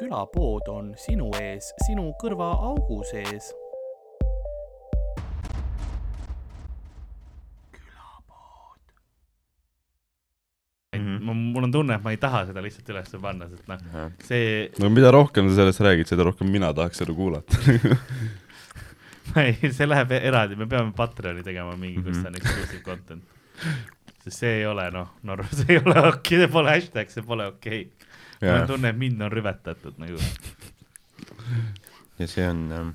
külapood on sinu ees, sinu kõrvaaugu sees. mm. Mhm. -hmm. ma, mul on tunne, et ma ei taha seda lihtsalt üles panna, sest noh, -hmm. see, no mida rohkem sa sellest räägid, seda rohkem mina tahaks seda kuulata. ei, see läheb eraldi, me peame Patreoni tegema mingi, kus Mhm. on exclusive content. sest see ei ole noh, no see ei ole okei okay,, see pole hashtag, see pole okei okay.. mul on tunne, et mind on rüvetatud nagu. ja see on ähm,,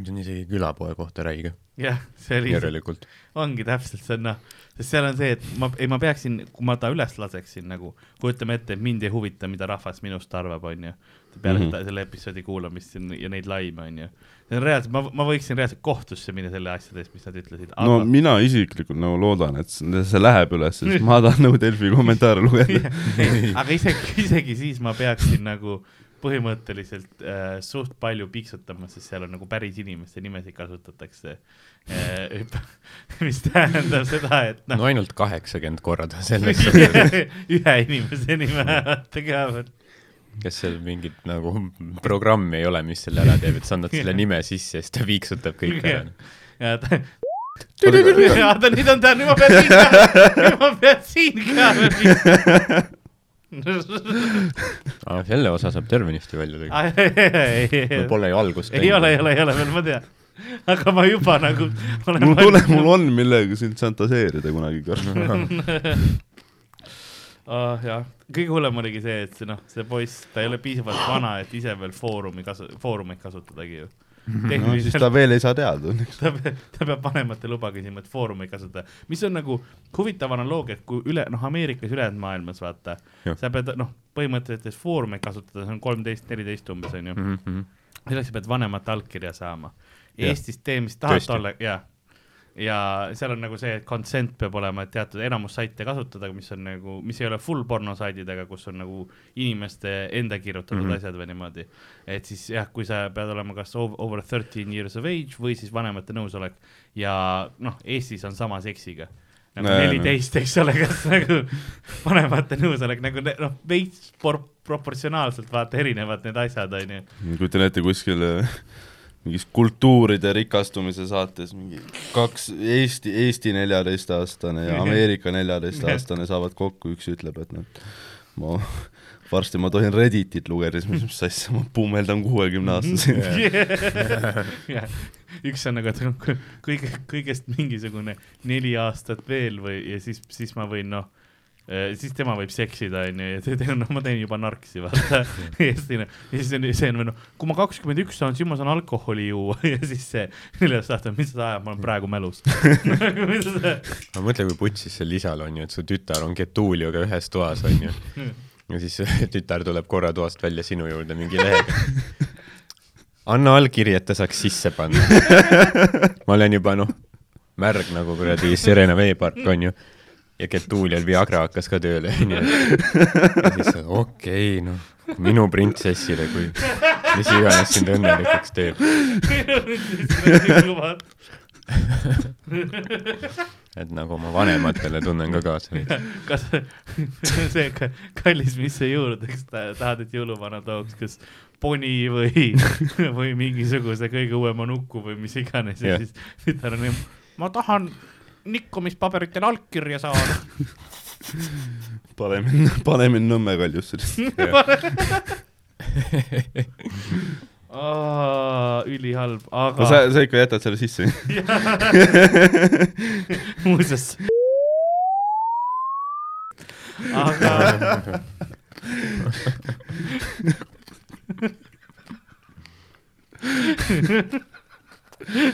see on isegi külapoe kohta räige, jah, see oli, järelikult. ongi täpselt see on noh, sest seal on see, et ma, ei ma peaksin, kui ma ta üles laseksin nagu, kujutame ette, et mind ei huvita, mida rahvas minust arvab, onju. Peale mm -hmm. seda, selle episoodi kuulamist ja, ja neid laime, onju. see on reaalselt, ma, ma võiksin reaalselt kohtusse minna selle asjade eest, mis nad ütlesid. no mina isiklikult nagu loodan, et see läheb üles, sest ma tahan nagu Delfi kommentaare lugeda. aga isegi, isegi siis ma peaksin nagu põhimõtteliselt äh, suht palju piiksutama, sest seal on nagu päris inimeste nimesid kasutatakse äh,. mis tähendab seda, et no noh, ainult kaheksakümmend korda selleks, ühe inimese nime vaata ka, kes seal mingit nagu programmi ei ole, mis selle ära teeb, et sa annad selle nime sisse ja siis ta viiksutab kõik ära. ja ta. oota, nüüd on ta, nüüd ma pean siin ka, nüüd ma pean siin ka. aga selle osa saab tervenisti välja mul pole ju algust ei ole, ei ole, ei ole veel, ma tean. aga ma juba nagu olen mul pole, mul on millega sind fantaseerida kunagi kord. oh,. jah, kõige hullem oligi see, et see noh, see poiss, ta ei ole piisavalt vana, et ise veel foorumi kasu-, foorumeid kasutadagi ju. no siis ta veel ei saa teada õnneks. ta peab, ta peab vanemate luba küsima, et foorumeid kasutada, mis on nagu huvitav analoogia, et kui üle, noh, Ameerikas, ülejäänud maailmas vaata, sa pead noh, põhimõtteliselt foorumeid kasutada, see on kolmteist, neliteist umbes onju, Mhm, selleks sa pead vanemate allkirja saama. Eestis tee, mis tahad olla, jaa. Ja seal on nagu see, et consent peab olema, et teatud enamus saite kasutada, mis on nagu, mis ei ole full porno saidid, aga kus on nagu inimeste enda kirjutatud mm. -hmm. asjad või niimoodi. et siis jah, kui sa pead olema kas ov- over thirteen years of age või siis vanemate nõusolek ja noh, Eestis on sama seksiga nagu neliteist, eks ole, kas nagu vanemate nõusolek nagu noh, veits por-, proportsionaalselt vaata erinevad need asjad onju. kujutan ette kuskil äh, mingis kultuuride rikastumise saates mingi kaks Eesti, Eesti neljateistaastane ja Ameerika neljateistaastane saavad kokku, üks ütleb, et noh, ma varsti ma tohin Redditit lugeda, siis ma mõtlesin, mis asja, ma pummeldan kuuekümne aastase. jah, üks on nagu, et kõ- kõige, kõigest mingisugune neli aastat veel või, ja siis, siis ma võin noh, siis tema võib seksida, onju, ja see, noh, ma teen juba narksi, vaata. ja siis, on see on, noh, kui ma kakskümmend üks saan, siis ma saan alkoholi juua ja siis see neljas aasta, mis sa ajad, ma olen praegu mälus. aga mõtle, kui putsis seal isal on ju, et su tütar on Getulioga ühes toas on ju. ja siis tütar tuleb korra toast välja sinu juurde mingi lehega. anna allkiri, et ta saaks sisse panna. ma olen juba noh, märg nagu kuradi Serena veepark on ju. Ja Getulial Viagra hakkas ka tööle onju. ja siis okei okay, noh, minu printsessile, kui mis iganes sind õnnelikuks teeb. et nagu oma vanematele tunnen ka kaasa kas see ka- kallis, mis sa juurdeks ta- tahad, et jõuluvana tooks, kas poni või, või mingisuguse kõige uuema nuku või mis iganes ja Jah. siis tütar on, ma tahan nikkumispaberitele allkirja saada. pane mind, pane mind Nõmme kaljusse. ülihalb, no aga sa, sa ikka jätad selle sisse? muuseas. aga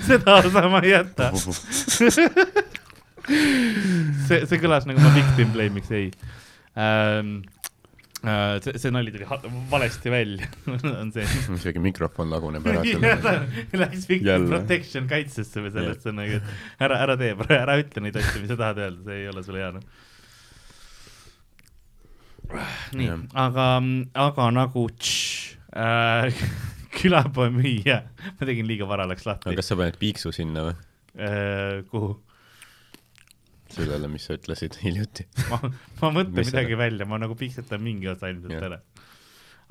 seda osa ma ei jäta. see, see kõlas nagu ma victim blame'iks, ei ähm,. Äh, see, see nali tuli valesti välja, on see. isegi mikrofon laguneb ära. Läks victim Jälle. protection kaitsesse või sellest on nagu, et ära, ära tee, ära ütle neid asju, mis sa tahad öelda, see ei ole sulle hea noh. nii aga, aga nagu tš, äh, külapoe müüja, ma tegin liiga vara, läks lahti aga. kas sa paned piiksu sinna või? Äh, kuhu? sellele, mis sa ütlesid hiljuti. ma, ma mõtlen midagi välja, ma nagu piiksutan mingi osa ilmselt ära.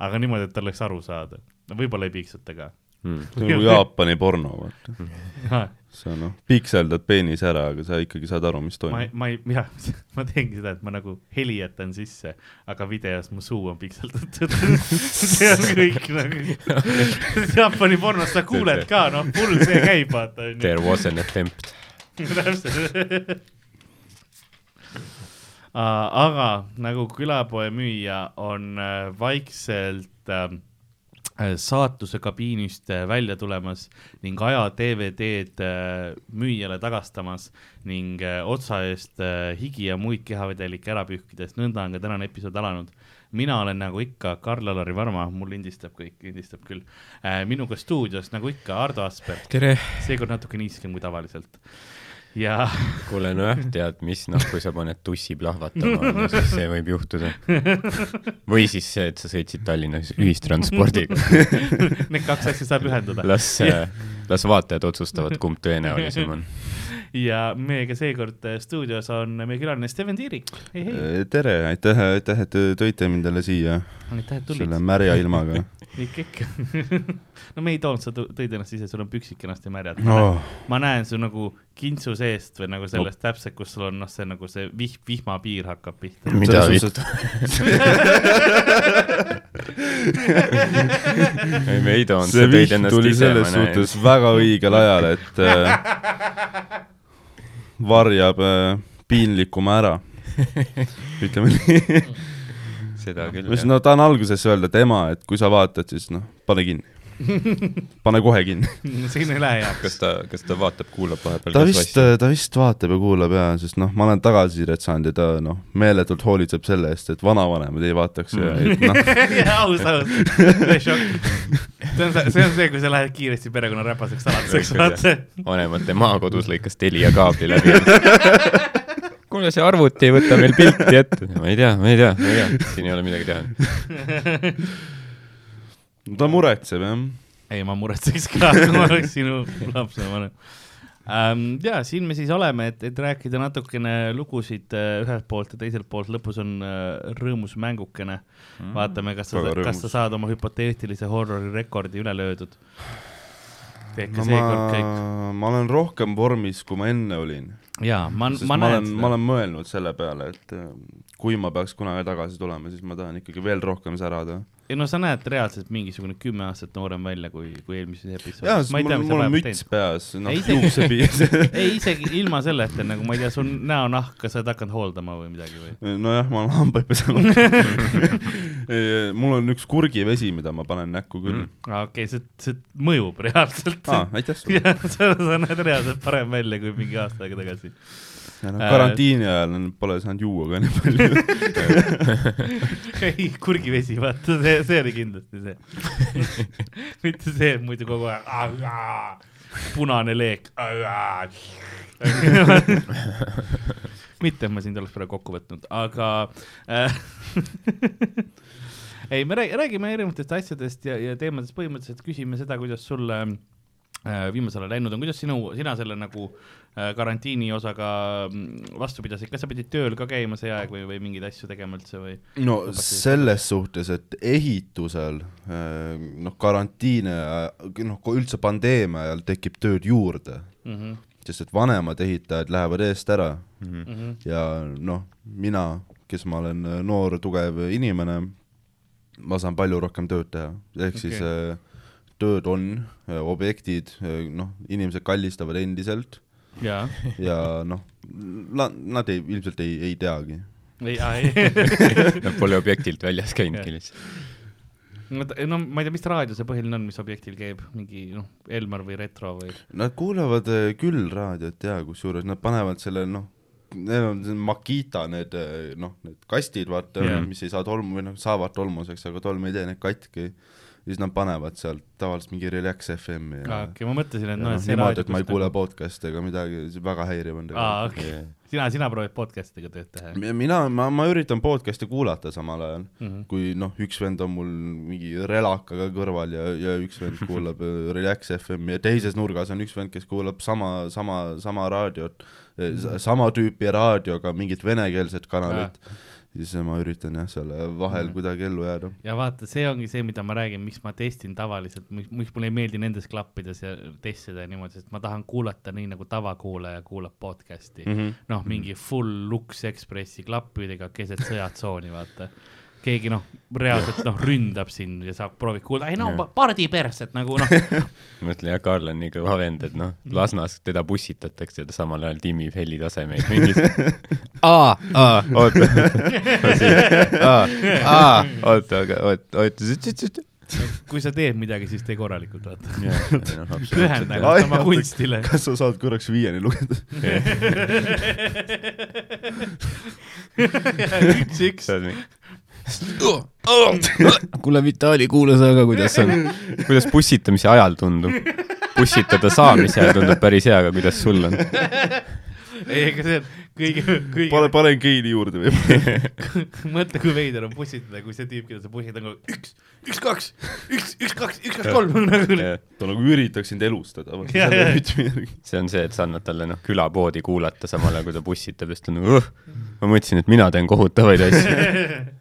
aga niimoodi, et tal oleks aru saada. no võib-olla ei piiksuta ka. mm.. see on nagu Jaapani porno, vaata. sa noh, pikseldad peenise ära, aga sa ikkagi saad aru, mis ma ei toimub., ma ei, jah, ma teengi seda, et ma nagu heli jätan sisse, aga videos mu suu on pikseldatud. see on kõik nagu. Jaapani pornos sa kuuled ka, noh, full see käib, vaata. There was an attempt. täpselt. aga nagu külapoe müüja on äh, vaikselt äh, saatuse kabiinist äh, välja tulemas ning aja DVD-d äh, müüjale tagastamas ning äh, otsa eest äh, higi ja muid kehavedelikke ära pühkides, nõnda on ka tänane episood alanud. mina olen nagu ikka Karl-Alari Varma, mul lindistab kõik, lindistab küll äh,. minuga stuudios nagu ikka Ardo Asper, seekord natuke niiskem kui tavaliselt. Ja kuule nojah, tead mis, noh, kui sa paned tussi plahvatama, siis see võib juhtuda. või siis see, et sa sõitsid Tallinnas ühistranspordiga. need kaks asja saab ühendada. las, las vaatajad otsustavad, kumb tõenäolisem on. ja meiega seekord äh, stuudios on meie külaline Steven Tiirik. hei, hei, tere, aitäh, aitäh, et te tõite mind jälle siia aitäh, et tulid selle. märja ilmaga ikka, ikka. no me ei toonud, sa tõid ennast ise, sul on püksid kenasti märjad oh.. ma näen su nagu kintsu seest või nagu sellest no. täpselt, kus sul on noh, see nagu see vih-, vihmapiir hakkab pihta. mida vittu? ei, me ei toonud, see vihm ennast tuli ise, selles suhtes. väga õigel ajal, et äh, varjab äh, piinlikuma ära. ütleme nii. seda küll, või siis jah. no tahan alguses öelda tema, et kui sa vaatad, siis noh, pane kinni. pane kohe kinni. siin ei lähe heaks. kas ta, kas ta vaatab, kuulab vahepeal ta vist, ta vist vaatab ja kuulab ja, sest noh, ma olen tagasisidet saanud ja ta noh, meeletult hoolitseb selle eest, et vanavanemad ei vaataks ja et noh, aus, aus, see šokk. see on see, see on see, kui sa lähed kiiresti perekonna räpaseks saladuseks, vaata. vanemate maakodus lõikas Telia kaabli läbi. kuule, see arvuti ei võta meil pilti ette. ma ei tea, ma ei tea, ma ei tea, siin ei ole midagi teha. ta muretseb jah. ei, ma muretseks ka, kui ma oleks sinu lapsevanem ähm,. ja siin me siis oleme, et, et rääkida natukene lugusid äh, ühelt poolt ja teiselt poolt, lõpus on äh, rõõmus mängukene. vaatame, kas sa kas sa saad oma hüpoteetilise horrori rekordi üle löödud. Tehke no seekord ma kõik., ma olen rohkem vormis, kui ma enne olin. jaa, ma, ma näen olen, ma seda. olen mõelnud selle peale, et äh, kui ma peaks kunagi tagasi tulema, siis ma tahan ikkagi veel rohkem särada. Ei no sa näed reaalselt mingisugune kümme aastat noorem välja kui, kui eelmises episoodis. jaa, sest mul, mul on müts peas, noh Ei,, see- juuksepiir. ei, isegi ilma selleta nagu ma ei tea, sul näonahka sa oled hakanud hooldama või midagi või? nojah, ma olen hambaid pesema. mul on üks kurgivesi, mida ma panen näkku küll mm.. aa, okei, see, see mõjub reaalselt aa, aitäh sulle. sa näed reaalselt parem välja kui mingi aasta aega tagasi. No, karantiini ajal pole saanud juua ka nii palju. ei, kurgivesi, vaata, see, see oli kindlasti see. mitte see, et muidu kogu aeg punane leek. mitte, et ma sind oleks praegu kokku võtnud, aga äh, ei, me räägime, erinevatest asjadest ja, ja teemadest, põhimõtteliselt küsime seda, kuidas sul äh, viimasel ajal läinud on, kuidas sinu, sina selle nagu äh, karantiini osaga mm, vastu pidasid, kas sa pidid tööl ka käima see aeg või, või mingeid asju tegema üldse või? no selles suhtes, et ehitusel noh, karantiine, noh, kui üldse pandeemia ajal tekib tööd juurde, mm. -hmm. sest et vanemad ehitajad lähevad eest ära Mm -hmm. ja noh, mina, kes ma olen äh, noor tugev inimene, ma saan palju rohkem tööd teha, ehk okay. siis äh, tööd on, objektid, noh, inimesed kallistavad endiselt jaa, ja noh, nad ei, ilmselt ei, ei teagi. ei, ei Nad pole objektilt väljas käinudki lihtsalt. no, ma ei tea, mis raadio see põhiline on, mis objektil käib, mingi noh, Elmar või Retro või? Nad kuulavad äh, küll raadiot ja kusjuures nad panevad selle noh, need on see Makita need äh, noh, need kastid vaata yeah., mis ei saa tolmu või noh, saavad tolmuseks, aga tolm ei tee neid katki. Siis nad panevad sealt tavaliselt mingi Relax FM-i ja aa, okei, ma mõtlesin, et ja noh, et see niimoodi, et ma ei kuule nagu- podcast'e ega midagi, see väga häiriv on aa, okei, sina, sina proovid podcast'iga tööd teha? mina, ma, ma üritan podcast'e kuulata samal ajal mm. -hmm. kui noh, üks vend on mul mingi relakaga kõrval ja, ja üks vend kuulab äh, Relax FM-i ja teises nurgas on üks vend, kes kuulab sama, sama, sama raadiot, sama tüüpi raadioga mingit venekeelset kanalit. Siis ma üritan jah, seal vahel kuidagi ellu jääda. ja vaata, see ongi see, mida ma räägin, miks ma testin tavaliselt, miks mulle ei meeldi nendes klappides ja testida ja niimoodi, sest ma tahan kuulata nii nagu tavakuulaja kuulab podcast'i mm. -hmm. noh, mingi full Lux Expressi klappidega keset sõjatsooni, vaata. Keegi noh, reaalselt noh, ründab sind ja sa proovid kuulda, ei no pardi perset nagu noh, mõtlen jah, Karl on nii kõva vend, et noh, Lasnas teda pussitatakse ja ta samal ajal timmib helitasemeid mingis. aa, aa, oota, aa, aa, oota, aga oota, oota, kui sa teed midagi, siis tee korralikult, vaata. pühenda ennast oma kunstile. kas sa saad korraks viieni lugeda? üks-üks. kuule, Vitali, kuula sa ka, kuidas on, kuidas pussitamise ajal tundub? pussitada saamise ajal tundub päris hea, aga kuidas sul on? ei, ega see on kõige, kõige pane, panen geeni juurde või? mõtle, kui veider on pussitada, kui see tüüp, keda sa pussid nagu üks, üks, kaks, üks, üks, kaks, üks, kaks, kolm nagu. ta nagu üritaks sind elustada. See on see, et sa annad talle noh, külapoodi kuulata samal ajal, kui ta pussitab ja siis ta on nagu ma mõtlesin, et mina teen kohutavaid asju.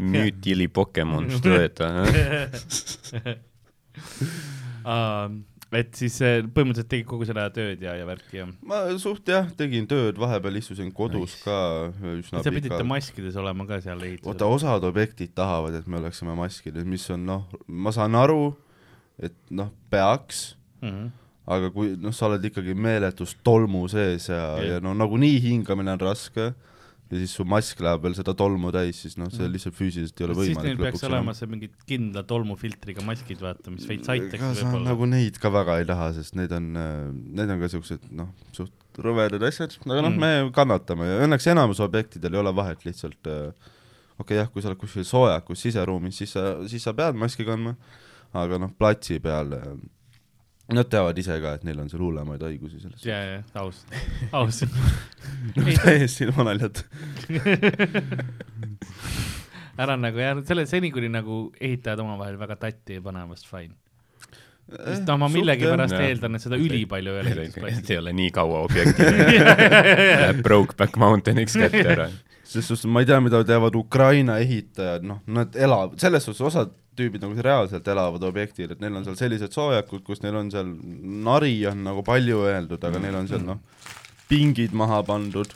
müütili Pokemon, što je to? et siis põhimõtteliselt tegid kogu selle aja tööd ja, ja värki ja? ma suht jah, tegin tööd, vahepeal istusin kodus nice. ka üsna pikalt. sa pidite maskides olema ka seal ehituses? oota, osad objektid tahavad, et me oleksime maskides, mis on noh, ma saan aru, et noh, peaks mm, -hmm. aga kui noh, sa oled ikkagi meeletus tolmu sees ja yeah., ja no nagunii hingamine on raske ja siis su mask läheb veel seda tolmu täis, siis noh, see lihtsalt füüsiliselt ei ole siis võimalik neil peaks olema see mingi kindla tolmufiltriga maskid, vaata, mis veits aitaks võib-olla. nagu neid ka väga ei taha, sest need on, need on ka siuksed noh, suht rõvedad asjad, aga noh Mm. mm., me kannatame ja õnneks enamus objektidel ei ole vahet lihtsalt äh, okei okay, jah, kui sa oled kuskil soojakus siseruumis, siis sa, siis sa pead maski kandma, aga noh, platsi peal äh, Nad teavad ise ka, et neil on seal hullemaid haigusi selles ja, ja aus, aus. täiesti ilma naljata. ära nagu jah, selle seni, kuni nagu ehitajad omavahel väga tatti ei pane, on vast fine. sest noh, ma millegipärast eeldan, et seda ülipalju ei ole ehitusplatsil. see ei ole nii kaua objektid. Läheb Brokeback Mountainiks kätte ära. selles suhtes ma ei tea, mida teevad Ukraina ehitajad, noh, nad elavad, selles suhtes osad tüübid nagu reaalselt elavad objektil, et neil on seal sellised soojakud, kus neil on seal, nari on nagu palju öeldud, aga neil on seal noh, pingid maha pandud,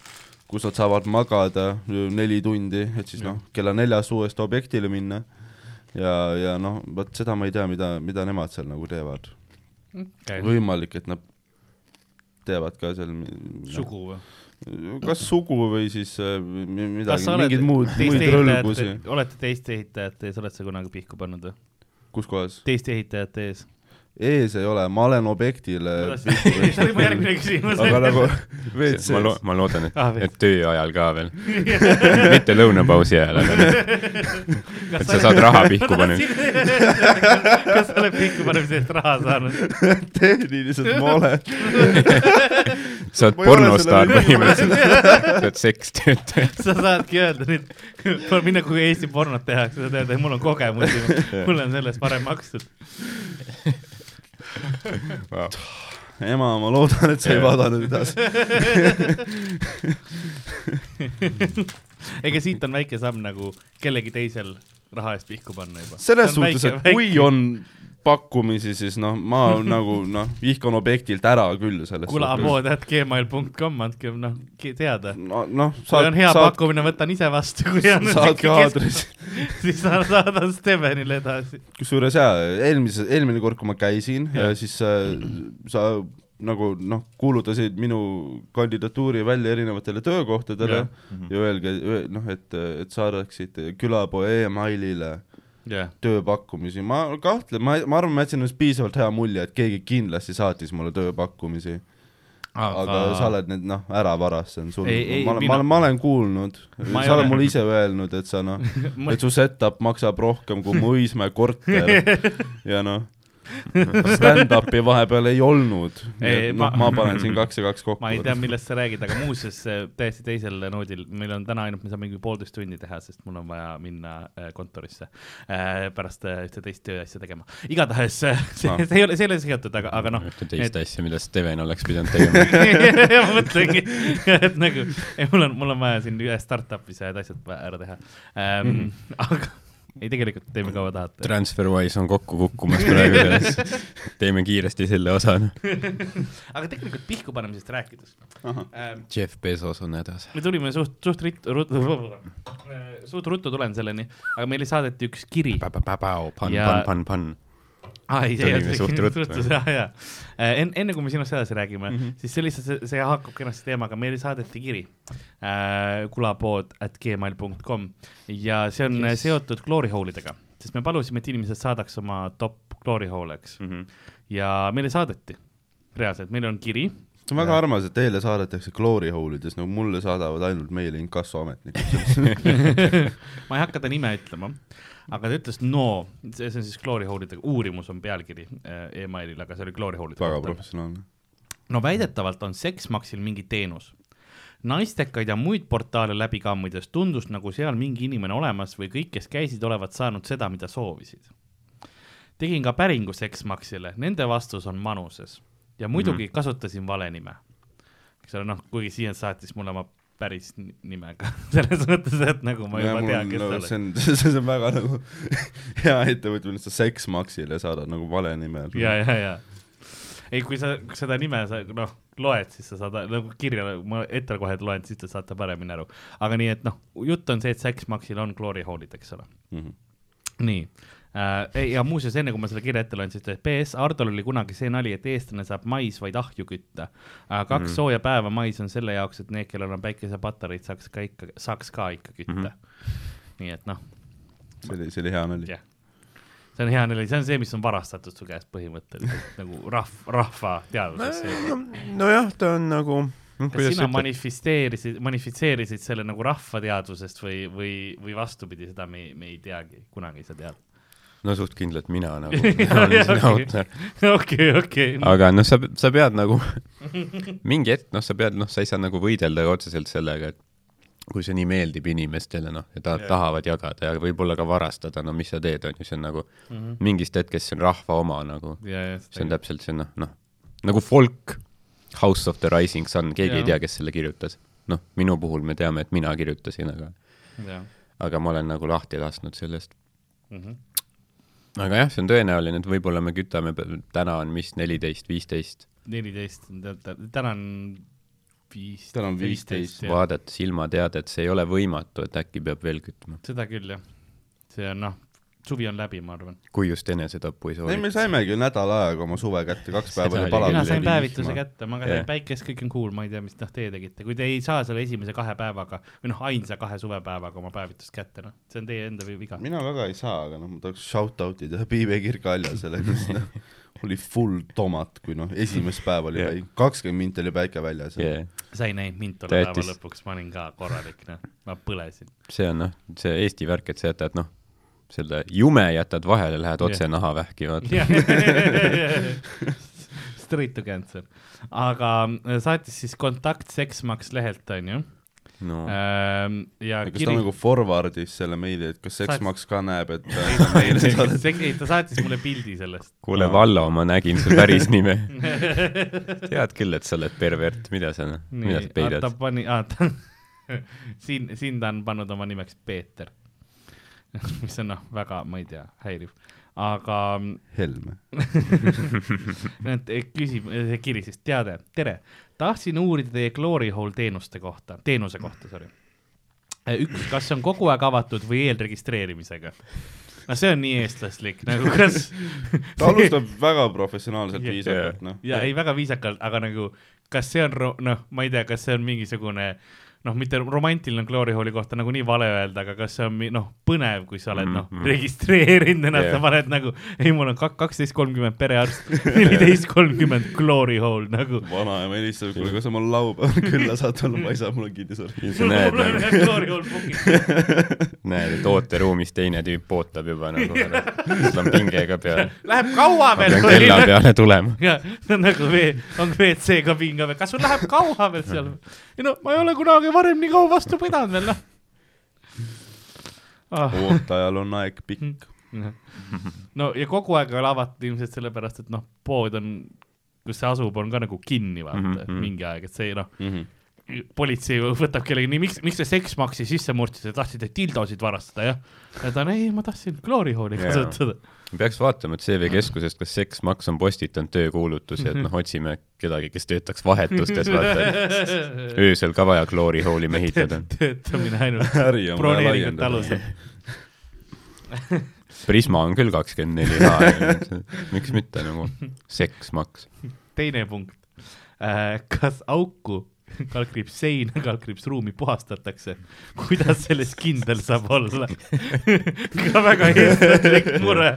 kus nad saavad magada neli tundi, et siis noh, kella neljast uuesti objektile minna. ja, ja noh, vot seda ma ei tea, mida, mida nemad seal nagu teevad. võimalik, et nad teevad ka seal noh, sugu või? Kas sugu või siis äh, midagi, mingeid muud, muid rõlgusi olete teiste ehitajate ees, oled sa kunagi pihku pannud või? kus kohas? teiste ehitajate ees? Ees ei ole, ma olen objektile see oli mu järgmine küsimus. aga nagu ma WC-s lo-, ma loodan, et Ah,, et töö ajal ka veel. mitte lõunapausi ajal, aga et sa saad raha pihku panna. kas sa oled pihku panemise eest raha saanud? tehniliselt ma olen. sa oled Ma pornostaar põhimõtteliselt. sa oled sekstöötaja. sa saadki öelda nüüd, minna, kui Eesti pornot tehakse, saad öelda, et mul on kogemusi, mulle on selle eest varem makstud. ema, ma loodan, et sa ei vaadanud edasi. ega siit on väike samm nagu kellegi teisel raha eest pihku panna juba. selles suhtes, et kui on pakkumisi, siis noh, ma nagu noh, vihkan objektilt ära küll selles kulapood at gmail.com, andke noh teada. no noh, kui on hea saad, pakkumine, võtan ise vastu, kui on saadki aadressi. siis sa saadan Stevenile edasi. kusjuures jaa, eelmise, eelmine kord, kui ma käisin ja siis äh, sa nagu noh, kuulutasid minu kandidatuuri välja erinevatele töökohtadele ja, ja öelge, noh, et, et saadaksid külapoe emailile jah, tööpakkumisi, ma kahtlen, ma, ma arvan, ma jätsin ennast piisavalt hea mulje, et keegi kindlasti saatis mulle tööpakkumisi, aga sa oled need noh, ära varastanud, sul, ma olen, ma olen, ma olen kuulnud, sa oled ole- mulle ise öelnud, et sa noh, et su setup maksab rohkem kui mu Õismäe korter ja noh, stand-up'i vahepeal ei olnud. Ei, noh, ma- ma panen siin kaks ja kaks kokku. ma ei tea, millest sa räägid, aga muuseas täiesti teisel noodil, meil on täna ainult, me saame mingi poolteist tundi teha, sest mul on vaja minna äh, kontorisse äh, pärast äh, ühte teist tööasja tegema. igatahes äh, see, Ah. see ei ole, see ei ole seotud, aga, aga noh, ühte teist asja, mida Steven oleks pidanud tegema. ma mõtlengi, et nagu, mul on, mul on vaja siin ühes startup'is ühed asjad ära teha ähm,. Mhm. aga ei, tegelikult teeme kaua tahate. TransferWise on kokku kukkumas praegu selles. teeme kiiresti selle osa. aga tegelikult pihku panemisest rääkides ähm,. Jeff Bezos on hädas. me tulime suht, suht ruttu, ruttu, suht ruttu tulen selleni, aga meile saadeti üks kiri. Ja- pann, pann, pann. aa, ei, see ei olnud suht ruttu, ruttu, jaa, jaa. enne, enne kui me sinust edasi räägime mm. -hmm. siis see lihtsalt, see haakub kenasti teemaga, meile saadeti kiri äh, kulapood at gmail.com ja see on yes. seotud glory hole'idega, sest me palusime, et inimesed saadaks oma top glory hole'e, eks, ja meile saadeti, reaalselt, meil on kiri see on väga armas, et teile saadetakse glory hole ides, nagu mulle saadavad ainult meile inkassoametnikud. ma ei hakka ta nime ütlema, aga ta ütles no, see on siis glory hole'idega, uurimus on pealkiri äh, emailil, aga see oli glory hole'ide väga. professionaalne. no väidetavalt on Sexmaxil mingi teenus. naistekaid ja muid portaale läbi kammides tundus nagu seal mingi inimene olemas või kõik, kes käisid, olevat saanud seda, mida soovisid. tegin ka päringu Sexmaxile, nende vastus on manuses ja muidugi mm -hmm. kasutasin vale nime. eks ole, noh, kuigi Siia saatis mulle oma päris ni- nimega, selles mõttes, et nagu ma juba tean, kes sa oled see. on, see on väga nagu hea ettevõtmine, et sa Sexmaxile saadad nagu vale nime. ja, ja, ja ei, kui sa seda nime sa noh loed, siis sa saad nagu kirja, ma ette kohe loen, siis te saate paremini aru. aga nii, et noh, jutt on see, et Sexmaxil on glory hole'id, eks ole. Mhm. nii äh,. Ja muuseas, enne kui ma selle kirja ette loen, siis ta PS Hardol oli kunagi see nali, et eestlane saab mais vaid ahju kütta äh,. kaks mm. sooja päeva mais on selle jaoks, et need, kellel on päikesepatareid, saaks ka ikka, saaks ka ikka kütta mm. -hmm. nii et noh, see oli, see oli hea nali jah. see on hea nali, see on see, mis on varastatud su käest põhimõtteliselt nagu rahv, rahva teadvusesse. nojah, ta on nagu, kas sina manifesteerisid, manifitseerisid selle nagu rahva teadvusest või, või, või vastupidi, seda me, me ei teagi, kunagi ei saa teada. No suht kindlalt mina nagu, okei, okei. aga noh, sa, sa pead nagu mingi hetk, noh, sa pead, noh, sa ei saa nagu võidelda otseselt sellega, et kui see nii meeldib inimestele, noh, ja ta yeah. tahavad jagada ja võib-olla ka varastada, no mis sa teed, on ju, see on nagu mm. -hmm. mingist hetkest see on rahva oma nagu, ja, ja, see on täpselt see noh, noh, nagu folk, House of the Rising Sun, keegi Jaa. ei tea, kes selle kirjutas. noh, minu puhul me teame, et mina kirjutasin, aga, jah. aga ma olen nagu lahti lasknud sellest. Mhm. Aga jah, see on tõenäoline, et võib-olla me kütame, täna on mis, neliteist, viisteist neliteist, täna on viis. Täna on 15, vaadates ilmateadet, see ei ole võimatu, et äkki peab veel kütma. seda küll, jah. see on noh, suvi on läbi, ma arvan. kui just enesetapu ei ei, me saimegi ju nädal aega oma suve kätte, kaks päeva oli palav. mina sain päevituse. kätte, ma ka sain Jah. päikest, kõik on cool, ma ei tea, mis noh teie tegite, kui te ei saa selle esimese kahe päevaga või noh, ainsa kahe suvepäevaga oma päevitust kätte, noh, see on teie enda vi- viga. mina väga ei saa, aga noh, ma tahaks shout-out'i teha Piive Kirk-Aljasele, kes noh, oli full tomat, kui noh, esimest päeva oli päike, kakskümmend minti oli päike väljas yeah.. Yeah. sa ei näinud mind tolle päeva lõpuks, ma olin ka korralik, noh, ma põlesin. see on noh, see Eesti värk, et sa jätad noh, selle jume jätad vahele, lähed otse Jah. nahavähki, vaata. Straight to cancer. aga äh, saatis siis kontakt Sexmax lehelt, onju. no ja kas ta kiri, nagu forward'is selle meili, et kas Sexmax ka näeb, et ta meile saadet- ei ta saatis mulle pildi sellest. kuule, Vallo, ma nägin su päris nime. tead küll, et sa oled pervert, mida sa, mida sa ta peidad? pani, ta siin, siin ta on pannud oma nimeks Peeter. mis on noh, väga, ma ei tea, häiriv, aga Helme. Nad eh, küsib, see kiri siis, teade, tere, tahtsin uurida teie Glory Hole teenuste kohta, teenuse kohta, sorry. üks, kas see on kogu aeg avatud või eelregistreerimisega? no see on nii eestlaslik nagu kas ta alustab väga professionaalselt Jah. viisakalt, noh. ja ei, väga viisakalt, aga nagu kas see on, noh, ma ei tea, kas see on mingisugune noh, mitte romantiline glory hole'i kohta nagunii vale öelda, aga kas see on mi- noh, põnev, kui sa oled noh Mhm., registreerinud ennast Jah. yeah., sa paned nagu, ei, mul on kaksteist kolmkümmend perearst, neliteist kolmkümmend glory hole nagu. vanaema helistab, kuule, kas sa mul laupäeval külla saad tulla, ma ei saa, mul on kinnisvara. mul on nagu, jah glory hole book'id. näed, et ooteruumis teine tüüp ootab juba nagu, siis on pingega peal. Läheb kaua ma veel pean? kella peale tulema. ja see on nagu on WC kabiin ka veel, kas sul läheb kaua veel seal? ei no ma ei ole kunagi varem nii kaua vastu pidanud veel noh ah.. ootajal on aeg pikk. no ja kogu aeg ei ole avatud ilmselt sellepärast, et noh, pood on, kus see asub, on ka nagu kinni vaata mm -hmm. mingi aeg, et see noh, Mhm. politsei võtab kellegi nii, miks, miks te seksmaksi sisse murdsite, tahtsite dildosid varastada jah? ja ta on ei, ma tahtsin glory hole'i Jaa. Peaks vaatama, et CV Keskusest, kas Seks Maks on postitanud töökuulutusi, et noh, otsime kedagi, kes töötaks vahetustes, vaata. öösel ka vaja glory hole'i mehitada. töötamine ainult broneeringute alusel. Prisma on küll kakskümmend neli H, miks mitte nagu Seks Maks. teine punkt. kas auku, kaldkriips seina, kaldkriips ruumi puhastatakse? kuidas selles kindel saab olla? ka väga eestlaslik mure.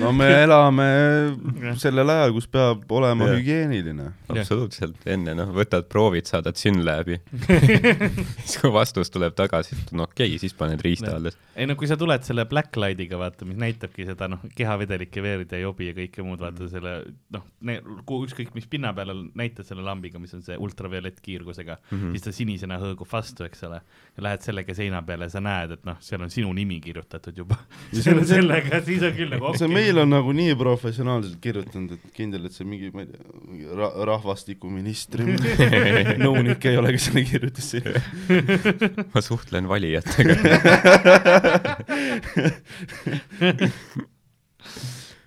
no me elame sellel ajal, kus peab olema Jah. hügieeniline. absoluutselt, enne noh, võtad proovid, saadad SYNLABi. siis kui vastus tuleb tagasi, et no okei okay,, siis paned riista alles. ei no kui sa tuled selle blacklight'iga vaata, mis näitabki seda noh, kehavedelike veerd ja jobi ja kõike muud, vaata selle noh, ükskõik mis pinna peal näitad selle lambiga, mis on see ultraviolettkiirgusega mm, -hmm. siis ta sinisena hõõgub vastu, eks ole. ja lähed sellega seina peale ja sa näed, et noh, seal on sinu nimi kirjutatud juba. selle, sellega, siis on küll nagu okei meil on nagu nii professionaalselt kirjutanud, et kindel, et see mingi, ma ei tea, mingi ra-, rahvastikuministri nõunik ei ole, kes selle kirjutas sinna. ma suhtlen valijatega.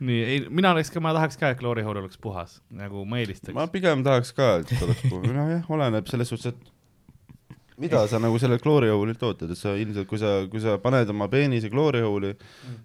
nii, ei, mina oleks ka, ma tahaks ka, et Glory Hall oleks puhas, nagu ma eelistaks. ma pigem tahaks ka, et oleks, nojah, oleneb selles suhtes, et mida sa nagu selle glory hole'ilt ootad, et sa ilmselt, kui sa, kui sa paned oma peenise glory hole'i,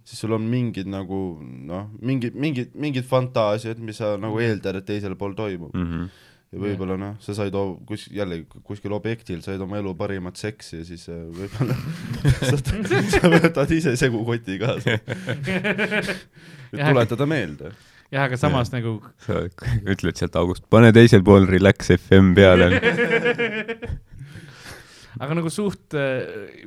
siis sul on mingid nagu noh, mingid, mingid, mingid fantaasiad, mis sa nagu eeldad, et teisel pool toimub. Mhm. ja võib-olla noh, sa said o- kus jälle kuskil objektil said oma elu parimat seksi ja siis äh, võib-olla sa, võtad ise segukoti kaasa, et tuletada meelde. jah, aga samas nagu sa ütled sealt august, pane teisel pool Relax FM peale. aga nagu suht äh,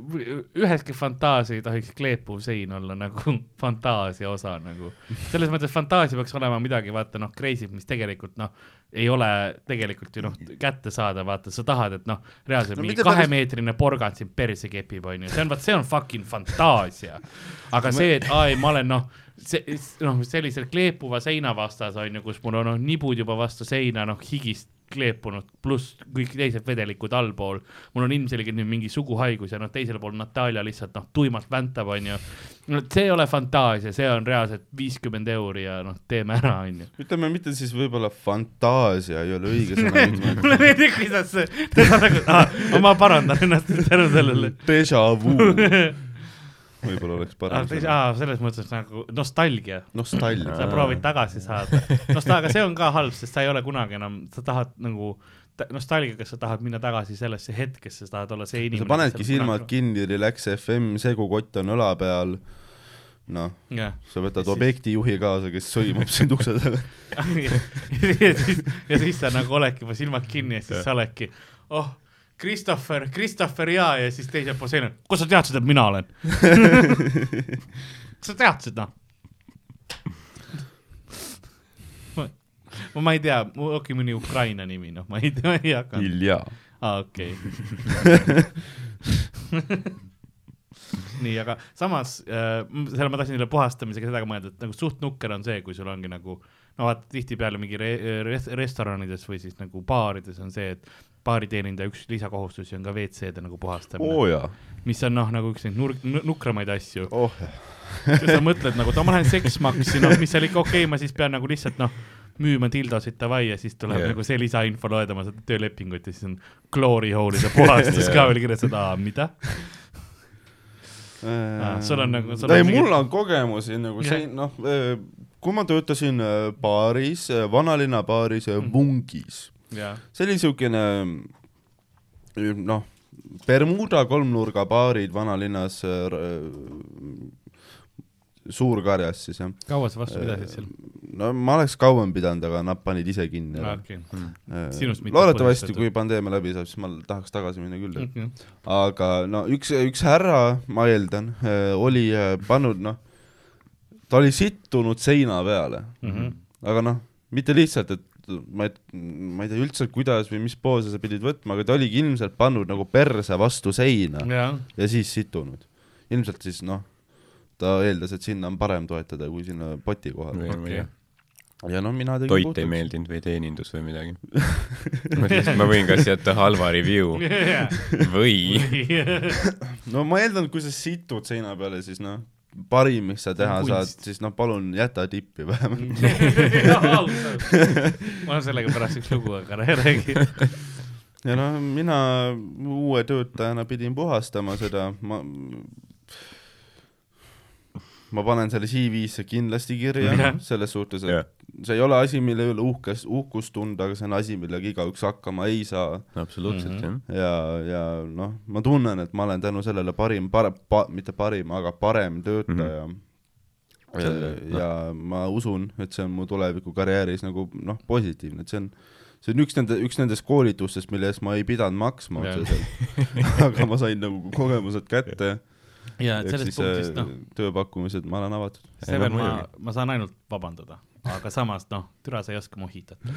üheski fantaasia ei tohiks kleepuv sein olla nagu fantaasia osa nagu. selles mõttes fantaasia peaks olema midagi, vaata noh, crazy't, mis tegelikult noh, ei ole tegelikult ju noh, kättesaadav, vaata, sa tahad, et noh, reaalselt No mingi mitte päris- kahemeetrine porgand sind perse kepib, onju, see on, vot see on fucking fantaasia. aga see, et aa ei, ma olen noh, see noh, sellisel kleepuva seina vastas onju, kus mul on noh, nibud juba vastu seina, noh higist kleepunud, pluss kõik teised vedelikud allpool. mul on ilmselgelt nüüd mingi suguhaigus ja noh, teisel pool Natalja lihtsalt noh, tuimalt väntab, onju. no see ei ole fantaasia, see on reaalselt viiskümmend euri ja noh, teeme ära, onju. ütleme mitte siis võib-olla fantaasia ei ole õige sõna, mulle meeldib, kuidas see, teda nagu, ma parandan ennast tänu sellele. déjà vu võib-olla oleks parem sõna. aa, selles mõttes nagu nostalgia, nostalgia. sa proovid tagasi saada. Nostal-, aga see on ka halb, sest sa ei ole kunagi enam, sa tahad nagu, nostalgiaga sa tahad minna tagasi sellesse hetkesse, sa tahad olla see inimene. sa panedki silmad. kinni, Relax FM, segukott on õla peal, noh, jah, sa võtad siis- objektijuhi kaasa, kes sõimab sind ukse taga. ja siis, ja siis sa nagu oledki juba silmad kinni ja siis sa oledki, oh, Christopher, Christopher ja, ja siis teisel pool seina, kust sa teadsid, et mina olen? kas sa teadsid, noh? ma, ma ei tea, okei, mõni Ukraina nimi, noh, ma ei tea, ma ei hakanud. Ilja. aa, okei. nii, aga samas äh,, selle ma tahtsin selle puhastamisega seda ka mõelda, et nagu suht nukker on see, kui sul ongi nagu no vaata tihtipeale mingi re res restoranides või siis nagu baarides on see, et baariteenindaja üks lisakohustusi on ka WC-de nagu puhastamine oh., mis on noh, nagu üks neid nurk-, nukramaid asju. oh sa mõtled nagu, ma lähen seksmaksi, noh, mis seal ikka okei okay,, ma siis pean nagu lihtsalt noh, müüma dildosid davai ja siis tuleb yeah. nagu see lisainfo loeda oma seda töölepingut ja siis on glory hole'ide puhastus yeah. ka veel kirjas, et aa, mida? Aa, sul on nagu- ei, mingi- mul on kogemusi nagu see, noh, kui ma töötasin äh, baaris, vanalinna baaris mm. Vungis, see oli siukene noh, Bermuda kolmnurga baarid vanalinnas äh, Suur-Karjas siis jah. kaua sa vastu pidasid seal? no ma oleks kauem pidanud, aga nad panid ise kinni. Äh, Sinust mitte loodetavasti, kui pandeemia läbi saab, siis ma tahaks tagasi minna küll. okei. aga no üks, üks härra, ma eeldan, oli äh, pannud noh, ta oli sittunud seina peale, Mhm. aga noh, mitte lihtsalt, et ma ei, ma ei tea üldse, kuidas või mis poose sa pidid võtma, aga ta oligi ilmselt pannud nagu perse vastu seina jah, ja siis situnud. ilmselt siis noh, ta eeldas, et sinna on parem toetada kui sinna poti kohale. okei. ja noh, mina tegin toit ei. meeldinud või teenindus või midagi. mõtlesin, et ma võin kas jätta halva review või no ma eeldan, et kui sa situd seina peale, siis noh, parim, mis sa teha saad, siis noh, palun jäta tippi vähemalt. on sellega pärast üks lugu, aga ära räägi. ja noh, mina uue töötajana pidin puhastama seda, ma ma panen selle CV-sse kindlasti kirja Jah. selles suhtes, et jah, see ei ole asi, mille üle uhkes, uhkust tunda, aga see on asi, millega igaüks hakkama ei saa absoluutselt Mhm. jah. ja, ja noh, ma tunnen, et ma olen tänu sellele parim, pare- pa,, mitte parim, aga parem töötaja mm. -hmm. Ja, ja ma usun, et see on mu tulevikukarjääris nagu noh, positiivne, et see on see on üks nende, üks nendest koolitustest, mille eest ma ei pidanud maksma otseselt, aga ma sain nagu kogemused kätte, ja ehk sellest punktist, äh, noh, tööpakkumised, ma olen avatud. Steven, no ma ma saan ainult vabandada, aga samas noh, türa sa ei oska mohitata.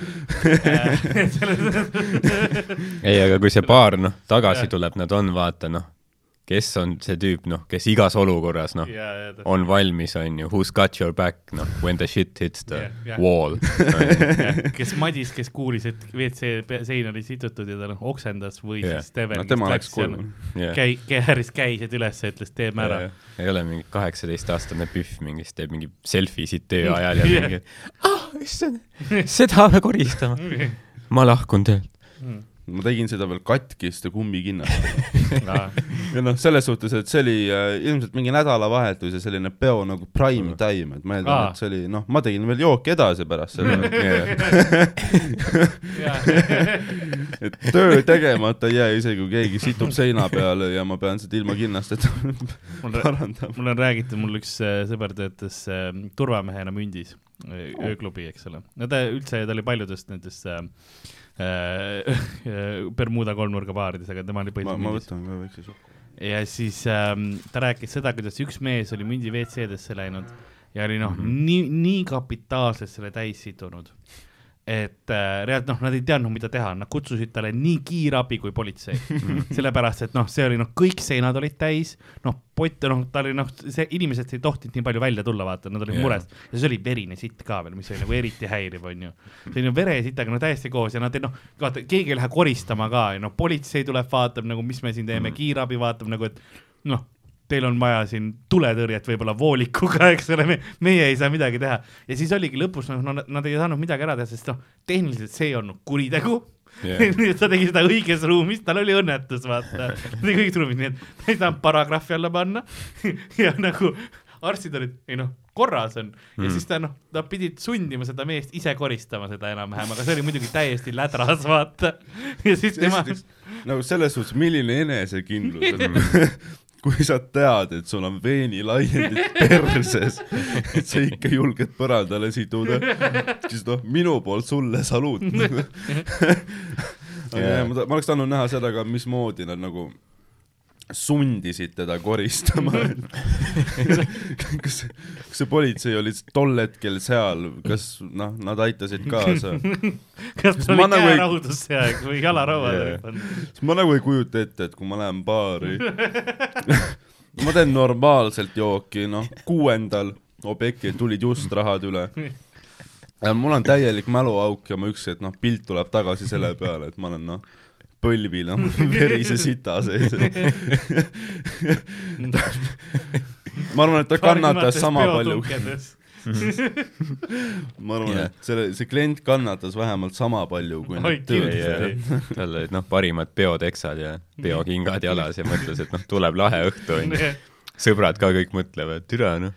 ei, aga kui see paar noh, tagasi tuleb, nad on vaata noh, kes on see tüüp noh, kes igas olukorras noh, on valmis, on ju, who's got your back noh, when the shit hits the Jah, jah. wall. kes Madis, kes kuulis, et WC sein oli situtud ja ta noh oksendas või Jah. siis Steven no tema läks koju. käi-, kääris käised üles ja ütles teeme ära. ei ole mingi kaheksateistaastane pühv mingi, kes teeb mingi selfie siit töö ajal ja mingi, ah, issand, seda peab koristama. ma lahkun töölt. Ma tegin seda veel katkiste kummikinnastega. ja noh, selles suhtes, et see oli äh, ilmselt mingi nädalavahetus ja selline peo nagu prime time, et ma eeldan Aa., et see oli noh, ma tegin veel jooki edasi pärast seda, et töö tegemata ei jää, isegi kui keegi situb seina peale ja ma pean seda ilma kinnasteta parandama. mul on räägitud, mul üks äh, sõber töötas äh, turvamehena mündis, ööklubi, eks ole. no ta üldse, ta oli paljudes nendes äh, äh, Bermuda kolmnurga baarides, aga tema oli põhiliselt ma võtan ka väikse šoki. ja siis ähm, ta rääkis seda, kuidas üks mees oli mündi WC-desse läinud ja oli noh mm -hmm., nii, nii kapitaalselt selle täis sidunud, et äh, reaalselt noh, nad ei teadnud, mida teha, nad kutsusid talle nii kiirabi kui politsei. sellepärast, et noh, see oli noh, kõik seinad olid täis, noh, pott, noh, ta oli noh, see inimesed ei tohtinud nii palju välja tulla, vaata, nad olid yeah. mures ja see oli verine sitt ka veel, mis oli nagu eriti häiriv, onju. see oli ju veresitaga no täiesti koos ja nad ei noh, vaata, keegi ei lähe koristama ka ja noh, politsei tuleb, vaatab nagu, mis me siin teeme mm., kiirabi vaatab nagu, et noh, teil on vaja siin tuletõrjet võib-olla voolikuga, eks ole, me, meie ei saa midagi teha. ja siis oligi lõpus noh, no nad- ei saanud midagi ära teha, sest noh, tehniliselt see ei olnud kuritegu et ta tegi seda õiges ruumis, tal oli õnnetus, vaata. ta tegi õiges ruumis, nii et ta ei saanud paragrahvi alla panna ja nagu arstid olid, ei noh, korras on ja Mm. siis ta noh, nad pidid sundima seda meest ise koristama seda enam-vähem, aga see oli muidugi täiesti lädras, vaata. ja siis tema, nagu selles suhtes, milline enesekindlus, kui sa tead, et sul on veenilaiendid perses, et sa ikka julged põrandale siduda, siis noh, minu poolt sulle saluut. Jaa. ma, ma oleks tahtnud näha seda ka, mismoodi nad nagu sundisid teda koristama. kas, kas see politsei oli tol hetkel seal, kas noh, nad aitasid kaasa? kas tal oli nagu ei- käeraudusse jääg või jalarauad olid pandud? ma nagu ei kujuta ette, et kui ma lähen baari, ma teen normaalselt jooki, noh, kuuendal objektil tulid just rahad üle. mul on täielik mäluauk ja ma üks hetk, noh, pilt tuleb tagasi selle peale, et ma olen noh, põlvil oma verise sita sees. ma arvan, et ta kannatas sama palju, ma arvan, Jah. et selle, see klient kannatas vähemalt sama palju kui need kindlasti.. tal olid noh, parimad peoteksad ja peokingad jalas ja mõtles, et noh, tuleb lahe õhtu onju. sõbrad ka kõik mõtlevad, türa noh,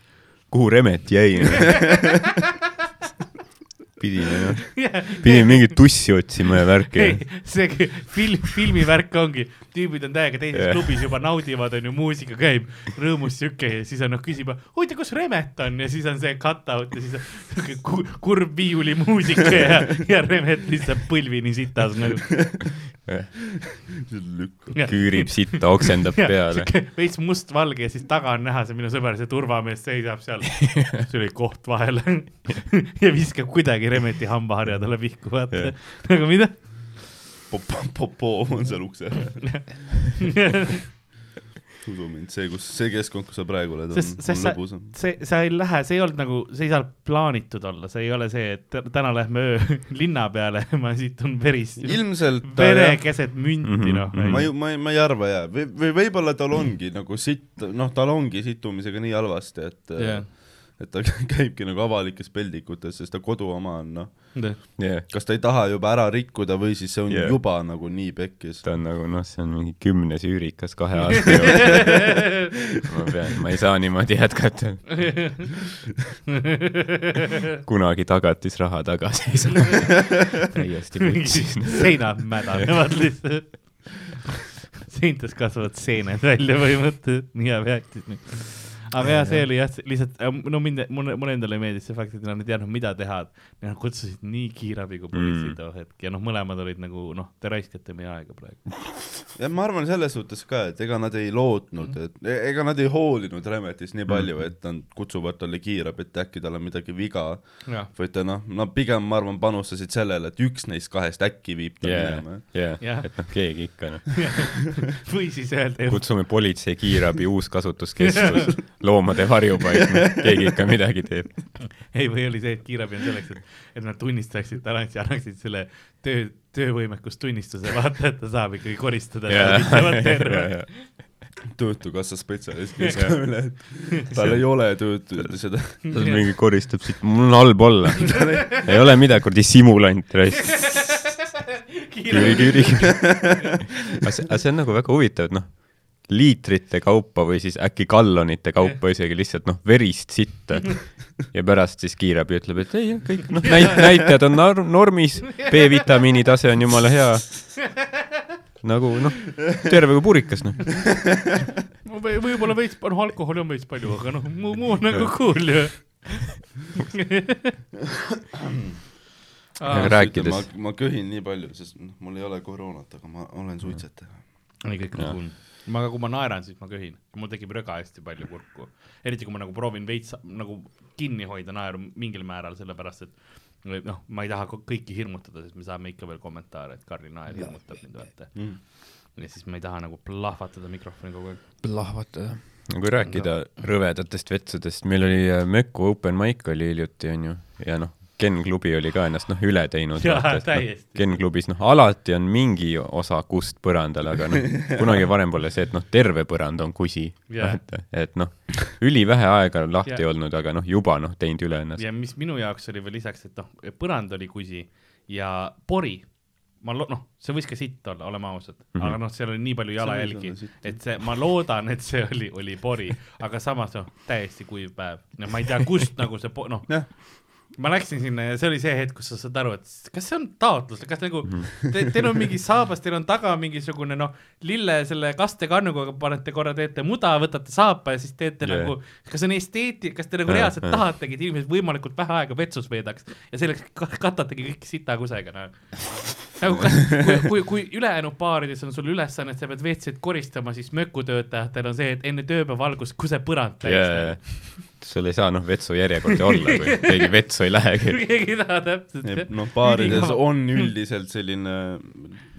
kuhu Remet jäi pidime noh, pidime mingit tussi otsima ja värki see film, filmivärk ongi, tüübid on täiega teises Jah. yeah. klubis juba naudivad, onju, muusika käib, rõõmus siuke ja siis on noh, küsib, huvitav, kus Remet on? Ja siis on see cut out ja siis on siuke ku, kurb viiulimuusika ja, ja Remet lihtsalt põlvini sitas nagu. küürib sitta, oksendab peale. veits mustvalge ja siis taga on näha see minu sõber, see turvamees seisab seal, see oli koht vahel. Ja viskab kuidagi Remeti hambaharja talle pihku, vaata nagu mida Popoo on seal ukse ääres. usu mind, see, kus, see keskkond, kus sa praegu oled, on, on sa- lõbusam. see, sa ei lähe, see ei olnud nagu, see ei saa plaanitud olla, see ei ole see, et tä- täna lähme öö linna peale, ma situn verist, ilmselt vere jah, keset münti, Mhm, noh mhm. ma ei, ma ei, ma ei arva jaa, või, või võib-olla tal ongi nagu sitt, noh, tal ongi situmisega nii halvasti, et Jah. Et ta käibki nagu avalikes peldikutes, sest ta kodu oma on, noh. jah, kas ta ei taha juba ära rikkuda või siis see on yeah. juba nagu nii pekkis. ta on nagu noh, see on mingi kümnes üürikas kahe aasta jooksul. ma pean, ma ei saa niimoodi jätkata. kunagi tagatisraha tagasi ei saa. täiesti putsis. seinad mädanevad lihtsalt. seintes kasvavad seened välja põhimõtteliselt, nii hea peatis. Aga jah, see oli jah, lihtsalt, no mind, mulle, mulle endale meeldis see fakt, et nad ei teadnud, mida teha. Nad kutsusid nii kiirabi kui politsei Mm. too hetk ja noh, mõlemad olid nagu noh, te raiskate meie aega praegu. ja ma arvan selles suhtes ka, et ega nad ei lootnud, et e- ega nad ei hoolinud Remetist nii palju, et nad kutsuvad talle kiirabi, et äkki tal on midagi viga. vaid ta noh, no pigem ma arvan, panustasid sellele, et üks neist kahest äkki viib ta jah minema,. Jah. jah, et noh, keegi ikka noh, või siis öelda, kutsume politsei, kiirabi, uuskasutuskeskus, loomade varjupaik, keegi ikka midagi teeb. ei, või oli see, et kiirabi on selleks, et, et nad tunnistaksid ja annaksid selle töö, töövõimetustunnistuse, vaata, et ta saab ikkagi koristada terve. töötukassa spetsialist, kes ka üle, et tal ei ole tööd, seda, ta mingi koristab siit, mul on halb olla. ei ole midagi, kuradi simulant raisk. küüri, küüri. aga see, aga see on nagu väga huvitav, et noh, liitrite kaupa või siis äkki gallonite kaupa isegi lihtsalt noh, verist sitta. ja pärast siis kiirabi ütleb, et ei, kõik noh, näit-, näitajad on nor- normis, B-vitamiini tase on jumala hea. nagu noh, terve kui purikas noh. võib-olla veits, noh, alkoholi on veits palju, aga noh, muu, muu on nagu cool ju. Aga rääkides- ma, ma köhin nii palju, sest noh, mul ei ole koroonat, aga ma olen suitsetaja. ei, kõik on cool. ma, kui ma naeran, siis ma köhin, mul tekib röga hästi palju kurku, eriti kui ma nagu proovin veits nagu kinni hoida naeru mingil määral, sellepärast et noh, ma ei taha kõiki hirmutada, sest me saame ikka veel kommentaare, et Karli naer hirmutab mind, vaata. ja siis ma ei taha nagu plahvatada mikrofoni kogu aeg. plahvatada. no kui rääkida rõvedatest vetsudest, meil oli äh, Möku open mic oli hiljuti onju ja noh, Ken klubi oli ka ennast noh üle teinud. Täiesti. Ken klubis noh, alati on mingi osa kust põrandal, aga noh, kunagi varem pole see, et noh, terve põrand on kusi Jaa. et, et noh, ülivähe aega on lahti Jaa. olnud, aga noh, juba noh, teinud üle ennast. ja mis minu jaoks oli veel lisaks, et noh, põrand oli kusi ja pori, ma lo-, noh, see võis ka sitt olla, oleme ausad mm. -hmm. aga noh, seal oli nii palju jalajälgi et see, ma loodan, et see oli, oli pori, aga samas noh, täiesti kuiv päev, no ma ei tea, kust nagu see po-, noh, ma läksin sinna ja see oli see hetk, kus sa saad aru, et kas see on taotlus, kas nagu te, teil on mingi saabas, teil on taga mingisugune noh, lille selle kastekannuga panete korra, teete muda, võtate saapa ja siis teete yeah. nagu, kas see on esteetik, kas te nagu reaalselt jah. tahategi, et inimesed võimalikult vähe aega vetsus veedaks ja selleks ka- katategi kõik sitakusega, noh. nagu kas, kui, kui, kui ülejäänud baarides on sul ülesanne, et sa pead WC-d koristama, siis mökutöötajatel on see, et enne tööpäeva algust kuse põrand täis Yeah. sul ei saa noh, vetsu järjekorda olla, kui keegi vetsu ei lähegi. keegi ei taha täpselt. noh, baarides on üldiselt selline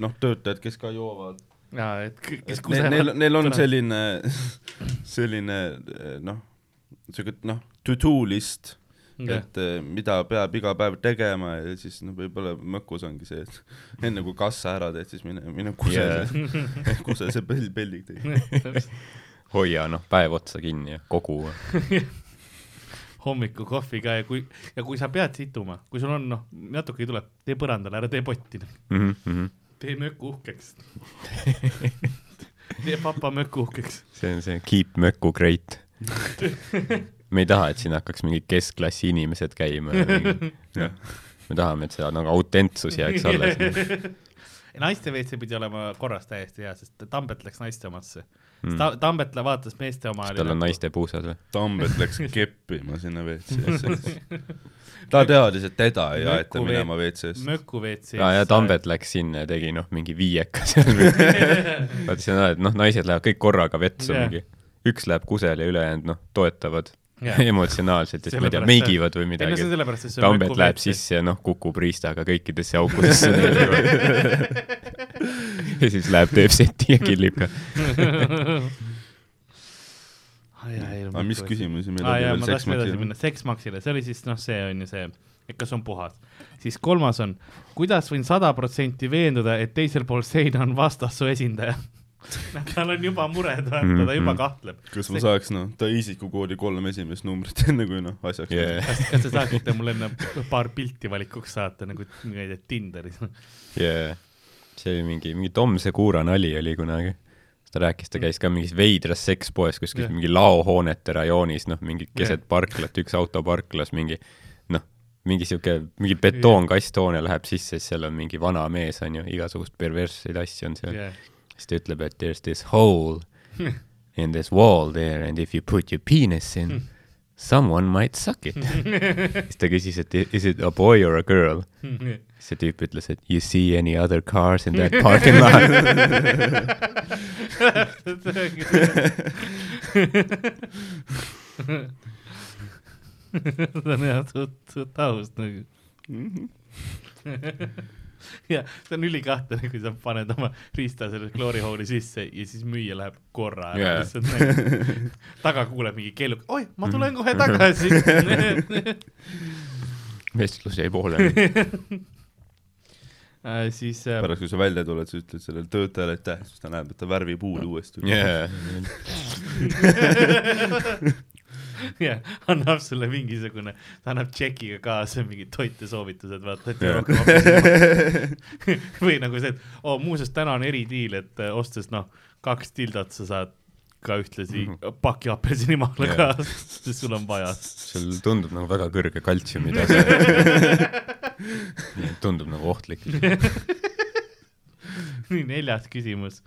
noh, töötajad, kes ka joovad. jaa, et kes et neil, neil, on selline, selline noh, siuke noh, to-do list, et eh, mida peab iga päev tegema ja siis noh, võib-olla mõkus ongi see, et enne kui kassa ära teed, siis mine, mine kuse see, kuse see pell, pellik tegi. hoia noh, päev otsa kinni ja kogu. Hommikukohvi ka ja kui, ja kui sa pead situma, kui sul on noh, natuke tuleb, tee põrandale, ära tee potti, Mm -hmm. tee möku uhkeks. tee papa möku uhkeks. see on see keep möku great. me ei taha, et siin hakkaks mingid keskklassi inimesed käima mingi me tahame, et see nagu autentsus jääks alles. naiste WC pidi olema korras täiesti hea, sest Tambet läks naiste omasse Mm. Ta,. Tambet vaatas meeste oma. kas tal on naiste puusad või? Tambet läks keppima sinna WC-sse. ta teadis, et teda ei aeta minema WC-sse. möku WC-s. ja, ja Tambet läks sinna ja tegi noh, mingi viieka seal. vaata, see on, et noh, naised lähevad kõik korraga vetsu Jah. mingi, üks läheb kusele ja ülejäänud noh, toetavad Jah. emotsionaalselt siis ma ei tea, meigivad või midagi et Tambet läheb sisse ja noh, kukub riistaga kõikidesse aukudesse. ja siis läheb, teeb seti ja killib ka. aga mis küsimusi meil aa oli veel seksmaksile? seksmaksile, see oli siis noh, see on ju see, et kas on puhas. siis kolmas on, kuidas võin sada protsenti veenduda, et teisel pool seina on vastassu esindaja? tal on juba mured, vaata, ta juba Mhm. kahtleb. kas ma saaks noh, ta isikukoodi kolm esimest numbrit enne kui noh, asjaks Yeah. kas, kas te saaksite mulle enne paar pilti valikuks saata nagu, ma ei tea, Tinderis? yeah.. See oli mingi, mingi Tom Segura nali oli kunagi. ta rääkis, ta käis ka mingis veidras sekspoes kuskil Jah. mingi laohoonete rajoonis, noh, mingi keset Jah. parklat, üks auto parklas, mingi noh, mingi sihuke, mingi betoonkasthoone läheb sisse, siis seal on mingi vana mees, on ju, igasugust perversseid asju on seal yeah.. siis ta ütleb, et there's this hole in this wall there and if you put your penis in, someone might suck it. siis ta küsis, et is it a boy or a girl? See tüüp ütles, et you see any other cars in that parking lot? see on jah suht, suht aus nagu. ja see on ülikahtlane, kui sa paned oma riista selle kloorihooni sisse ja siis müüja läheb korra ära Jaa. lihtsalt nagu, taga kuuleb mingi kelluk, oi, ma tulen kohe tagasi. vestlus jäi pooleli. Äh, siis äh, pärast, kui sa välja tuled, sa ütled sellele töötajale aitäh, siis ta näeb, et ta värvib huuli uuesti. Yeah. jah, annab sulle mingisugune, ta annab tšekiga kaasa mingid toitesoovitused, vaata, et apelsini. või nagu see, et oo oh, muuseas täna on eridiil, et äh, ostes noh, kaks tildot sa saad ka ühtlasi paki apelsinimahla ka, sest sul on vaja. sul tundub nagu väga kõrge kaltsiumi tase. tundub nagu ohtlik. nii, neljas küsimus.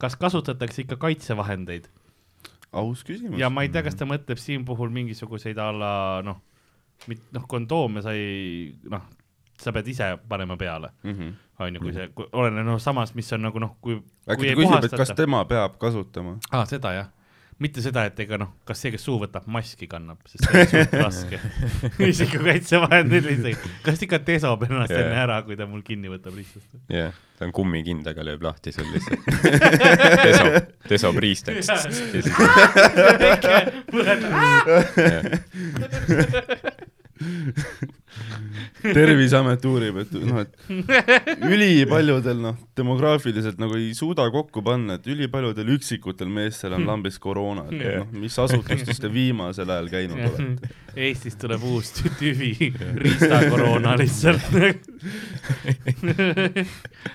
kas kasutatakse ikka kaitsevahendeid aus küsimus. ja ma ei tea, kas ta mõtleb siin puhul mingisuguseid a la noh, noh, kondoome sa ei, noh, sa pead ise panema peale, Mhm. On ju, kui see, oleneb noh, samas, mis on nagu noh, kui, äkki ta küsib, et kas. tema peab kasutama? aa, seda jah. mitte seda, et ega noh, kas see, kes suu võtab, maski kannab, sest see on suht raske. isikukaitsevahendid lihtsalt, kas ikka desab ennast Jaa. enne ära, kui ta mul kinni võtab lihtsalt. jah, ta on kummikindaga lööb lahti sul lihtsalt. desob riistaks. ja siis terviseamet uurib, et noh, et ülipaljudel noh, demograafiliselt nagu ei suuda kokku panna, et ülipaljudel üksikutel meestel on lambis koroona, et Jah. noh, mis asutustes te viimasel ajal käinud olete? Eestis tuleb uus tü- tüvi, riistakoroona lihtsalt.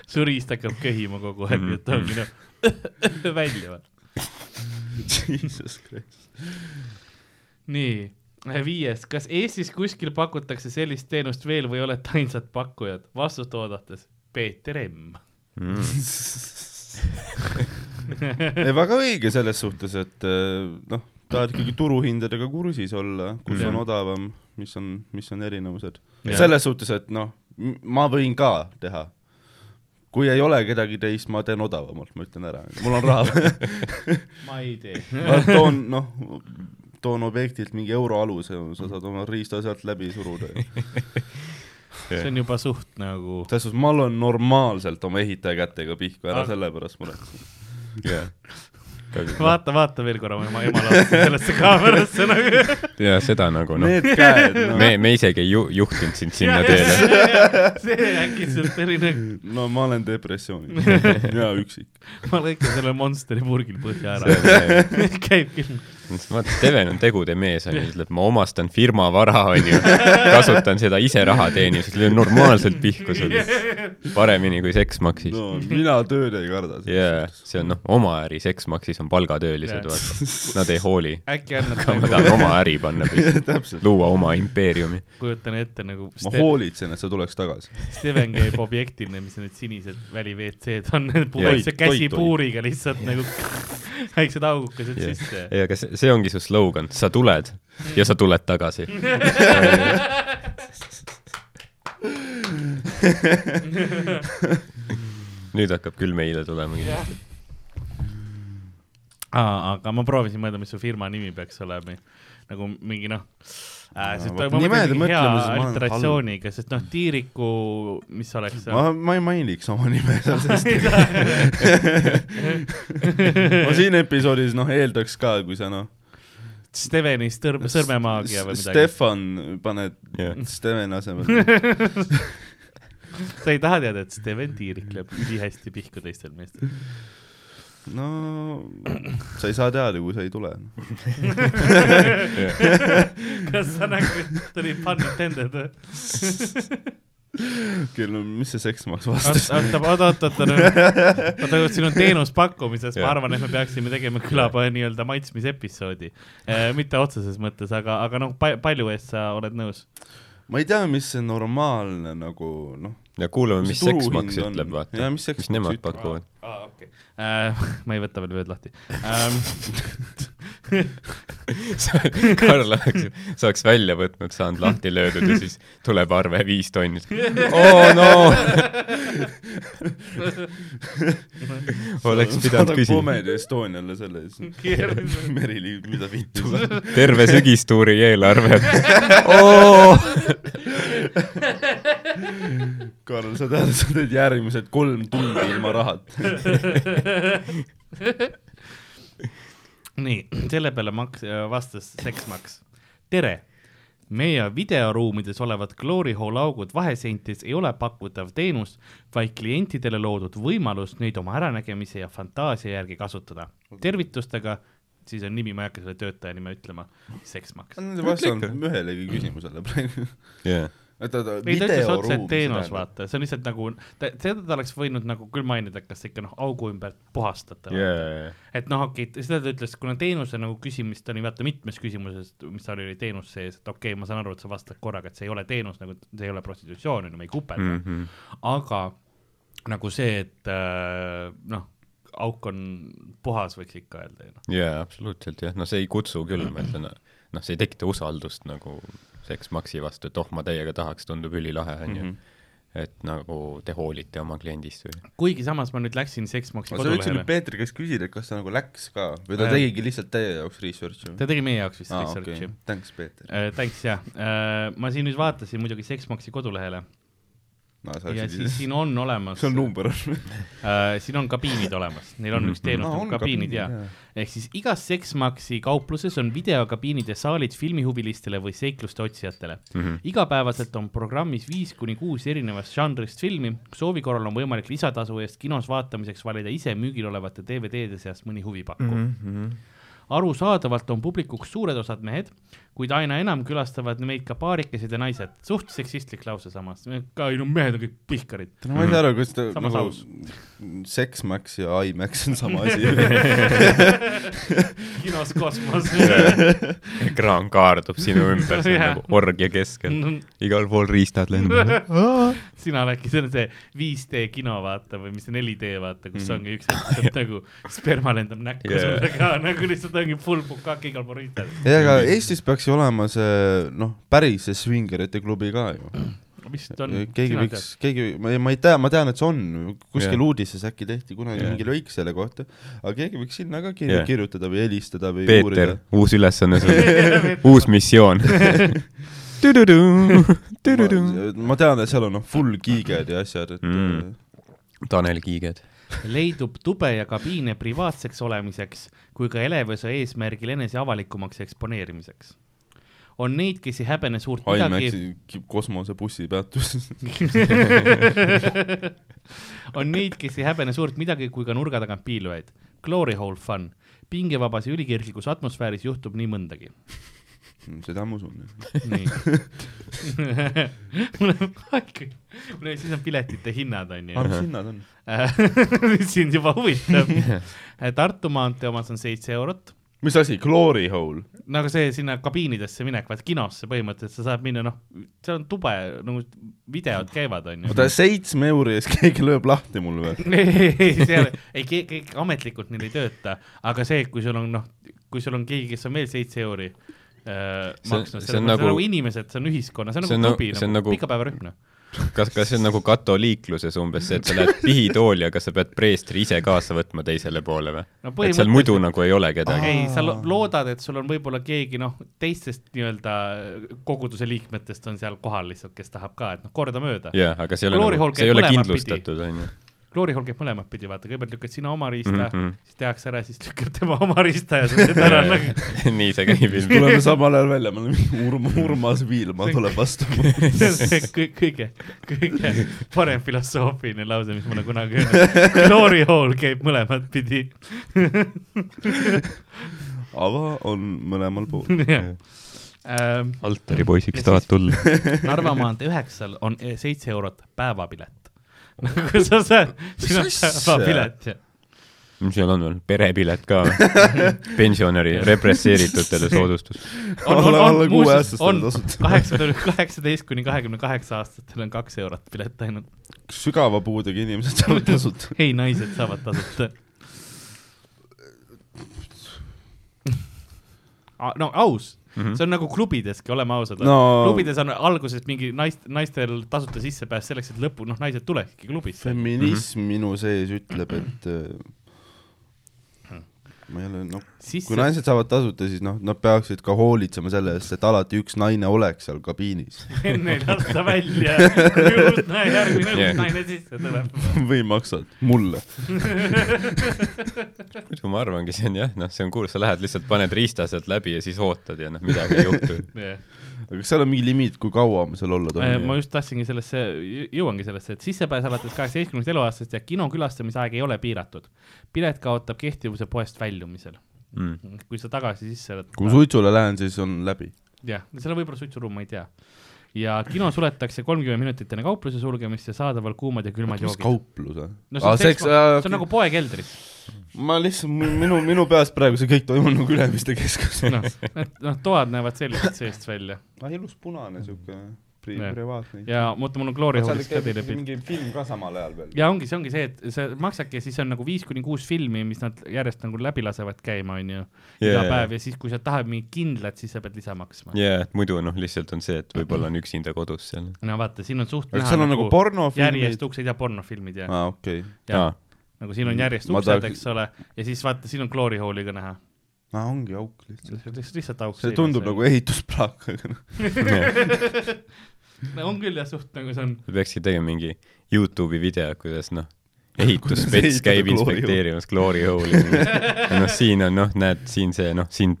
su riist hakkab köhima kogu aeg, et ongi noh, välja? Jesus Christ. nii, viies, kas Eestis kuskil pakutakse sellist teenust veel või olete ainsad pakkujad? vastust oodates, Peeter M. mm. ei, väga õige selles suhtes, et eh, noh, tahad ikkagi turuhindadega kursis olla, kus Jah. on odavam, mis on, mis on erinevused. Selles suhtes, et noh, ma võin ka teha. kui ei ole kedagi teist, ma teen odavamalt, ma ütlen ära, mul on raha. ma ei tee. ma toon, noh, toon objektilt mingi euro aluse, sa saad oma riista sealt läbi suruda. see on juba suht nagu, selles suhtes ma olen normaalselt oma ehitaja kätega pihku, ära Ah. selle pärast muretse. jah. vaata, vaata veel korra mu ema, laadib sellesse kaamerasse nagu. ja seda nagu noh, Need käed, no, me, me isegi ei ju- juhtinud sind sinna teele. see äkitselt selline, no ma olen depressioonis ja üksik. ma lõikan selle Monsteri purgil põhja ära. käib küll. vaata, Steven on tegude mees, onju, ütleb, ma omastan firma vara, onju, kasutan seda ise raha teenimiseks, löön normaalselt pihku sulle. paremini kui Sexmaxis. no mina tööd ei karda. jaa, see on noh, oma äri, Sexmaxis on palgatöölised, vaata. Nad ei hooli. äkki annad aga ma nagu, tahan oma äri panna püsti, täpselt. luua oma impeeriumi. kujutan ette nagu ma Ste hoolitsen, et sa tuleks tagasi. Steven käib objektina, mis need sinised väli-WC-d on, see käsi puuriga lihtsalt nagu väiksed augukesed sisse. ei, aga see, see ongi su slogan, sa tuled ja sa tuled tagasi. nüüd hakkab küll meile tulema kindlasti. Aga ma proovisin mõelda, mis su firma nimi peaks olema, nagu mingi noh sest nimede mõtlen mingi hea alliteratsiooniga, sest noh, Tiiriku, mis oleks ma, ma ei mainiks oma nime seal, sest ma siin episoodis noh, eeldaks ka, kui sa noh, Steveni sõrm, sõrmemaagia või midagi. Stefan paned Jah. Steveni asemel. sa ei taha teada, et Steven Tiirik lööb ülihästi pihku teistel meestel. No sa ei saa teada, kui sa ei tule. kas sa nagu, tuli pun intended või? küll, no mis see seksmaks oota, vastas? oota, oota, oota, oota, oota, siin on teenuspakkumises, ma arvan, et me peaksime tegema külapoe nii-öelda maitsmisepisoodi. mitte otseses mõttes, aga, aga noh, palju eest sa oled nõus? ma ei tea, mis see normaalne nagu noh. Ja kuulame, mis on? ütleb, vaata mis mis nemad ütleb? pakuvad. aa, okei. ma ei võta veel vööd lahti um,. Karl oleks, sa oleks välja võtnud, saanud lahti löödud ja siis tuleb arve viis tonni. oo no. oleks pidanud küsima. Comedy Estoniale selle ees. Merili, mida vittu. terve sügistuuri eelarve. oo. Karl, sa tead, sa teed järgmised kolm tundi ilma rahata. nii, selle peale Max äh, vastas Sexmax. tere, meie videoruumides olevad glory hole augud vaheseintes ei ole pakutav teenus, vaid klientidele loodud võimalus neid oma äranägemise ja fantaasia järgi kasutada. tervitustega, siis on nimi, ma ei hakka selle töötaja nime ütlema, ei vastanud ühelegi küsimusele praegu. jah, oota, oota, ei, ta ütles otse, et videoruum. teenus, vaata, see on lihtsalt nagu, seda ta oleks võinud nagu küll mainida, kas ikka noh, augu ümber puhastada jaa, et noh, okei okay,, seda ta ütles, kuna teenuse nagu küsimist oli vaata mitmes küsimuses, mis tal oli teenus sees, et okei okay,, ma saan aru, et sa vastad korraga, et see ei ole teenus nagu, see ei ole prostitutsioon, on ju, me ei kupelda mm. -hmm. aga nagu see, et äh, noh, auk on puhas, võiks ikka öelda ju noh. jaa, absoluutselt jah, no see ei kutsu küll, ma ütlen, noh, see ei tekita usaldust nagu Sexmaxi vastu, et oh, ma teiega tahaks, tundub ülilahe, onju. Mhm. et nagu te hoolite oma kliendist või? kuigi samas ma nüüd läksin Sexmoxi sa võiksid kodulehele nüüd, Peetri käest küsida, et kas ta nagu läks ka või ta Äh. tegigi lihtsalt teie jaoks research'i? ta tegi meie jaoks vist aa, research'i okei, thanks, Peeter. äh,. Thanks jah äh,, ma siin nüüd vaatasin muidugi Sexmoxi kodulehele no ja läksid siis siin on olemas see on number äh,, siin on kabiinid olemas, neil on üks teenus nagu kabiinid ja, ehk siis igas Sexmaxi kaupluses on videokabiinid ja saalid filmihuvilistele või seikluste otsijatele mm. Mhm. -hmm. igapäevaselt on programmis viis kuni kuus erinevast žanrist filmi, soovi korral on võimalik lisatasu eest kinos vaatamiseks valida ise müügil olevate DVD-de seast mõni huvipakkuv mm. -hmm. Arusaadavalt on publikuks suured osad mehed, kuid aina enam külastavad meid ka paarikesed ja naised, suht seksistlik lause samas, ka ei no mehed on kõik pihkarid. no ma ei saa aru, kas ta nagu aus. Sexmax ja IMAX on sama asi. kinos kosmos. ekraan kaardub sinu ümber, see on Jah. nagu orgia keskel. igal pool riistad lendavad. sina äkki, see on see 5D kino vaata või mis see 4D vaata, kus Mhm. ongi üks hetk nagu sperma lendab näkku Jaa. sulle ka nagu lihtsalt ongi full bukak igal pool riistad. ei, aga Eestis peaks ju olema see noh, päris see svingerite klubi ka ju. vist on, keegi võiks, keegi, ma ei, ma ei tea, ma tean, et see on, kuskil Jah. uudises äkki tehti kunagi Jah. mingi lõik selle kohta, aga keegi võiks sinna ka kir Jah. kirjutada või helistada või Peeter uurida., uus ülesanne sulle, uus missioon. ma tean, et seal on noh, full giiged ja asjad, et Mm. mm. Tanel Kiiged. Leidub tube ja kabiine privaatseks olemiseks kui ka elevuse eesmärgil enese avalikumaks eksponeerimiseks. on neid, kes ei häbene suurt midagi, IMAX-i kosmosebussi peatus. on neid, kes ei häbene suurt midagi kui ka nurga tagant piilujaid. Glory hole fun. pingevabas ja ülikirglikus atmosfääris juhtub nii mõndagi. Seda ma usun. nii. mul on, mul on, siis on piletite hinnad, onju. mis hinnad on? sind juba huvitab. Tartu maantee omas on seitse eurot, mis asi, Glory Hole? nagu see sinna kabiinidesse minek, vaat kinosse põhimõtteliselt sa saad minna, noh, seal on tube, nagu videod käivad, onju. oota, seitsme euri eest keegi lööb lahti mul või? ei, ei, seal, ei, keegi ametlikult neil ei tööta, aga see, kui sul on, noh, kui sul on keegi, kes on veel seitse euri äh, maksnud, see on nagu- nagu inimesed, see on ühiskonna, see on nagu nagu- klubi, on nagu nagu- pikapäevarühm, noh. kas, kas see on nagu katoliikluses umbes see, et sa lähed pihitooli, aga sa pead preestri ise kaasa võtma teisele poole või? no et seal muidu nagu ei ole kedagi. ei, sa lo- loodad, et sul on võib-olla keegi noh, teistest nii-öelda koguduse liikmetest on seal kohal lihtsalt, kes tahab ka, et noh, kordamööda. jaa, aga see ei ole nagu, see ei ole kindlustatud, onju. Glory Hall käib mõlemat pidi, vaata, kõigepealt lükkad sina oma riista mm. -hmm. siis tehakse ära, siis lükkab tema oma riista ja sa teed ära nagu nii see käib ilmselt. tuleme samal ajal välja, me oleme Urm-, Urmas Viilma tuleb vastu. see on see kõige, kõige, parem filosoofiline lause, mis ma olen kunagi. Glory Hall käib mõlemat pidi. ava on mõlemal pool. Ähm, altaripoisiks Ja tahad siis- tulla? Narva maantee üheksal on seitse eurot päevapilet. nagu sa saad, Mis asja? päevapilet ja mis seal on veel, perepilet ka pensionäri represseeritutele soodustus. on, on, on, muuseas on tasuta. kaheksa, kaheksateist kuni kahekümne kaheksa aastatel on kaks eurot pilet ainult. sügava puudega inimesed saavad tasuta. ei, naised saavad tasuta. no aus, see on nagu klubideski, oleme ausad No- klubides on alguses mingi naist, naistel tasuta sissepääs selleks, et lõppu, noh, naised tulekski klubisse. feminism minu sees ütleb, et ma ei ole, noh, kui, naised saavad tasuta, siis noh, nad peaksid ka hoolitsema selle eest, et alati üks naine oleks seal kabiinis enne ei lasta välja, kui uus naine, järgmine Yeah. uus naine sisse tuleb. või maksad mulle. muidu ma arvangi, see on jah, noh, see on kuulus, sa lähed lihtsalt paned riista sealt läbi ja siis ootad ja noh, midagi ei juhtu. Aga kas seal on mingi limiit, kui kaua ma seal olla ma tohin? just tahtsingi sellesse, jõuangi sellesse, et sissepääs alates kaheksateistkümnendast eluaastast ja kino külastamisaeg ei ole piiratud. pilet kaotab kehtivuse poest väljumisel. Mm. kui sa tagasi sisse oled. kui suitsule lähen, siis on läbi. jah, seal on võib-olla suitsuruum, ma ei tea. Ja kino suletakse kolmkümmend minutit enne kaupluse sulgemist ja saadaval kuumad ja külmad mis joogid. kauplus või? no see on, seks, see on nagu poe keldris. ma lihtsalt, minu, minu peas praegu see kõik toimub nagu Ülemiste keskuses. noh, noh, toad näevad sellised seest välja ah, ilus punane siuke pri- Jah. privaatne. ja oota, mul on Glory Hallist ka teile pilt. mingi film ka samal ajal veel. ja ongi, see ongi see, et see maksabki ja siis on nagu viis kuni kuus filmi, mis nad järjest nagu läbi lasevad käima, onju, iga Jaa. päev ja siis, kui sa tahad mingit kindlat, siis sa pead lisa maksma. jaa, et muidu noh, lihtsalt on see, et võib-olla on üksinda kodus seal. no vaata, siin on suht seal on nagu pornofilmid järjest. uksed ja pornofilmid ja, aa, okei. ja aa, nagu siin on järjest uksed, tahaks- eks ole, ja siis vaata, siin on Glory Halli ka näha. aa, ongi auk lihtsalt. lihtsalt, auk. see tundub nagu ehitusplaak, aga noh. no,. on küll jah, suht nagu see on. peakski tegema mingi Youtube'i video, kuidas noh, ehitusspets ehitada käib inspekteerimas Glory Hole'i. ja noh, siin on noh, näed, siin see noh, siin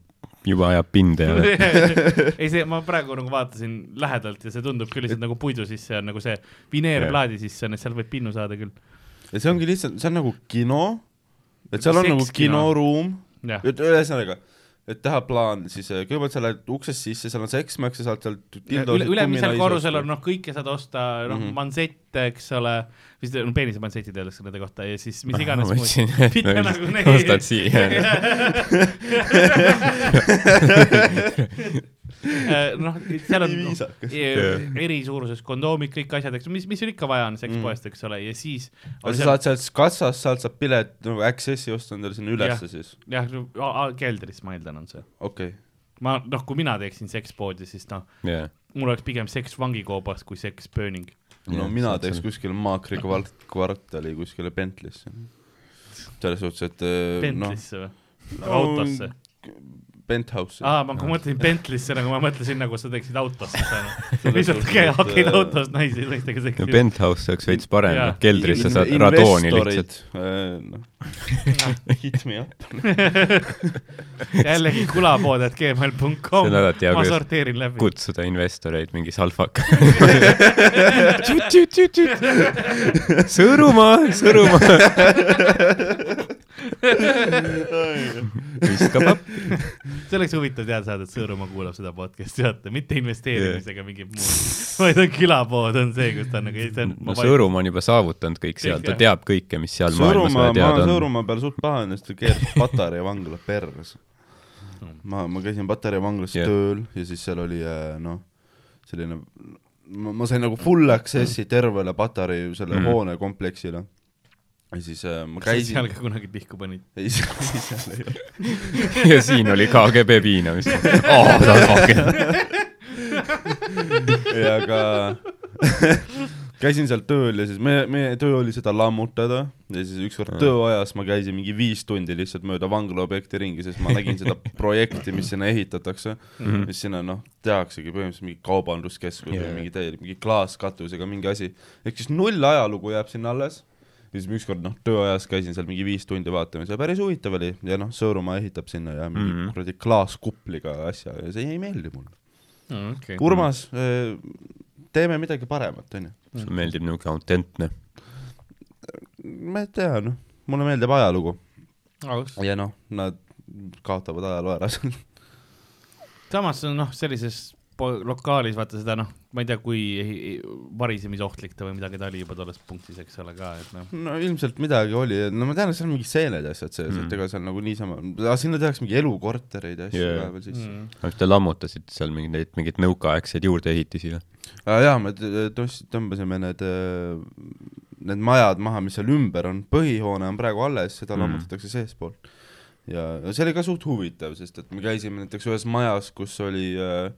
juba ajab pinde ja ei, see, ma praegu nagu vaatasin lähedalt ja see tundub küll lihtsalt nagu puidu sisse on nagu see vineerplaadi sisse on, et seal võib pinnu saada küll. ja see ongi lihtsalt, see on nagu kino, et seal on nagu kinoruum, et ühesõnaga, et teha plaan, siis äh, kõigepealt sa lähed uksest sisse, seal on seksmaks ja sealt sealt üle, ülemisel korrusel on noh, kõike saad osta, noh mm. -hmm. mansette, eks ole, vist no peenise mansetid öeldakse nende kohta ja siis mis iganes ma muud. Mitte nagu no, need. ostad siia. noh, seal on e- eri suuruses kondoomid, kõik asjad, eks, mis, mis sul ikka vaja on sekspoest, eks ole, ja siis aga sa saad sealt kassast, sealt saab pilet nagu Accessi osta endale sinna ülesse siis, jah, keldris ma eeldan, on see. okei okay.. ma noh, kui mina teeksin sekspoodi, siis noh, jaa, mul oleks pigem seks vangikoobas kui seks pööning. no Jah, mina teeks kuskile Maakri kvart-, kvartali kuskile Bentley'sse. selles suhtes, et äh, Bentley'sse või? autosse. Penthouse'i. aa, ma kui mõtlesin Bentley'sse nagu ma mõtlesin nagu sa teeksid autosse Selles lihtsalt hakeid äh, autos naisi naistega no seksi. penthouse oleks veits parem Jaa., keldris sa saad radooni lihtsalt. noh, hit me up. jällegi kulapood, et gmail.com See on alati hea, ma sorteerin läbi. kutsuda investoreid mingi salfaka. Sõõrumaa, Sõõrumaa. Viskab appi. see oleks huvitav teada saada, et Sõõrumaa kuulab seda podcast'i, vaata, mitte investeerimisega mingit muud, vaid on külapood on see, kus ta on nagu, on no Sõõrumaa on juba saavutanud kõik seal, ta teab kõike, mis seal maailmas Sõõrumaa, vaja ma teada on. Sõõrumaa peal suht pahane, sest ta keeras Patarei vangla perse. ma, ma käisin Patarei vanglas yeah. tööl ja siis seal oli äh, noh, selline, ma, ma sain nagu full access'i tervele Patarei selle mm. hoonekompleksile. Ja siis äh, ma käisin seal, ka kunagi pihku panid? ei seal ei ole. ja siin oli KGB piinamist oh,. ja ka käisin seal tööl ja siis meie, meie töö oli seda lammutada ja siis ükskord tööajas ma käisin mingi viis tundi lihtsalt mööda vanglaobjekti ringi, sest ma nägin seda projekti, mis sinna ehitatakse mm, -hmm. mis sinna noh, tehaksegi põhimõtteliselt mingi kaubanduskeskus yeah. Või mingi täielik, mingi klaaskatusega mingi asi. ehk siis null ajalugu jääb sinna alles siis ükskord noh, tööajas käisin seal mingi viis tundi vaatamas ja päris huvitav oli ja noh, Sõõrumaa ehitab sinna ja mingi mm Mhm. -hmm. kuradi klaaskupliga asja ja see ei meeldi mulle. okei. Urmas, teeme midagi paremat, onju. sulle meeldib niisugune autentne. ma ei tea, noh, mulle meeldib ajalugu aus. ja noh, nad kaotavad ajaloo ära seal. samas noh, sellises lokaalis vaata seda noh, ma ei tea, kui varisemisohtlik ta või midagi ta oli juba tolles punktis, eks ole ka, et noh. no ilmselt midagi oli, no ma tean, et seal on mingid seened ja asjad sees mm., et ega seal nagu niisama, sinna tehakse mingi elukortereid ja asju yeah. vahepeal sisse Mm. kas te lammutasite seal mingeid, mingeid nõukaaegseid juurdeehitisi või? jaa, me tõmbasime need, need majad maha, mis seal ümber on, põhihoone on praegu alles, seda Mm. mm. lammutatakse seestpoolt. ja ja see oli ka suht huvitav, sest et me käisime näiteks ühes majas, kus oli äh,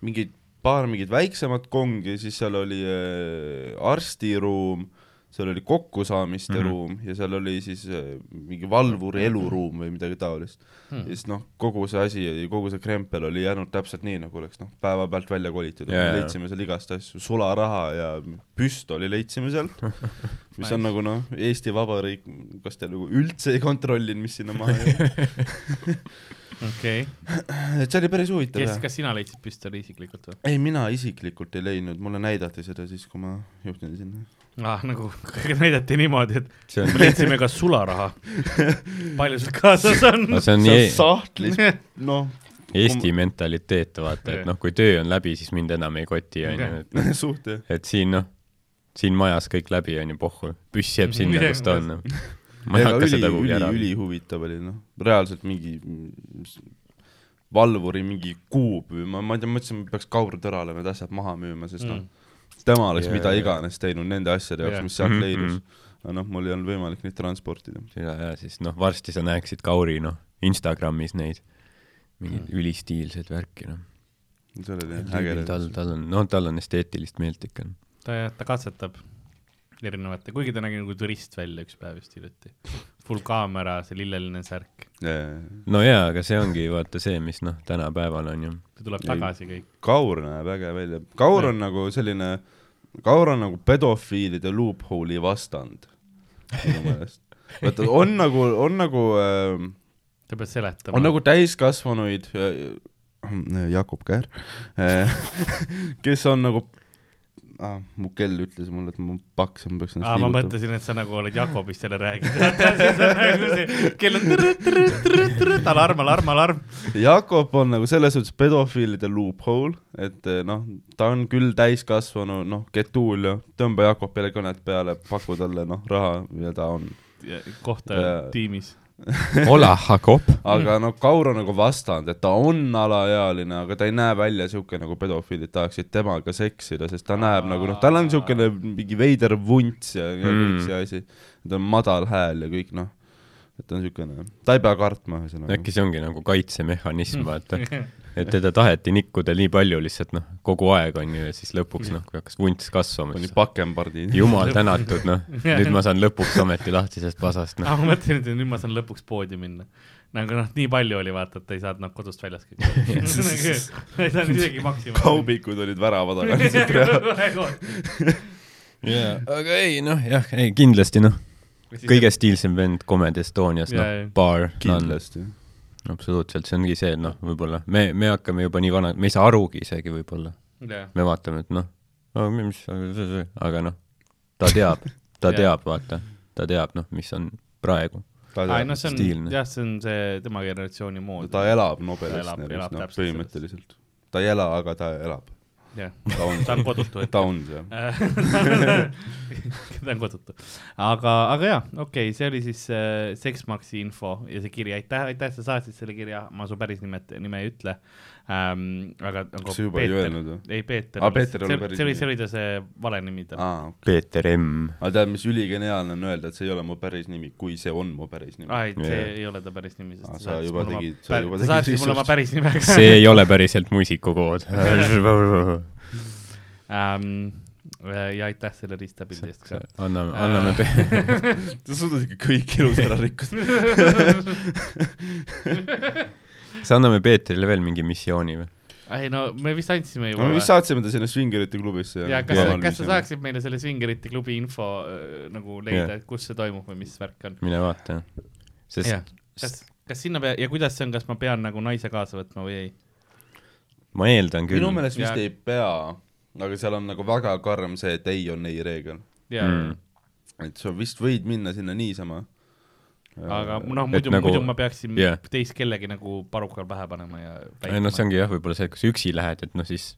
mingid paar mingit väiksemat kongi, siis seal oli äh, arstiruum, seal oli kokkusaamiste mm Mhm. -hmm. ruum ja seal oli siis äh, mingi valvuri eluruum või midagi taolist Hmm. ja siis noh, kogu see asi, kogu see krempel oli jäänud täpselt nii, nagu oleks noh, päevapealt välja kolitud yeah., leidsime seal igast asju, sularaha ja püstoli leidsime sealt, mis Nice. on nagu noh, Eesti Vabariik, kas te nagu üldse ei kontrollinud, mis sinna maha jäi, okei, et see oli päris huvitav kes, kas sina leidsid püstoli isiklikult või? ei, mina isiklikult ei leidnud, mulle näidati seda siis, kui ma juhtisin sinna. ah,. nagu näidati niimoodi, et on, leidsime ka sularaha. palju sul kaasas on no? see on nii on sahtlis, noh, Eesti mentaliteet, vaata, et noh, kui töö on läbi, siis mind enam ei koti, onju, et suht jah. et siin noh, siin majas kõik läbi onju, pohhu, püss jääb sinna, kus ta on. Ma ei hakka üli seda, kuhugi ära. ülihuvitav oli noh, reaalselt mingi mm, valvuri mingi kuub või ma, ma ei tea, mõtlesin, et peaks kaurtõrale need asjad maha müüma, sest noh, tema oleks Jaa, mida jaa. iganes teinud nende asjade jaoks Jaa., mis sealt Mhm, leidus mhm.. aga noh, mul ei olnud võimalik neid transportida. ja, ja siis noh, varsti sa näeksid Kauri noh, Instagramis neid mingeid ülistiilseid värki noh. see oli jah äge. tal, tal on, no tal on esteetilist meelt ikka. ta, ta katsetab erinevate, kuigi ta nägi nagu turist välja üks päev just hiljuti. full kaamera, see lilleline särk, no jaa, aga see ongi vaata see, mis noh, tänapäeval on ju. ta tuleb tagasi kõik. Kaur näeb äge välja, Kaur on nagu selline, Kaur on nagu pedofiilide loophole'i vastand minu meelest. vaata, on nagu, on nagu äh, sa pead seletama. on nagu täiskasvanuid, Jakob Käär, kes on nagu ah,, mu kell ütles mulle, et ma paks ja ma peaks ennast aa, ma mõtlesin, et sa nagu oled Jakobist jälle rääkinud. nagu kell on trõt-trõt-trõt-trõt, alarm, alarm, alarm. Jakob on nagu selles suhtes pedofiilide loophole, et eh, noh, ta on küll täiskasvanu, noh, Getuul ja tõmba Jakobile kõnet peale, paku talle noh, raha ja ta on. kohta Jaa. tiimis. Ola, Jakob. aga noh, Kaur on nagu vastand, et ta on alaealine, aga ta ei näe välja siuke nagu pedofiilid tahaksid temaga seksida, sest ta näeb nagu noh, tal on siukene mingi veider vunts ja, ja kõik Mm. see asi. ta on madal hääl ja kõik noh, et ta on siukene, ta ei pea kartma ühesõnaga. äkki see ongi nagu kaitsemehhanism, vaata. et teda taheti nikkuda nii palju lihtsalt noh, kogu aeg on ju ja siis lõpuks noh, kui hakkas vunts kasvama, pani siis pakembardi. jumal tänatud noh, nüüd ma saan lõpuks ometi lahti sellest pasast noh. ma mõtlesin, et nüüd ma saan lõpuks poodi minna. nagu noh, nii palju oli vaata, et ei saanud noh kodust väljas kõik. ei saanud isegi maksimum. kaubikud olid värava taga lihtsalt jaa, aga ei noh, jah, ei kindlasti noh, kõige stiilsem vend Comedy Estonias, noh None, kindlasti. absoluutselt, see ongi see, noh, võib-olla me, me hakkame juba nii vanad, me ei saa arugi isegi võib-olla, me vaatame, et noh, mis, aga noh, ta teab, ta teab, vaata, ta teab noh, mis on praegu. ai no see on Stiilne. jah, see on see tema generatsiooni mood. ta elab Ta Nobelist elab- noh, täpselt põhimõtteliselt. ta ei ela, aga ta elab. jah, ta on kodutu ta on see. ta on kodutu. aga, aga jaa, okei okay,, see oli siis äh, Sexmaxi info ja see kiri, aitäh, aitäh, sa saatsid selle kirja, ma su päris nimet, nime ei ütle ähm,. aga nagu kas sa juba ei öelnud või? ei, Peeter Aa, Peeter ei ole see, päris see oli, see oli ta see vale nimi tal. aa, Peeter M. aga tead, mis üligeniaalne on öelda, et see ei ole mu päris nimi, kui see on mu päris nimi. ai, see Jaa. ei ole ta päris nimi, sest Aa, ta sa juba tegid- sa juba tegid saatis mulle oma päris nime see ei ole päriselt muusikukood. ähm,. ja aitäh selle riistapildi eest ka. anname, anname pe-, sa suudad ikka kõik elus ära rikkuda. Kas anname Peetrile veel mingi missiooni või? ei no me vist andsime juba me või? vist saatsime ta sinna Swingerite klubisse ja kas kas sa saaksid meile selle Swingerite klubi info äh, nagu leida et kus see toimub või mis värk on? mine vaata. sest jah, kas, kas sinna pea- ja kuidas see on, kas ma pean nagu naise kaasa võtma või ei? ma eeldan küll minu. meelest vist Ja- ei pea, aga seal on nagu väga karm see, et ei on ei reegel. ja Mm. et sa vist võid minna sinna niisama. Aga noh, et muidu nagu- muidu ma peaksin yeah. teist kellegi nagu parukal pähe panema ja ei noh, see ongi jah, võib-olla see, et kui sa üksi lähed, et noh, siis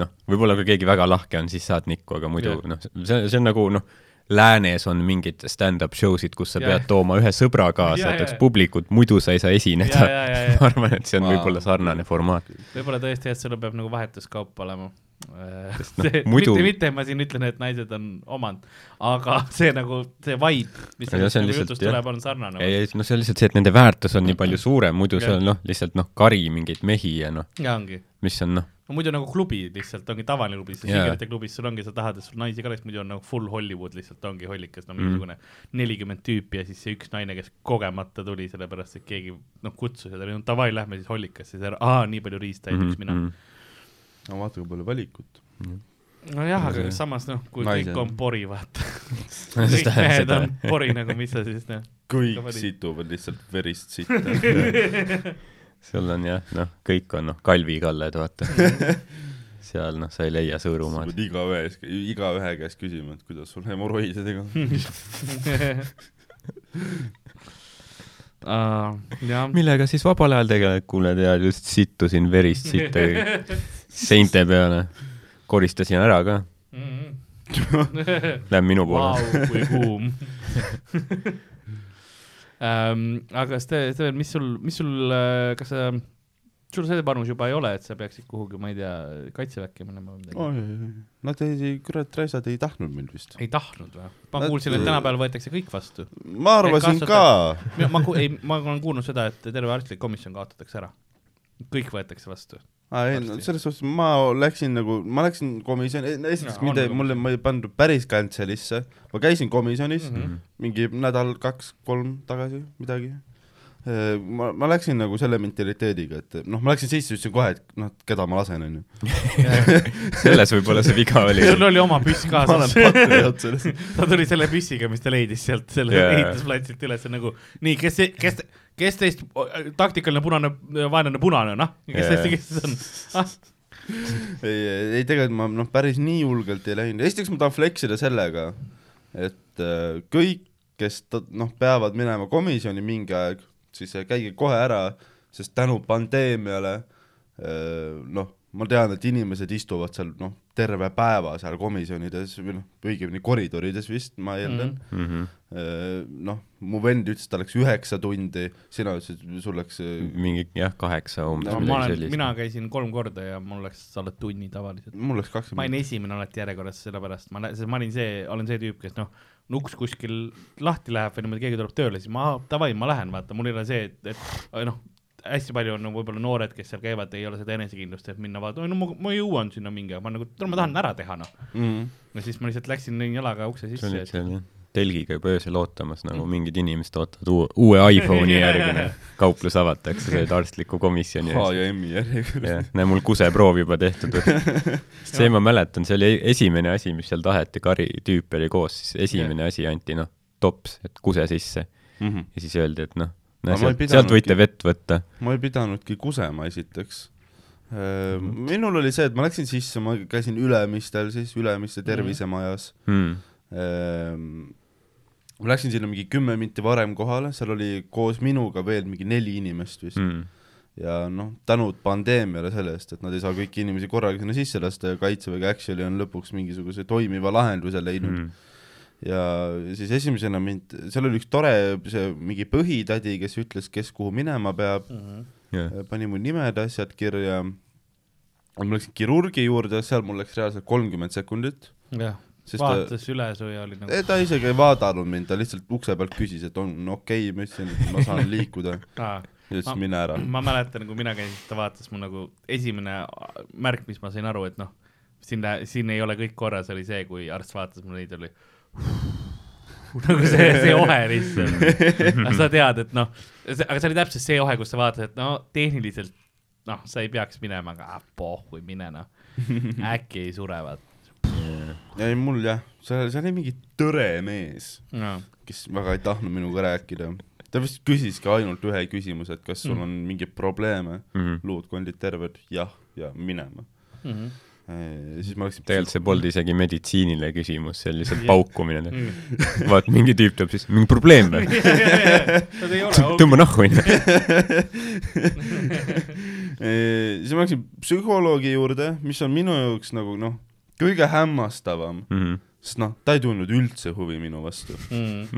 noh, võib-olla kui keegi väga lahke on, siis saad nikku, aga muidu Jah. noh, see, see on nagu noh, läänes on mingid stand-up show'sid, kus sa Jah. pead tooma ühe sõbra kaasa, et oleks publikut, muidu sa ei saa ja, esineda. ja, ja, ja ma arvan, et see on Vau. võib-olla sarnane formaat. võib-olla tõesti, et sul peab nagu vahetuskaup olema. Sest See, noh, muidu- mitte, mitte ma siin ütlen, et naised on omand, aga see nagu, see vibe, mis Ja sellest see nagu jutust tuleb, on sarnane. ei, ei noh, see on lihtsalt see, et nende väärtus on nii palju suurem, muidu Jah. see on noh, lihtsalt noh, kari mingeid mehi ja noh, ja ongi mis on noh, no muidu nagu klubi lihtsalt ongi tavaline klubi, sest Jaa. Singerite klubis sul ongi, sa tahad, et sul naisi ka oleks, muidu on nagu full Hollywood lihtsalt ongi hollikas, no Mhm. mingisugune nelikümmend tüüpi ja siis see üks naine, kes kogemata tuli, sellepärast et keegi noh, kutsus ja ta oli no davai, lähme siis hollikasse, siis aa, nii palju riistajaid, üks mina. Mhm. No vaata, kui palju valikut. nojah, aga See- samas noh, kui Naise- kõik on pori, vaata. See kõik mehed on pori nagu, mis sa siis noh. kõik situvad lihtsalt verist sitta. seal on jah, noh, kõik on noh, kalvikalled, vaata. seal noh, sa ei leia sa Sõõrumaad. pead igaühe, igaühe käest küsima, et kuidas sul hemoroididega on. jah, millega siis vabal ajal tegeled, kuule tead, just sittusin verist sitta seinte peale. koristasin ära ka, läheb minu poole Vau, kui kuum ähm,. aga Ste-, Steven, mis sul, mis sul, kas sa, sul see panus juba ei ole, et sa peaksid kuhugi, ma ei tea, kaitseväkke minema või midagi? Nad ei, kurat, raisad ei tahtnud mind vist. ei tahtnud või? ma Nad- kuulsin, et tänapäeval võetakse kõik vastu. ma arvasin Ehk ka. ma ku-, ei, ma olen kuulnud seda, et terve arstlik komisjon kaotatakse ära. kõik võetakse vastu. Aa ei, no selles suhtes ma läksin nagu, ma läksin komisjoni, esiteks Jaa, mind on ei, nagu- mulle, ma ei pandud päris cancel'isse, ma käisin komisjonis mm. -hmm. mingi nädal, kaks-kolm tagasi, midagi. ma, ma läksin nagu selle mentaliteediga, et noh, ma läksin sisse, ütlesin kohe, et noh, keda ma lasen, onju. selles võib-olla see viga oli. sul oli oma püss ma olen kaasas. ta tuli selle püssiga, mis ta leidis sealt selle yeah. ehitusplatsilt üles nagu nii, kes, kes, kes teist taktikaline punane, vaenlane punane, noh, kes Jaa. teist, kes see on ah,? ei, ei tegelikult ma noh, päris nii julgelt ei läinud, esiteks ma tahan flex ida sellega, et äh, kõik, kes ta- noh, peavad minema komisjoni mingi aeg, siis äh, käige kohe ära, sest tänu pandeemiale äh, noh, ma tean, et inimesed istuvad seal noh, terve päeva seal komisjonides või noh, õigemini koridorides vist, ma eeldan mm. -hmm. noh, mu vend ütles, et ta läks üheksa tundi, sina ütlesid, sul läks mingi jah, kaheksa umbes no, ma olen, mina käisin kolm korda ja mul läks alla tunni tavaliselt. mul läks ma kakskümmend olin esimene alati järjekorras, sellepärast ma, ma olin see, olen see tüüp, kes noh, uks kuskil lahti läheb või niimoodi, keegi tuleb tööle, siis ma davai, ma lähen, vaata, mul ei ole see, et, et noh, hästi palju on no, võib-olla noored, kes seal käivad, ei ole seda enesekindlust, et minna vaata, no ma, ma jõuan sinna mingi aeg, ma nagu, ma tahan ära teha, noh. mm. ja siis ma lihtsalt läksin jalaga ukse sisse olid et.... seal jah, telgiga juba öösel ootamas, nagu mingid inimesed ootavad uue, iPhone'i järgi, kauplus avatakse, sa oled arstliku komisjoni H ees. ja M-i järjekorras. jah, näe mul kuseproov juba tehtud. see ma mäletan, see oli esimene asi, mis seal taheti, kari tüüp oli koos, siis esimene asi anti noh, tops, et kuse sisse Mm -hmm. ja siis öeldi, et noh, ei sealt, sealt võite vett võtta. ma ei pidanudki kusema esiteks. minul oli see, et ma läksin sisse, ma käisin Ülemistel siis, Ülemiste tervisemajas. Hmm. Ma läksin sinna mingi kümme minti varem kohale, seal oli koos minuga veel mingi neli inimest vist mm.. mm. ja noh, tänud pandeemiale selle eest, et nad ei saa kõiki inimesi korraga sinna sisse lasta ja Kaitsevägi actually on lõpuks mingisuguse toimiva lahenduse leidnud mm.. Mm. ja siis esimesena mind, seal oli üks tore see mingi põhitädi, kes ütles, kes kuhu minema peab, jah, pani mu nimed, asjad kirja. ma läksin kirurgi juurde, seal mul läks reaalselt kolmkümmend sekundit, jah, ta vaatas üle su ja oli nagu Eh, ta isegi ei vaadanud mind, ta lihtsalt ukse pealt küsis, et on okei okay., ma ütlesin, et ma saan liikuda aa, ja ütles mine ära. ma mäletan, kui mina käisin, ta vaatas mu nagu esimene märk, mis ma sain aru, et noh, siin, siin ei ole kõik korras, oli see, kui arst vaatas mulle neid, oli nagu see, see ohe lihtsalt. sa tead, et noh, aga see oli täpselt see ohe, kus sa vaatad, et no tehniliselt noh, sa ei peaks minema, aga ah, pohhui, mine noh. äkki ei sure, vaat ei mul jah, seal, seal oli mingi tõre mees, no.. kes väga ei tahtnud minuga rääkida. ta vist küsiski ainult ühe küsimuse, et kas sul Mm. on mingeid probleeme mm. -hmm. luud-kondid terved, jah, ja minema. Mm -hmm. ja siis ma läksin tegelikult see polnud isegi meditsiiniline küsimus, see oli lihtsalt paukumine. Mm. vaat mingi tüüp tuleb siis, mingi probleem või? Nad ei ole tõmba nahku onju. siis ma läksin psühholoogi juurde, mis on minu jaoks nagu noh, kõige hämmastavam, Mhm. sest noh, ta ei tundnud üldse huvi minu vastu, mm..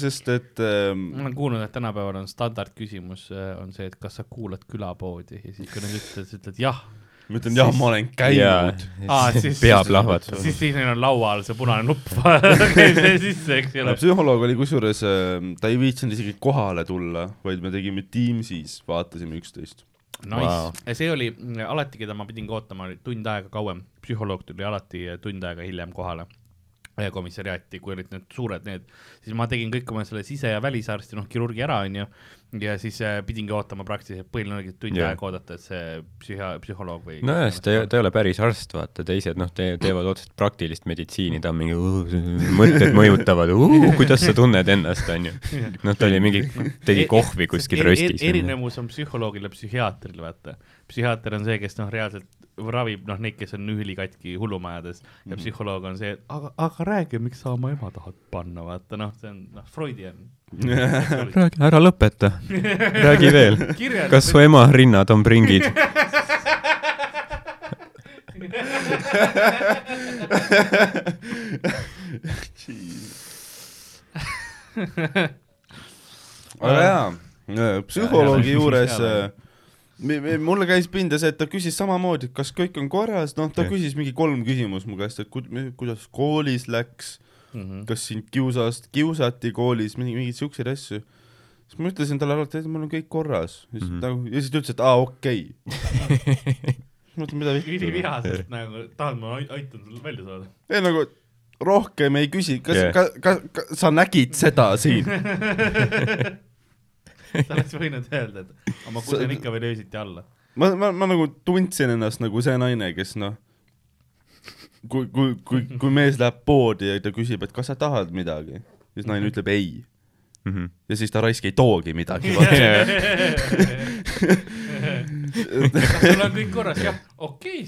sest et ähm, ma olen kuulnud, et tänapäeval on standardküsimus äh, on see, et kas sa kuulad külapoodi ja siis, kui nad ütlevad, sa ütled jah ma ütlen jah, ma olen käinud. Aa, siis- peab siis- lahvatama. siis, siis neil on laua all see punane nupp käib see sisse, eks ole. psühholoog oli kusjuures, ta ei viitsinud isegi kohale tulla, vaid me tegime Teamsis, vaatasime üksteist. Nice wow., see oli mm, alati, keda ma pidin ootama, oli tund aega kauem, psühholoog tuli alati äh, tund aega hiljem kohale komissariaati, kui olid need suured need, siis ma tegin kõik oma selle sise- ja välisarsti, noh, kirurgi ära, onju, ja siis äh, pidingi ootama praktiliselt, põhiline oligi tund aega oodata, et see psühha-, psühholoog või nojah, sest ta ei, ta ei ole päris arst, vaata, teised noh te,, teevad otseselt praktilist meditsiini, ta on mingi mõtted mõjutavad, kuidas sa tunned ennast, onju. noh, ta oli mingi, tegi kohvi kuskil röstis. E-, erinevus on psühholoogil ja psühhiaatril, vaata. psühhiaater on see, kes noh, reaalselt ravib noh, neid, kes on ülikatki hullumajades ja Mhm. psühholoog on see, et aga, aga räägi, miks sa oma ema tahad panna, vaata noh, see on noh, Freudian. räägi, ära lõpeta, räägi veel. kas su ema rinnad on pringid? aga jaa, psühholoogi juures mulle käis pinda see, et ta küsis samamoodi, et kas kõik on korras, noh, ta küsis mingi kolm küsimust mu käest, et ku- kuidas koolis läks, Mhm. kas sind kiusast, kiusati koolis, mingi, mingeid siukseid asju. siis ma ütlesin talle alati, et mul on kõik korras. ja siis Mhm. nagu, ja siis ta ütles, et aa, okei okay. ma mõtlen, mida vittu. ülivihaselt nagu, tahad ma ai- aitan sul välja saada. ei nagu rohkem ei küsi, kas yeah., ka, ka, ka sa nägid seda siin? sa oleks võinud öelda, et aga ma kusen ikka veel öösiti alla. ma, ma, ma nagu tundsin ennast nagu see naine, kes noh, kui, kui, kui, kui mees läheb poodi ja ta küsib, et kas sa tahad midagi, siis naine ütleb ei Mhm. ja siis ta raisk ei toogi midagi. sul on kõik korras? jah, okei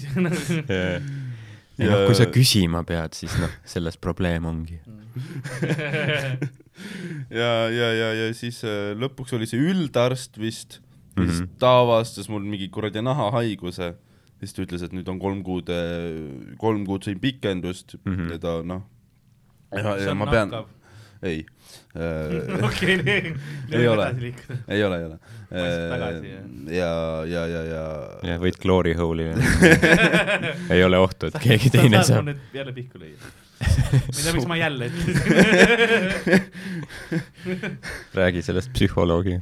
ja noh, kui sa küsima pead, siis noh, selles probleem ongi. ja, ja, ja, ja siis äh, lõpuks oli see üldarst vist ja siis Mhm. ta avastas mul mingi kuradi nahahaiguse. siis ta ütles, et nüüd on kolm kuud, kolm kuud sõin pikendust mm. -hmm. ja ta noh, ja, ja ma pean, ei äh, okei, nii. Ei ole. ei ole, ei ole. Tagasi, ja, ja, ja, ja ja võid glory hole'i ei ole ohtu, et keegi teine saab. jälle pihku lüüa. ma ei tea, miks ma jälle ütlesin. räägi sellest psühholoogi.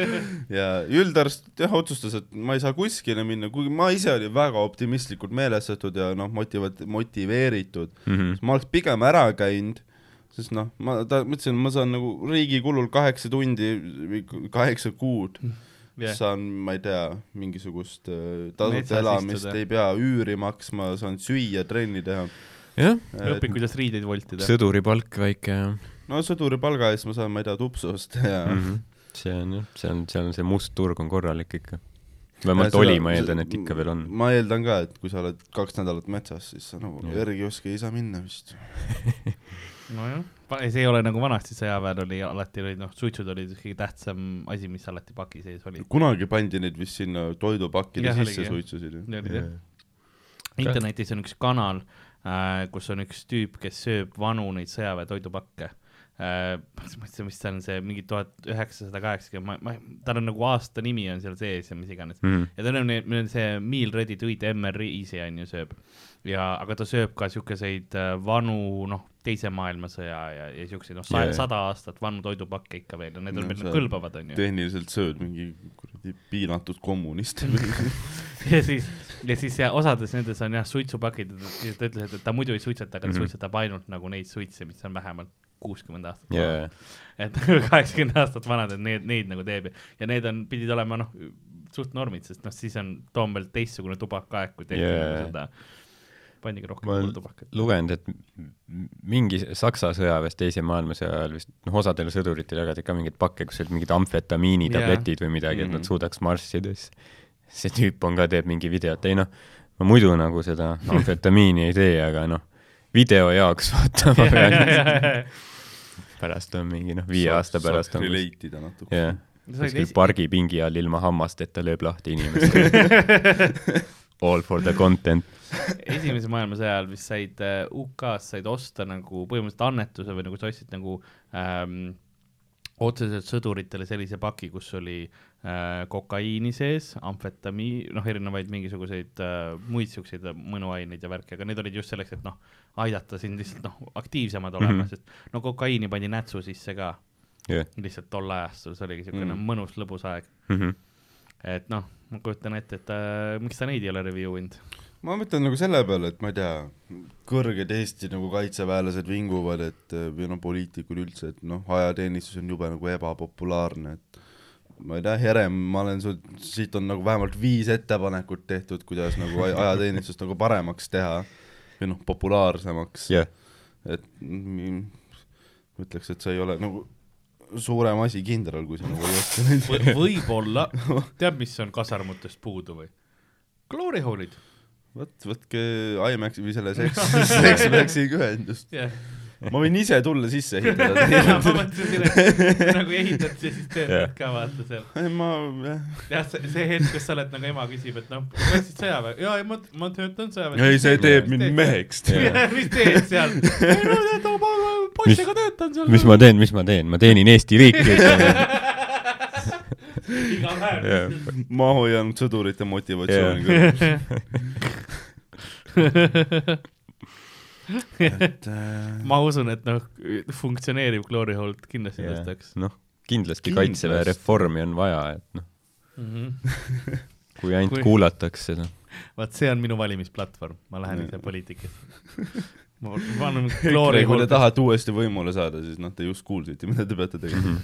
ja üldarst jah otsustas, et ma ei saa kuskile minna, kuigi ma ise olin väga optimistlikult meelestatud ja noh, motiva-, motiveeritud. Mhm. ma oleks pigem ära käinud, sest noh, ma ta, mõtlesin, ma saan nagu riigi kulul kaheksa tundi või kaheksa kuud yeah. saan, ma ei tea, mingisugust äh, tasuta elamist ei pea üüri maksma, saan süüa, trenni teha. jah, õpid, kuidas riideid voltida. sõduripalk väike ja no sõduri palga eest ma saan, ma ei tea, tupsu osta ja mm. mm -hmm. See on jah, see on, seal on see must turg on korralik ikka. vähemalt oli, ma eeldan, et ikka veel on. ma eeldan ka, et kui sa oled kaks nädalat metsas, siis sa nagu Jah. järgi ei oska, ei saa minna vist. nojah, see ei ole nagu vanasti sõjaväel oli, alati olid noh, suitsud olid kõige tähtsam asi, mis alati paki sees oli. kunagi pandi neid vist sinna toidupakkide sisse suitsusid ju. internetis on üks kanal äh,, kus on üks tüüp, kes sööb vanu neid sõjaväe toidupakke äh,. ma ei tea, mis see on, see mingi tuhat üheksasada kaheksakümmend, ma, ma, tal on nagu aasta nimi on seal sees ja mis iganes. Mhm. ja tal on, meil on see meal ready to eat MRI-si on ju sööb ja, aga ta sööb ka siukeseid äh, vanu noh, teise maailmasõja ja, ja siukseid noh, sada aastat vanu toidupakke ikka veel ja need on No veel sa- kõlbavad on ju. tehniliselt sööd mingi kuradi piinatud kommunist. ja siis, ja siis ja osades nendes on jah suitsupakid ja ta ütles, et ta muidu ei suitseta, aga ta mm. -hmm. suitsetab ainult nagu neid suitse, mis on vähemalt kuuskümmend aastat jaa, et kaheksakümmend aastat vanad, et need, neid nagu teeb. Ja need on, pidid olema noh, suht normid, sest noh, siis on Toompeal teistsugune tubakaaeg, kui tehti Jaa. nagu seda, rohkem Ma nagu olen tubakat. lugenud, et mingi Saksa sõjaväes teise maailmasõja ajal vist, noh, osadele sõduritele jagati ka mingeid pakke, kus olid mingid amfetamiinitabletid või midagi, et nad Mhm. suudaks marssida, siis see tüüp on ka, teeb mingi videot, ei noh, ma muidu nagu seda amfetamiini ei tee, aga noh, video jaoks vaata, ma pean, pärast on mingi noh, viie aasta pärast on relate ida natuke olid kuskil esi- pargipingi all ilma hammasteta lööb lahti inimest. All for the content. esimese maailmasõja ajal vist said äh, UK-s said osta nagu põhimõtteliselt annetuse või nagu sa ostsid nagu ähm, otseselt sõduritele sellise paki, kus oli äh, kokaiini sees, amfetamiin, noh, erinevaid mingisuguseid äh, muid siukseid mõnuaineid ja värke, aga need olid just selleks, et noh, aidata sind lihtsalt noh, aktiivsemad olema mm. -hmm. sest no kokaiini pandi nätsu sisse ka jah, lihtsalt tol ajastul, see oligi siukene mm. Mm. mõnus lõbus aeg, et noh, ma kujutan ette, et äh, miks ta neid ei ole review inud. ma mõtlen nagu selle peale, et ma ei tea, kõrged Eesti nagu kaitseväelased vinguvad, et või noh, poliitikud üldse, et noh, ajateenistus on jube nagu ebapopulaarne, et ma ei tea, Herem, ma olen sul, siit on nagu vähemalt viis ettepanekut tehtud, kuidas nagu aj- ajateenistust nagu paremaks teha või noh, populaarsemaks, jah, et mm, ma ütleks, et see ei ole nagu suurem asi kindral, kui sa nagu ei oska neid Või- võib-olla, tead, mis on kasarmutest puudu või? Glory hole'id. vot, võtke IMAX-i või selle Sex, Sex Max'iga ühendust. jah, ma võin ise tulla sisse ehitada ma mõtlesin, et nagu ehitad ja siis teed yeah. ka vaata seal. ei, ma, jah. jah, see, hetk, kus sa oled nagu ema küsib, et noh, läksid sõjaväe, jaa, ei ma, ma töötan sõjaväes. ei, see teeb mind meheks. mis teed seal? ei no tead, ma poistega töötan seal. mis ma teen, mis ma teen, ma teenin Eesti riiki, iga päev. ma hoian sõdurite motivatsiooni kõrgel. Et äh, ma usun, et noh, funktsioneeriv Glory hold kindlasti tõstaks. noh, kindlasti kaitseväe reformi on vaja, et noh, kui ainult Kui- kuulatakse seda. vaat see on minu valimisplatvorm, ma lähen ise poliitikasse. ma EKRE, Glory kui te tahate uuesti võimule saada, siis noh, te just kuulsite, mida te peate tegema.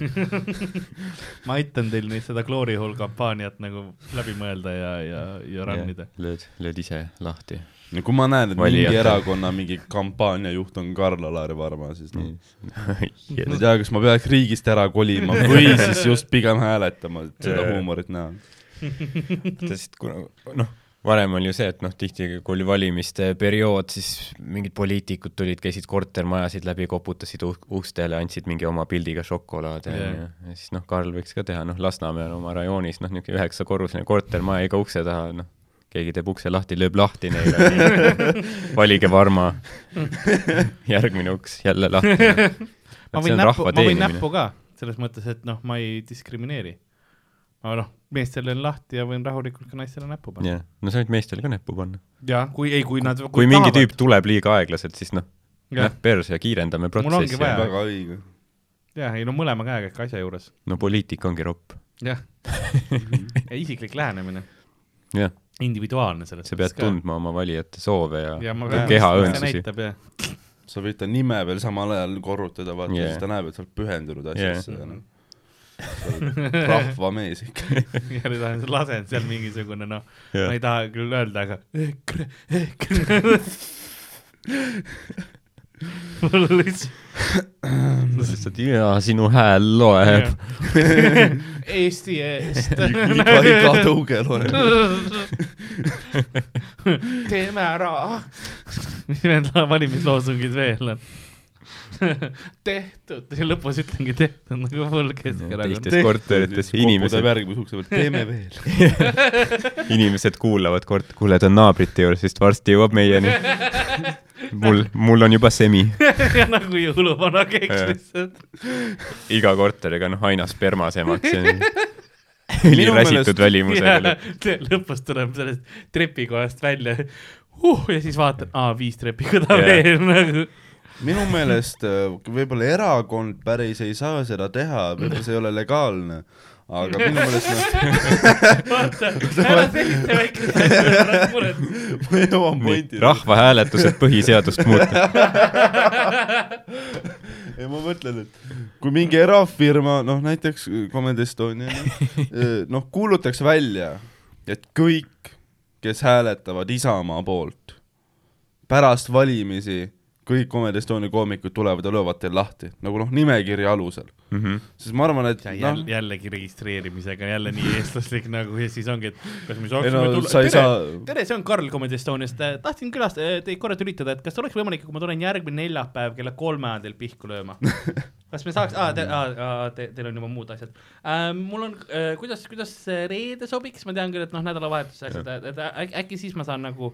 ma aitan teil neid seda Glory hall kampaaniat nagu läbi mõelda ja, ja, ja run ida. lööd, lööd ise lahti. No kui ma näen, et Valijate. mingi erakonna mingi kampaaniajuht on Karl-Alari Varma, siis noh, ma ei yes. tea, kas ma peaks riigist ära kolima või siis just pigem hääletama, et seda huumorit näha. sest kuna noh, varem oli ju see, et noh, tihti kui oli valimiste periood, siis mingid poliitikud tulid, käisid kortermajasid läbi, koputasid uh- ustele, andsid mingi oma pildiga šokolaade yeah. ja siis noh, Karl võiks ka teha, noh, Lasnamäel oma rajoonis, noh, niisugune üheksakorruseline kortermaja iga ukse taha, noh, keegi teeb ukse lahti, lööb lahti neile, valige Varma, järgmine uks jälle lahti. ma võin näppu, ma võin näppu ka, selles mõttes, et noh, ma ei diskrimineeri. aga noh, meestele on lahti ja võin rahulikult ka naistele näppu panna. jah, no sa võid meestele ka näppu panna. ja kui ei, kui nad kui mingi tüüp tuleb liiga aeglaselt, siis noh, jah, näpp perse ja kiirendame Mul ongi protsessi väga õige. jah, ei no mõlema käega ikka asja juures. no poliitika ongi ropp. jah, isiklik lähenemine, jah, individuaalne selles sa pead. tundma oma valijate soove ja, ja ja pean, keha see õõnsusi. sa võid ta nime veel samal ajal korrutada, vaata Yeah. yeah., siis ta näeb, et sa oled pühendunud Yeah. asjasse yeah.. sa oled rahvamees ikka. ja nüüd olen- lasen seal mingisugune noh, Jah. ma ei taha küll öelda, aga EKRE, EKRE. mul lihtsalt, lihtsalt jaa, sinu hääl loeb. Eesti eest. iga, tõuge loeb. teeme ära. mis need valimisloosungid veel on? tehtud ja lõpus ütlengi tehtud nagu full Keskerakond. teistes korterites inimesed, järgi ukse pealt, teeme veel. inimesed kuulavad kord, kuule, ta on naabrite juures, sest varsti jõuab meieni. mul, mul on juba semi. nagu jõuluvana keks lihtsalt. iga korteriga, noh, aina spermas emaks üliräsitud välimusega. lõpus tuleb sellest trepikojast välja uh, ja siis vaatad, aa, viis trepikoda veel nagu. minu meelest äh, võib-olla erakond päris ei saa seda teha, võib-olla see ei ole legaalne, aga minu meelest noh, ma jõuan pointini. rahvahääletused põhiseadust muuta. ja ma mõtlen, et kui mingi erafirma, noh näiteks Comedy Estonia, noh kuulutaks välja, et kõik, kes hääletavad Isamaa poolt, pärast valimisi kõik Comedy Estonia koomikud tulevad ja löövad teil lahti, nagu noh, nimekirja alusel. siis ma arvan, et noh jälle, jällegi registreerimisega jälle nii eestlaslik nagu ja siis ongi, et kas me saaksime no tulla, sa tere, saa, tere, see on Karl Comedy Estoniast, tahtsin külast-, teid korra tülitada, et kas oleks võimalik, kui ma tulen järgmine neljapäev kella kolme ajal teil pihku lööma? kas me saaks, aa, te, aa, te, teil on juba muud asjad ähm,. mul on äh,, kuidas, kuidas see reede sobiks, ma tean küll, et noh, nädalavahetuse asjad, et, et äk- äkki siis ma saan nagu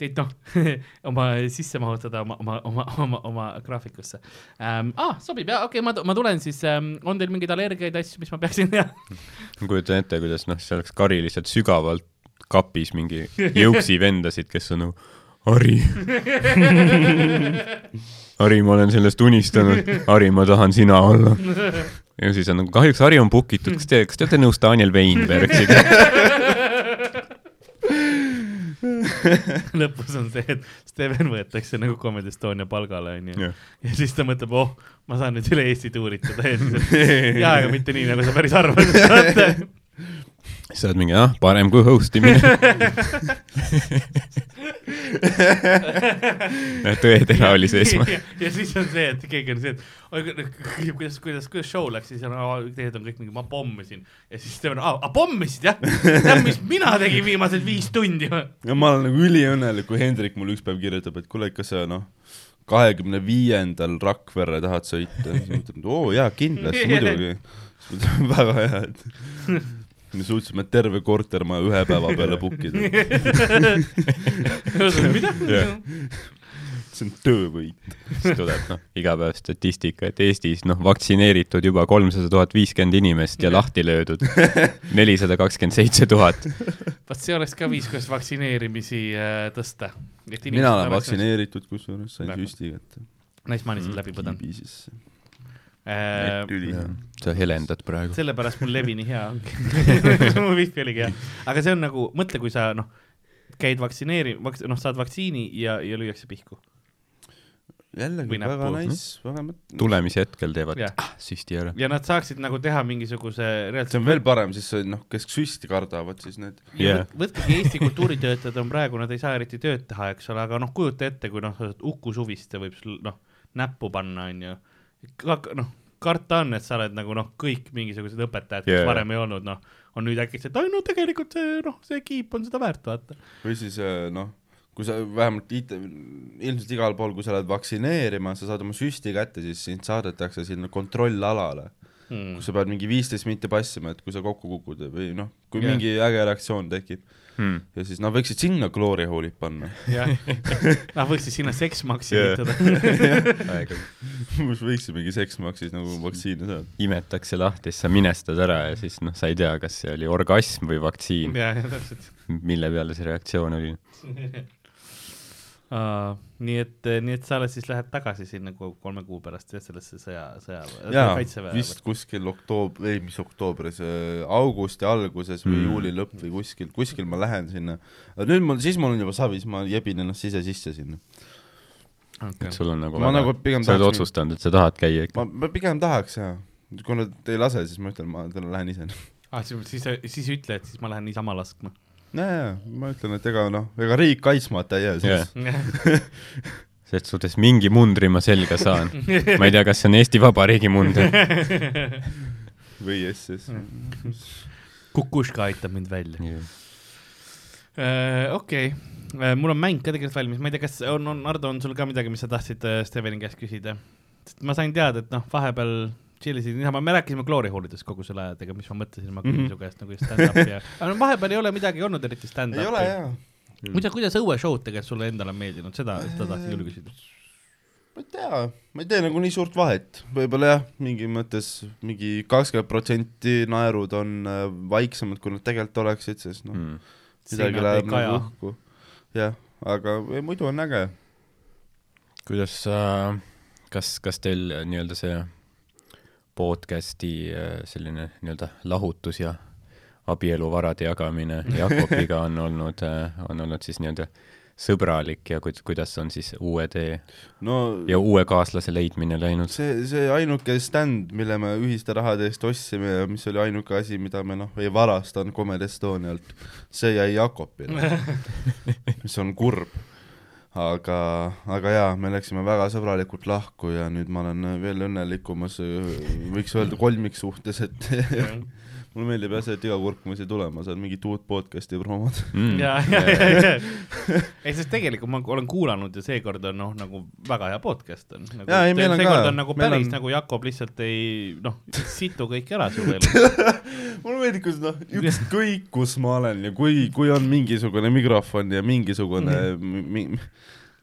teid noh, oma sisse mahutada oma, oma, oma, oma, oma graafikusse ähm,. Ah, sobib ja okei okay,, ma, ma tulen siis ähm,, on teil mingeid allergiaid, asju, mis ma peaksin teadma? ma kujutan ette, kuidas noh, see oleks Kari lihtsalt sügavalt kapis mingi jõuksi vendasid, kes on nagu Harri. Harri, ma olen sellest unistanud. Harri, ma tahan sina olla. ja siis on nagu kahjuks Harri on book itud, kas te, kas te olete nõus Daniel Weinbergiga? lõpus on see, et Steven võetakse nagu Comedy Estonia palgale, onju. Ja siis ta mõtleb, oh, ma saan nüüd üle Eesti tuuritada et jaa, aga mitte nii, nagu sa päris arvad, vaata. sa oled mingi, ah, parem kui host imine. tõetera oli sees. ja siis on see, et keegi on see, et kuidas, kuidas, kuidas show läks, siis on, teised on kõik mingi, ma pommisin. ja siis Steven, aa, pommisid jah? tead, mis mina tegin viimased viis tundi või? ja ma olen nagu üliõnnelik, kui Hendrik mulle üks päev kirjutab, et kuule, kas sa noh, kahekümne viiendal Rakverre tahad sõita, siis ma ütlen, et oo jaa, kindlasti, muidugi. väga hea, et me suutsime terve kortermaja ühe päeva peale book ida, mida? see on töövõit. siis tuleb noh, iga päev statistika, et Eestis noh, vaktsineeritud juba kolmsada tuhat viiskümmend inimest ja lahti löödud nelisada kakskümmend seitse tuhat. vot see oleks ka viis, kuidas vaktsineerimisi äh, tõsta. mina olen. vaktsineeritud, kusjuures sain süsti kätte. Nice, ma olen siin läbi põdenud. äh,. sa helendad praegu. sellepärast mul levi nii hea ongi. mu wifi oligi hea. aga see on nagu, mõtle, kui sa noh, käid vaktsineeri-, vaks-, noh, saad vaktsiini ja, ja lüüakse pihku. jällegi väga näppu. nice, väga mõt-. tulemise hetkel teevad Jah. ah, süsti ära. ja nad saaksid nagu teha mingisuguse see reaalselt on veel parem, siis see, noh, kes süsti kardavad, siis need Yeah. yeah.. võtkegi Eesti kultuuritöötajad on praegu, nad ei saa eriti tööd teha, eks ole, aga noh, kujuta ette, kui noh, Uku Suviste võib sul noh, näppu panna, onju. noh, karta on, et sa oled nagu noh, kõik mingisugused õpetajad, kes yeah. varem ei olnud, noh, on nüüd äkitselt, ai no tegelikult see noh, see kiip on seda väärt, vaata. või siis äh, noh, kui sa vähemalt IT, ilmselt igal pool, kui sa lähed vaktsineerima, sa saad oma süsti kätte, siis sind saadetakse sinna kontrollalale, Hmm. kus sa pead mingi viisteist minti passima, et kui sa kokku kukud või noh, kui yeah. mingi äge reaktsioon tekib Hmm. ja siis nad võiksid sinna glory hole'id panna, jah, nad võiksid sinna seksmaksi ehitada. kus võiksimegi seksmaksis nagu vaktsiine saada. imetakse lahti, siis sa minestad ära ja siis noh, sa ei tea, kas see oli orgasm või vaktsiin, jah, täpselt mille peale see reaktsioon oli. uh,. nii et, nii et sa alles siis lähed tagasi sinna kolme kuu pärast jah, sellesse sõja, sõja, jaa, kaitseväe. vist kuskil oktoob-, ei mis oktoobris, augusti alguses või Mm. juuli lõpp või kuskil, kuskil ma lähen sinna. nüüd mul, siis mul on juba savis, ma jebin ennast ise sisse sinna. okay. et sul on nagu Ma nagu pigem sa oled otsustanud, et sa tahad käia ikka. ma, ma pigem tahaks jaa, kui nad ei lase, siis ma ütlen, ma täna lähen ise. ah,. siis, siis, siis ütle, et siis ma lähen niisama laskma jaa, ma ütlen, et ega noh, ega riik kaitsmata ei jää siis. selles suhtes mingi mundri ma selga saan. ma ei tea, kas see on Eesti Vabariigi munder. või SS. Kukuška aitab mind välja. okei, mul on mäng ka tegelikult valmis, ma ei tea, kas on, on, Ardo, on sul ka midagi, mis sa tahtsid äh, Steveni käest küsida? sest ma sain teada, et noh, vahepeal tšillisid niisama, me rääkisime Glory Hallidest kogu selle aja, ega mis ma mõtlesin, ma küsin Mhm. su käest nagu stand-up'i ja, aga no vahepeal ei ole midagi olnud eriti ei ole stand-up'i. jaa. kuidas, kuidas õueshow'd tegelikult sulle endale on meeldinud, seda, seda tahtsin küll küsida. ma ei tea, ma ei tee nagu nii suurt vahet, võib-olla jah, mingi mõttes mingi kakskümmend protsenti naerud on äh, vaiksemad, kui nad tegelikult oleksid, sest noh, Mm. midagi läheb nagu õhku. jah, aga ei, muidu on äge. kuidas sa, kas, kas teil äh, nii-öelda see podcast'i äh, selline nii-öelda lahutus ja abieluvarade jagamine Jakobiga on olnud, on olnud siis nii-öelda sõbralik ja kuid-, kuidas on siis uue tee no ja uue kaaslase leidmine läinud? see, see ainuke stand, mille me ühiste rahade eest ostsime ja mis oli ainuke asi, mida me noh, ei varastanud Comedy Estonialt, see jäi Jakobile, mis on kurb. aga, aga jaa, me läksime väga sõbralikult lahku ja nüüd ma olen veel õnnelikumas, võiks öelda kolmiksuhtes, et mulle meeldib jah see, et iga kord, kui ma siia tulen, ma saan mingit uut podcast'i promoda. Mm. ja, ja, ja, ja, ei, sest tegelikult ma olen kuulanud ja seekord on noh, nagu väga hea podcast on nagu,. Jaa, ei, meil on seekord ka. on nagu päris on- nagu Jakob lihtsalt ei noh, situ kõik ära su elus. mulle meeldib, kuidas noh, ükskõik kus ma olen ja kui, kui on mingisugune mikrofon ja mingisugune mi,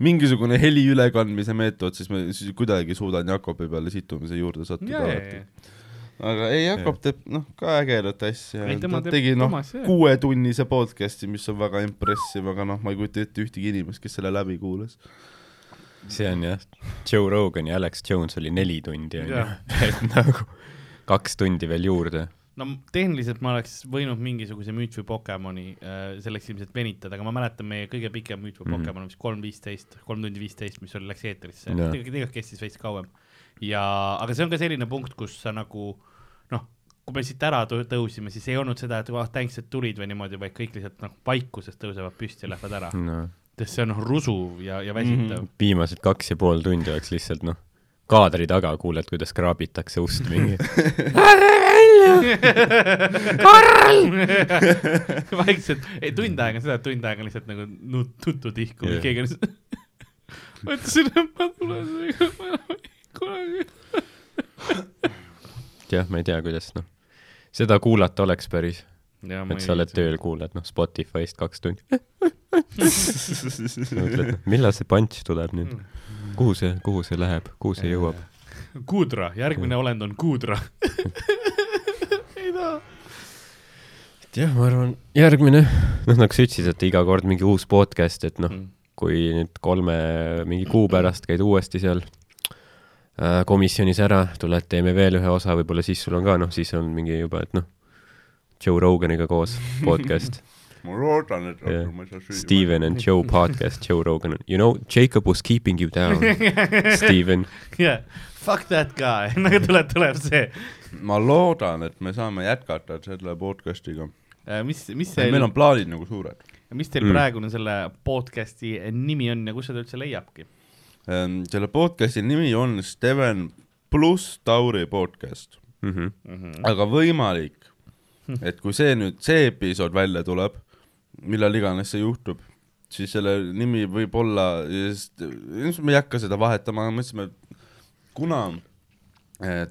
mingisugune heli ülekandmise meetod, siis ma siis kuidagi suudan Jakobi peale situmise juurde sattuda alati. aga ei, Jakob teeb noh, ka ägedat asja ta tegi noh kuuetunnise podcast'i, mis on väga impressive, aga noh, ma ei kujuta ette ühtegi inimest, kes selle läbi kuulas. see on jah, Joe Rogan ja Alex Jones oli neli tundi onju et nagu kaks tundi veel juurde. No tehniliselt ma oleks võinud mingisuguse müüt või Pokemoni äh, selleks ilmselt venitada, aga ma mäletan meie kõige pikem müüt või Mhm. Pokemon, mis kolm viisteist, kolm tundi viisteist, mis oli, läks eetrisse, Jaa. tegelikult kestis veits kauem. ja, aga see on ka selline punkt, kus sa nagu noh, kui me siit ära tõ- tõusime, siis ei olnud seda, et oh thanks, et tulid või niimoodi, vaid kõik lihtsalt noh, vaikuses tõusevad püsti ja lähevad ära, no sest see on noh rusuv ja, ja väsitav mm. viimased kaks ja pool tundi oleks lihtsalt noh, kaadri taga kuuled, kuidas kraabitakse ust mingi. vaikselt, ei tund aega on seda, et tund aega on lihtsalt nagu nut-, tuttu tihku yeah., keegi on lihtsalt ma ütlesin, et ma tulen ma enam ei kunagi. jah, ma ei tea, kuidas noh, seda kuulata oleks päris, ja et sa oled. tööl, kuulad noh Spotify'st kaks tundi. mõtled, millal see punch tuleb nüüd, kuhu see, kuhu see läheb, kuhu see jõuab? Kuudra, järgmine olend on Kuudra. taha. jah, ma arvan, järgmine, noh nagu sa ütlesid, et iga kord mingi uus podcast, et Mm. noh, kui nüüd kolme mingi kuu pärast käid uuesti seal äh, komisjonis ära, tuled, teeme veel ühe osa, võib-olla siis sul on ka noh, siis on mingi juba, et noh, Joe Roganiga koos podcast, ma loodan, et rohkem ma ei saa süüa. Steven and Joe podcast, Joe Rogan, you know, Jacob was keeping you down, Steven. jah, fuck that guy, nagu tuleb, tuleb see. ma loodan, et me saame jätkata selle podcast'iga. mis, mis teil meil, on plaanid nagu suured. mis teil Mm. praegune selle podcast'i nimi on ja kus seda üldse leiabki? Ehm, selle podcast'i nimi on Steven pluss Tauri podcast, Mhm. aga võimalik, et kui see nüüd, see episood välja tuleb, millal iganes see juhtub, siis selle nimi võib olla, me ei hakka seda vahetama, aga mõtlesime, et kuna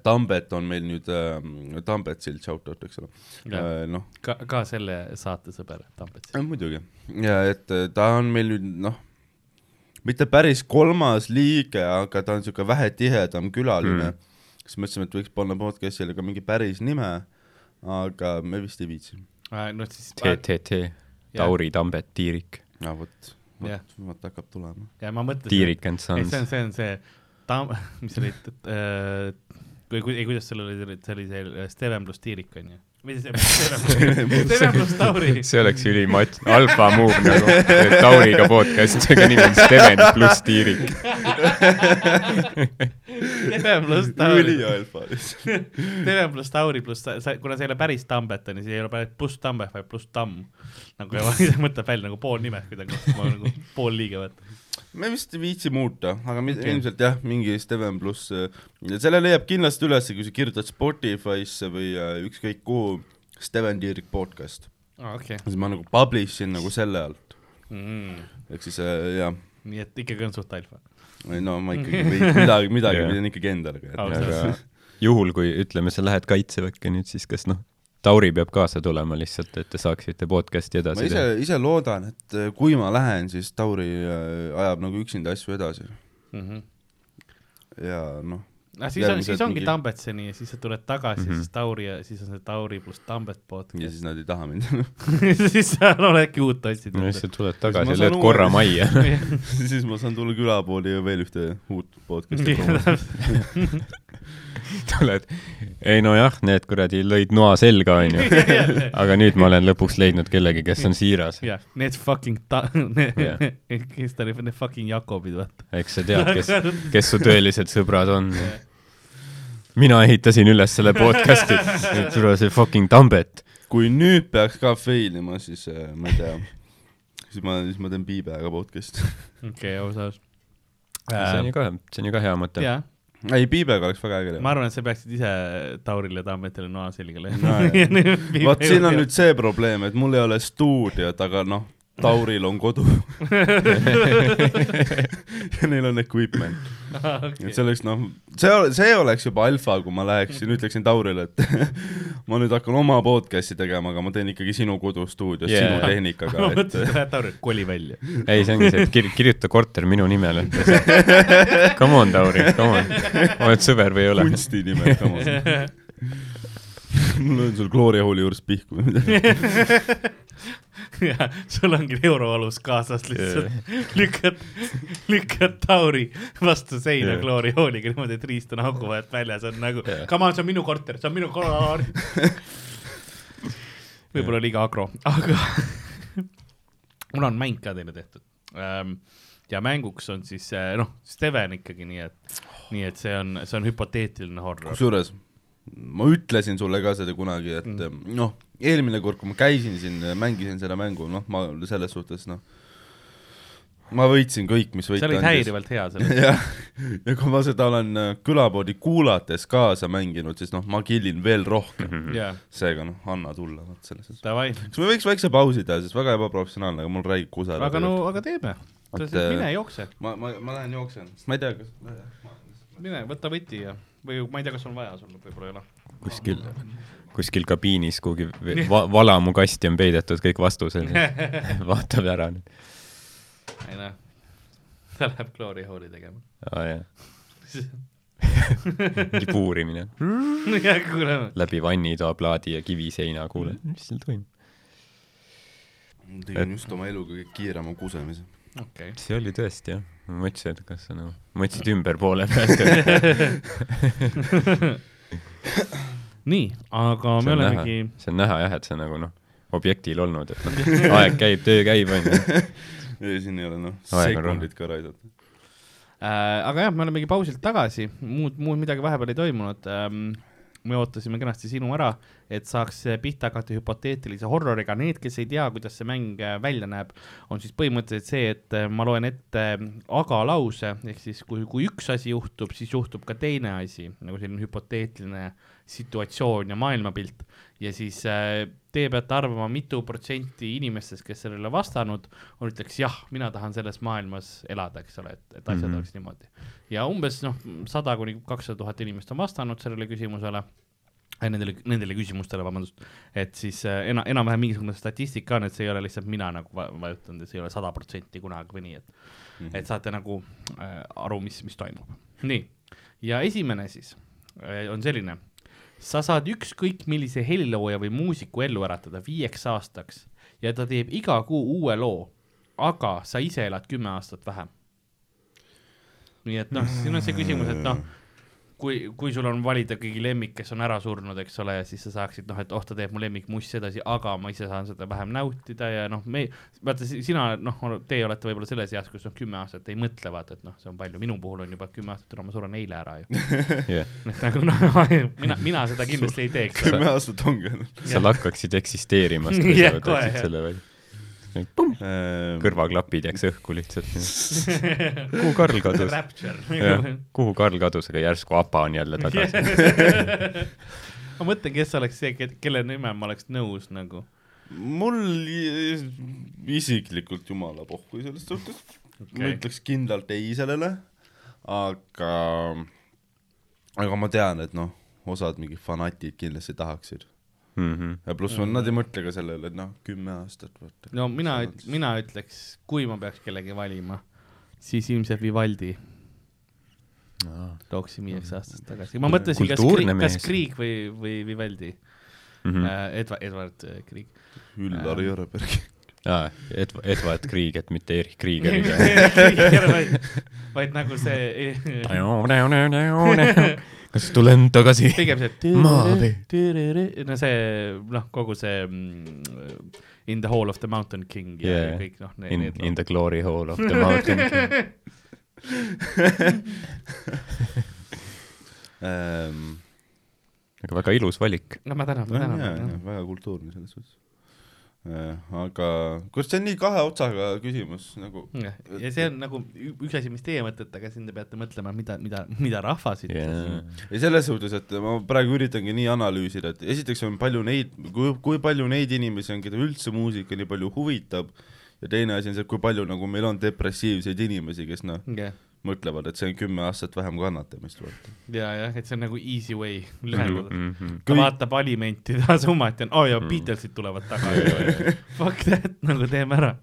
Tambet on meil nüüd äh, Tambet sild shoutout, eks ole äh,, noh, ka, ka selle saate sõber Tambets. Äh, muidugi, ja et äh, ta on meil nüüd noh, mitte päris kolmas liige, aga ta on siuke vähe tihedam külaline mm.. siis mõtlesime, et võiks panna podcast'ile ka mingi päris nime, aga me vist ei viitsi. no siis, TTT, Tauri Tambet, Tiirik, no vot, Jah. vot, vot hakkab tulema. ja ma mõtlesin, Tiirik and ei Sons see on, see on see tam-, mis oli, või kui, ei kuidas sul oli, see oli see Steven pluss Tiirik onju. või see, Steven pluss Tauri. see oleks ülimat-, alfa move nagu, Tauriga podcast, aga nimi on Steven pluss Tiirik. Steven pluss Tauri. ülialfa lihtsalt. Steven pluss Tauri pluss, kuna see ei ole päris Tambet onju, siis ei ole päris pluss Tambet, vaid pluss Tamm. nagu ja mõtleb välja nagu pool nimed kuidagi, nagu pool liige vaata. Me vist ei viitsi muuta, aga Okei. ilmselt jah, mingi Steven pluss, selle leiab kindlasti ülesse, kui sa kirjutad Spotify'sse või äh, ükskõik kuhu Steven Tiirik podcast, aa, okei. siis ma nagu publish in nagu selle alt, Mm. ehk siis äh, jah, nii et ikkagi on suht alfa. no ma ikkagi või midagi, midagi pidin ikkagi endale ka Ausalt. jätma. aga juhul, kui ütleme, sa lähed kaitseväkke nüüd, siis kas noh, Tauri peab kaasa tulema lihtsalt, et te saaksite podcast'i ma edasi ise, ise loodan, et äh, kui ma lähen, siis Tauri äh, ajab nagu üksinda asju edasi Mhm. ja noh, Ah, siis on, siis ongi mingi- Tambetseni ja siis sa tuled tagasi mm. -hmm. siis Tauri ja siis on see Tauri pluss Tambet ja podcast. siis nad ei taha mind siis sa oledki uut otsida no siis sa tuled tagasi ja lööd uue- korra majja. siis ma saan tulla külapoodi ja veel ühte uut podcast'i tuled, ei nojah, need kuradi lõid noa selga, onju. aga nüüd ma olen lõpuks leidnud kellegi, kes on siiras. jah, need fucking ta-, kes ta oli, need fucking Jakobid, vaata. eks sa tead, kes, kes su tõelised sõbrad on. Mina ehitasin üles selle podcast'i, tule see fucking Tambet. kui nüüd peaks ka fail ima, siis äh, ma ei tea, siis ma, siis ma teen Piibega podcast'i. okei, ausalt. see on ju ka, see on ju ka hea mõte. jaa, ei, Piibega oleks väga äge ma teha. arvan, et sa peaksid ise Taurile ja Tammetile noa selga No, jah. vot siin on nüüd see probleem, et mul ei ole stuudiot, aga noh, Tauril on kodu ja neil on equipment. et see oleks noh, see, see oleks juba alfa, kui ma läheksin, ütleksin Taurile, et ma nüüd hakkan oma podcast'i tegema, aga ma teen ikkagi sinu kodustuudios Yeah. sinu tehnikaga, ma et mõtlesin, et lähed Taurile, koli välja. ei, see ongi see, et kir-, kirjuta korter minu nimele. Come on, Tauri, come on. oled sõber või ei ole? kunstinimed, come on. ma löön sul Gloria Hooli juures pihku või midagi. ja sul ongi euroalus kaasas lihtsalt, lükkad, lükkad Tauri vastu seina Jah. kloori hooliga niimoodi, et riist on augu vahelt väljas, on nagu come on, see on minu korter, see on minu korter. võib-olla liiga agro, aga mul on mäng ka teile tehtud. ja mänguks on siis eh, noh, Steven ikkagi, nii et, nii et see on, see on hüpoteetiline horror. kusjuures ma ütlesin sulle ka seda kunagi, et Mm. noh, eelmine kord, kui ma käisin siin, mängisin seda mängu, noh, ma selles suhtes noh, ma võitsin kõik, mis sa võita olid häirivalt hea selles. jah, ja kui ma seda olen äh, külapoodi kuulates kaasa mänginud, siis noh, ma killin veel rohkem. jaa, seega noh, anna tulla, vot selles suhtes. davai, kas me võiks väikse pausi teha, sest väga ebaprofessionaalne, aga mul räägib kusagil. aga no, aga teeme. Et, mine jookse, ma, ma, ma lähen jooksen, ma ei tea, kas mine võta võti ja, või ma ei tea, kas on vaja sul, võib-olla ei ole. kuskil, kuskil kabiinis kuhugi va-, valamukasti on peidetud kõik vastused. vaatab ära nüüd. ei noh, ta läheb kloori hooli tegema. aa jaa, mingi puurimine. jah, läbi vannitoa plaadi ja kiviseina, kuule, mis seal toimub? tegin just oma elu kõige kiirema kusemise. okei, see oli tõesti jah, ma mõtlesin, et kas sa nagu, mõtlesid ümber poole pealt. nii, aga me olemegi, see on näha jah, et sa nagu noh, objektil olnud, et noh, aeg käib, töö käib, onju. siin ei ole noh, on sekundit ka raidata. äh, aga jah, me olemegi pausilt tagasi, muud, muud midagi vahepeal ei toimunud ähm,. Me ootasime kenasti sinu ära, et saaks pihta hakata hüpoteetilise horroriga, need, kes ei tea, kuidas see mäng äh, välja näeb, on siis põhimõtteliselt see, et äh, ma loen ette aga lause, ehk siis kui, kui üks asi juhtub, siis juhtub ka teine asi, nagu selline hüpoteetiline situatsioon ja maailmapilt ja siis äh, te peate arvama, mitu protsenti inimestest, kes sellele vastanud, on, ütleks jah, mina tahan selles maailmas elada, eks ole, et, et asjad mm. -hmm. oleks niimoodi. ja umbes noh, sada kuni kakssada tuhat inimest on vastanud sellele küsimusele, nendele, nendele küsimustele, vabandust, et siis äh, ena-, enam-vähem mingisugune statistika on, et see ei ole lihtsalt mina nagu va- vajutanud, et see ei ole sada protsenti kunagi või nii, et Mhm. et saate nagu äh, aru, mis, mis toimub. nii, ja esimene siis äh, on selline, sa saad ükskõik millise helilooja või muusiku ellu äratada viieks aastaks ja ta teeb iga kuu uue loo, aga sa ise elad kümme aastat vähem. nii et noh, siin on see küsimus, et noh, kui, kui sul on valida kõigi lemmik, kes on ära surnud, eks ole, ja siis sa saaksid noh, et oh, ta teeb mu lemmikmuss edasi, aga ma ise saan seda vähem nautida ja noh, me, vaata si- sina noh, teie olete võib-olla selles eas, kus noh, kümme aastat ei mõtle, vaata, et noh, see on palju, minu puhul on juba kümme aastat üle, ma suren eile ära ju. jah, et nagu noh, mina, mina seda kindlasti ei teeks. kümme aastat ongi olnud. sa lakkaksid eksisteerimast, kui Jah, kohe, jah. Ehm, kõrvaklapid jääks õhku lihtsalt. kuhu Karl kadus? Rapture. kuhu Karl kadus, aga järsku Apa on jälle tagasi. ma mõtlen, kes oleks see, kelle nime ma oleks nõus nagu. mul isiklikult jumala pohhu selles suhtes okay.. ma ütleks kindlalt ei sellele, aga, aga ma tean, et noh, osad mingid fanatid kindlasti tahaksid. Mhm. ja pluss mm. nad ei mõtle ka sellele, et noh, kümme aastat vaata. no mina, mina ütleks, kui ma peaks kellegi valima, siis ilmselt Vivaldi tooksin viieks aastast tagasi. ma mõtlesin, kas Krieg, kas. Krieg või, või Vivaldi mm. Mhm. -hmm. Edward, Edward äh, Krieg. Üllar Jõreberg. aa, Ed-, Edward Krieg, et mitte Erich Krieger. vaid, vaid nagu see, kas tulen tagasi? pigem see no see, noh, kogu see mm, In the Hall of the Mountain King ja Yeah. kõik noh, In, need in the glory hall of the mountain. Ähm, aga väga ilus valik. no ma tänan, ma tänan. väga kultuurne selles suhtes. Aga kus see on nii kahe otsaga küsimus nagu ja see on nagu üks asi, mis teie mõtlete, aga siin te peate mõtlema, mida, mida, mida rahvas ütles jaa, ja selles suhtes, et ma praegu üritangi nii analüüsida, et esiteks on palju neid, kui, kui palju neid inimesi on, keda üldse muusika nii palju huvitab ja teine asi on see, kui palju nagu meil on depressiivseid inimesi, kes noh, jah, mõtlevad, et see on kümme aastat vähem kannatamist, vaata. ja, jah, et see on nagu easy way lühendada. Mhm. ta vaatab alimentide summat ja on, aa oh, jaa, Beatlesid tulevad tagasi. Fuck that, nagu teeme ära.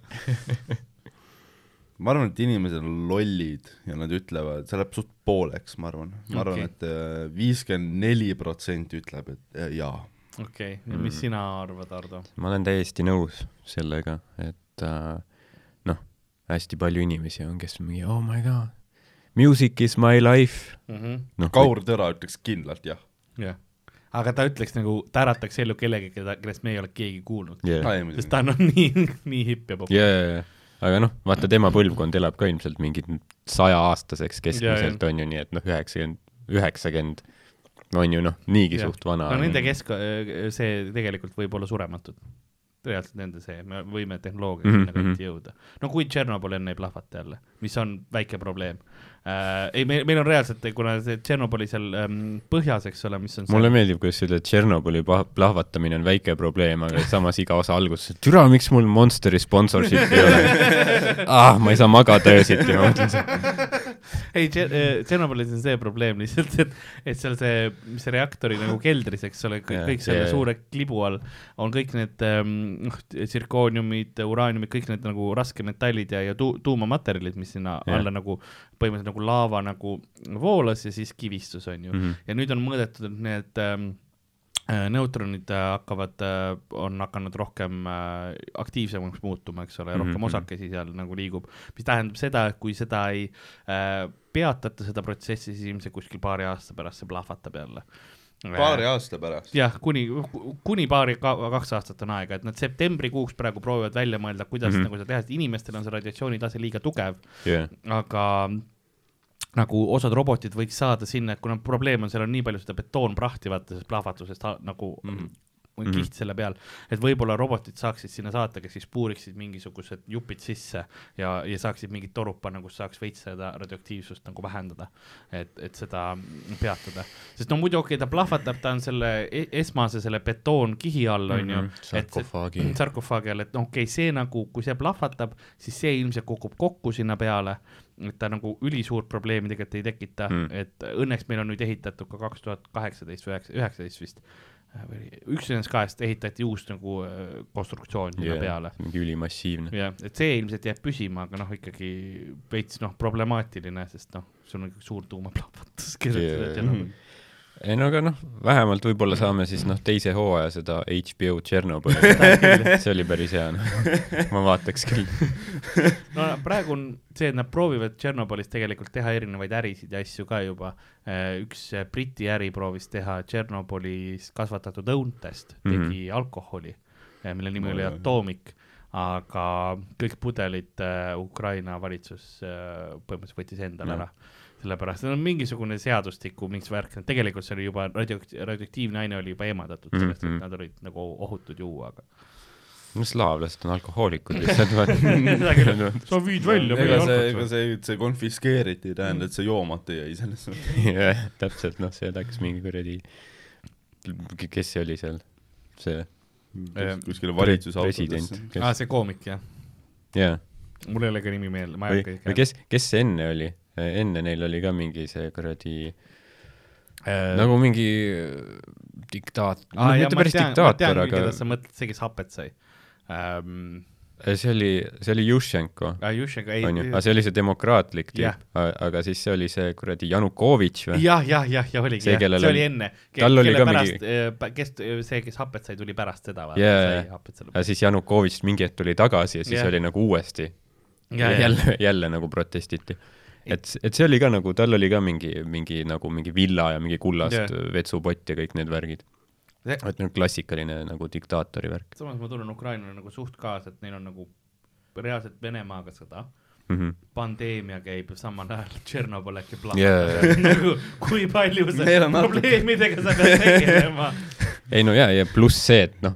ma arvan, et inimesed on lollid ja nad ütlevad, see läheb suht pooleks, ma arvan, ma arvan Okei. et äh, viiskümmend neli protsenti ütleb, et äh, jaa. okei okay., mis sina arvad, Ardo? ma olen täiesti nõus sellega, et äh, noh, hästi palju inimesi on, kes mingi oh my god, music is my life. noh, Kaur Tõra ütleks kindlalt jah. jah, aga ta ütleks nagu, ta ärataks ellu kellegi, keda, kellest me ei ole keegi kuulnud, yeah.. sest ta on no, nii, nii hipp ja popp ja, ja, ja, aga noh, vaata tema põlvkond elab ka ilmselt mingit sajaaastaseks keskmiselt on ju, nii et noh, üheksakümmend, üheksakümmend on ju noh, niigi Jah. suht vana. no nende kesk, see tegelikult võib olla surematud. reaalselt nende see, me võime tehnoloogiaga Mhm, sinna kanti jõuda. no kui Tšernobõl enne ei plahvata jälle, mis on väike probleem äh,. ei, meil, meil on reaalselt, kuna see Tšernobõli seal ähm, põhjas, eks ole, mis on mulle meeldib, kuidas ütled, Tšernobõli plahvatamine on väike probleem, aga samas iga osa alguses, türa, miks mul Monsteri sponsorship'i ei ole ah,? ma ei saa magada öösiti, ma mõtlen seda. ei, Tšernobõlis on see probleem lihtsalt, et, et seal see, mis see reaktori nagu keldris, eks ole, kõik, kõik selle jah. suure klibu all on kõik need ähm, noh, tsirkooniumid, uraaniumid, kõik need nagu raskmetallid ja, ja tu-, tuumamaterjalid, mis sinna Jah. alla nagu põhimõtteliselt nagu laava nagu voolas ja siis kivistus on ju mm. -hmm. ja nüüd on mõõdetud, et need ähm, äh, neutronid äh, hakkavad, on hakanud rohkem äh, aktiivsemaks muutuma, eks ole, rohkem Mhm, mhm. osakesi seal nagu liigub, mis tähendab seda, et kui seda ei äh, peatata, seda protsessi, siis ilmselt kuskil paari aasta pärast see plahvatab jälle. paari aasta pärast. jah, kuni, kuni paari, kaks aastat on aega, et nad septembrikuuks praegu proovivad välja mõelda, kuidas mm. -hmm. nagu seda teha, sest inimestel on see radiatsioonitase liiga tugev, jah, aga nagu osad robotid võiks saada sinna, et kuna probleem on, seal on nii palju seda betoonprahti, vaata sellest plahvatusest nagu mm Mhm. -hmm. kiht selle peal, et võib-olla robotid saaksid sinna saata, kes siis puuriksid mingisugused jupid sisse ja, ja saaksid mingit torud panna, kus saaks veits seda radioaktiivsust nagu vähendada, et, et seda peatada. sest no muidu okei okay,, ta plahvatab, ta on selle e- esmase selle betoonkihi all, on ju Mhm, sarkofaagi. sarkofaagi all, et noh, okei okay,, see nagu, kui see plahvatab, siis see ilmselt kukub kokku sinna peale, et ta nagu ülisuurt probleemi tegelikult ei tekita Mm. mm., et õnneks meil on nüüd ehitatud ka kaks tuhat kaheksateist või üheksa, üheksateist vist, või üks nendest kahest ehitati uus nagu äh, konstruktsioon sinna yeah. peale. mingi ülimassiivne. jah, et see ilmselt jääb püsima, aga noh, ikkagi veits noh, problemaatiline, sest noh, sul on ikkagi suur tuumaplahvatus keset Yeah. seda yeah. Ei no aga noh, vähemalt võib-olla saame siis noh, teise hooaja seda HBO Tšernobõli. see oli päris hea, noh. ma vaataks küll. no praegu on see, et nad proovivad Tšernobõlis tegelikult teha erinevaid ärisid ja asju ka juba. üks äh, Briti äri proovis teha Tšernobõlis kasvatatud õuntest, tegi mm. -hmm. alkoholi, mille nimi oli. Atomic, aga kõik pudelid äh, Ukraina valitsus äh, põhimõtteliselt võttis endale No. ära sellepärast, et on mingisugune seadustiku mingi värk, tegelikult see oli juba radio, radioaktiivne aine oli juba eemaldatud sellest mm, -hmm. Mhm. et nad olid nagu ohutud juua, aga no slaavlased on alkohoolikud lihtsalt, Seda küll. vaata. sa viid välja ega see, ega see, see konfiskeeriti ei tähenda, et see joomata jäi selles mõttes. jah, täpselt, noh, see läks mingi kuradi, kes see oli seal, see kuskile valitsusautodesse. president, aa, kes, see koomik jah, jaa, mul ei ole ka nimi meelde, ma ei hakka või kes, kes see enne oli? Enne neil oli ka mingi see kuradi äh, nagu mingi diktaat-, no mitte päris diktaator, aga sa mõtled, see, kes hapet sai ähm,. see oli, see oli Jušenko, Jušenko, ei, onju, aga see oli see demokraatlik Jah. tüüp, aga siis see oli see kuradi Janukovitš või? jah, jah, jah, ja oligi See, jah, see oli enne. tal oli ka pärast, mingi..., kes, see, kes hapet sai, tuli pärast seda, hapet selle aga siis Janukovitš mingi hetk tuli tagasi ja siis Jah. oli nagu uuesti jaa. jälle, jälle nagu protestiti. et, et see oli ka nagu, tal oli ka mingi, mingi nagu mingi villa ja mingi kullast Jah. vetsupott ja kõik need värgid. See- et nagu klassikaline nagu diktaatori värk samas ma tunnen Ukrainale nagu suht kaasa, et neil on nagu reaalselt Venemaaga sõda, mm. -hmm. pandeemia käib samal ajal, Tšernobõl äkki plahvatab nagu kui palju sa probleemidega sa pead tegelema. ei no ja, ja pluss see, et noh,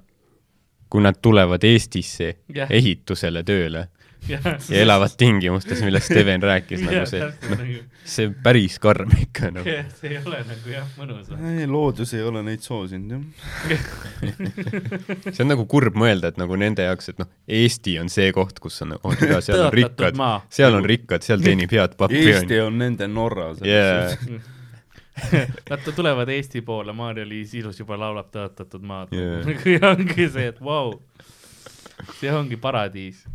kui nad tulevad Eestisse Jah. ehitusele tööle ja elavad tingimustes, millest Steven rääkis, nagu see, noh noh, see on päris karm ikka noh. see ei ole nagu jah, mõnus. ei, loodus ei ole neid soosinud jah. see on nagu kurb mõelda, et nagu nende jaoks, et noh, Eesti on see koht, kus on, oh türa, seal on rikkad seal on rikkad, seal teenib head pappi Eesti on nende Norra. Yeah. Nad tulevad Eesti poole, Maarja-Liis Ilus juba laulab tõotatud maad yeah.. ja ongi see, et vau wow., see ongi paradiis.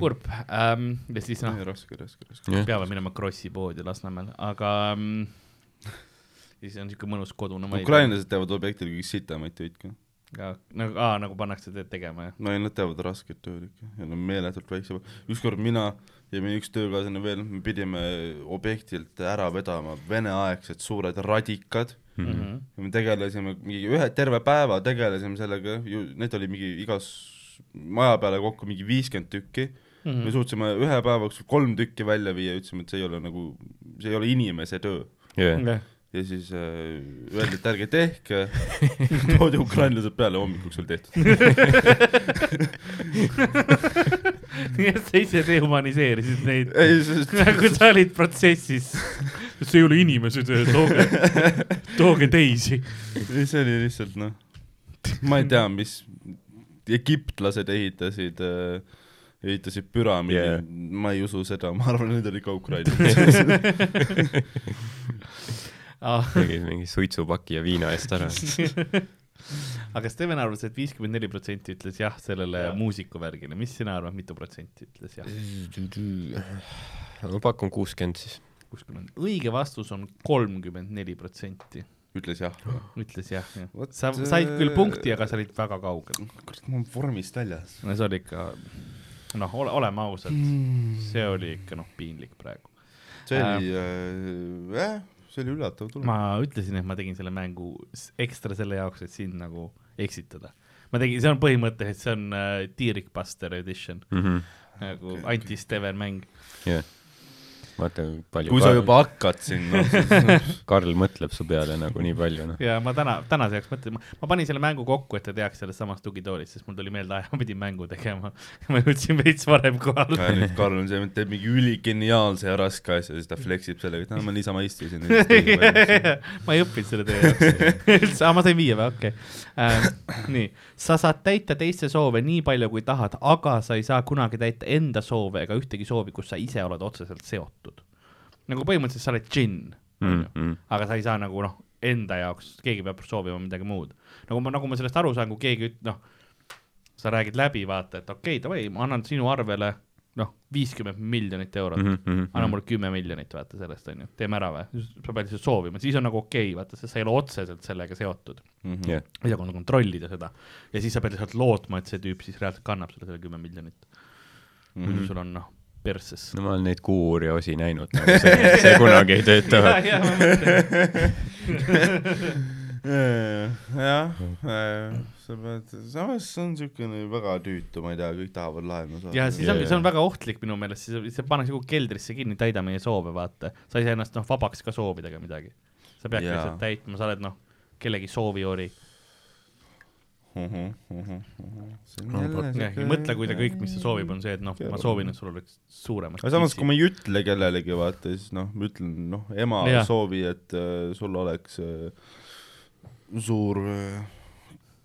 Kurb ähm, ja siis noh, raske, raske, raske. peame minema Krossi poodi Lasnamäel, aga ähm, siis on siuke mõnus kodune maid. ukrainlased teevad objektil kõige sitamaid töid ka. nagu, aa, nagu pannakse teed tegema jah. no ei, nad teevad rasket tööd ikka ja nad on meeletult väikse. ükskord mina ja meie üks töökaaslane veel, me pidime objektilt ära vedama veneaegsed suured radikad Mm Mhm. -hmm. ja me tegelesime mingi ühe terve päeva tegelesime sellega, ju need oli mingi igas maja peale kokku mingi viiskümmend tükki mm. -hmm. me suutsime ühe päeva jooksul kolm tükki välja viia, ütlesime, et see ei ole nagu, see ei ole inimese töö. jah, ja siis äh, öeldi, et ärge tehke, toodi ukrainlased peale, hommikuks oli tehtud. nii et sa ise dehumaniseerisid neid. nagu sa olid protsessis. see ei ole inimese töö, tooge, tooge teisi. ei, see oli lihtsalt noh, ma ei tea, mis egiptlased ehitasid äh, ehitasid püramiidi Yeah. ma ei usu seda, ma arvan, need olid ka ukrainlased. tegid mingi suitsupaki ja viina eest ära. aga Steven arvas, et viiskümmend neli protsenti ütles jah sellele Jah. muusikuvärgile, mis sina arvad, mitu protsenti ütles jah? ma pakun kuuskümmend siis. on, õige vastus on kolmkümmend neli protsenti, ütles jah. ütles jah, jah. Sa said küll äh, punkti, aga sa olid väga kaugel. kurat, ma olen vormist väljas. no see oli ikka, noh, ole, oleme ausad, see oli ikka noh, piinlik praegu. see oli äh,, jah, see oli üllatav tulemus. ma ütlesin, et ma tegin selle mängu ekstra selle jaoks, et sind nagu eksitada. ma tegin, see on põhimõtteliselt, see on äh, T-Rickbuster edition nagu Okei, okay, anti-Steven mäng. jah. vaata, palju kui sa juba hakkad siin, noh, siis Karl mõtleb su peale nagu nii palju, noh. ja ma täna, tänaseks mõtlesin, ma panin selle mängu kokku, et ta teaks sellest samast tugitoolist, sest mul tuli meelde aja, ma pidin mängu tegema. ma jõudsin veits varem kohale. ja nüüd Karl on see, teeb mingi üligeniaalse ja raske asja, siis ta fleksib sellega, et no ma niisama istusin. ma ei õppinud selle töö jaoks. aa, ma sain viie või, okei okay.. nii, sa saad täita teiste soove nii palju, kui tahad, aga sa ei saa kunagi täita enda soove ega ühtegi soovi, kus sa ise oled otseselt seotud. Nagu põhimõtteliselt sa oled džinn Mm, mm. aga sa ei saa nagu noh, enda jaoks, keegi peab soovima midagi muud. nagu ma, nagu ma sellest aru saan, kui keegi üt-, noh, sa räägid läbi, vaata, et okei okay,, davai, ma annan sinu arvele noh, viiskümmend miljonit eurot mm, -hmm. anna mulle kümme miljonit, vaata sellest onju, teeme ära või, sa pead lihtsalt soovima, siis on nagu okei okay,, vaata, sest sa ei ole otseselt sellega seotud. jah, ei saa nagu kontrollida seda ja siis sa pead lihtsalt lootma, et see tüüp siis reaalselt kannab sulle selle kümme miljonit mm. -hmm. muidu sul on noh, persses. no ma olen neid Kuuri osi näinud, nagu see, see kunagi ei tööta. jah, sa pead, samas see on niisugune väga tüütu, ma ei tea, kõik tahavad laenu saada. ja siis ongi, see on väga ohtlik minu meelest, siis see pannakse kogu keldrisse kinni, täida meie soove, vaata. sa ei saa ennast noh, vabaks ka soovida ega midagi. sa pead Jaa. lihtsalt täitma, sa oled noh, kellegi sooviori. jah, ja mõtle, kui ta kõik, mis ta soovib, on see, et noh, ma soovin, et sul oleks suuremad aga samas, kui ma ei ütle kellelegi, vaata, siis noh, ma ütlen, noh, ema Jah. soovi, et äh, sul oleks äh, suur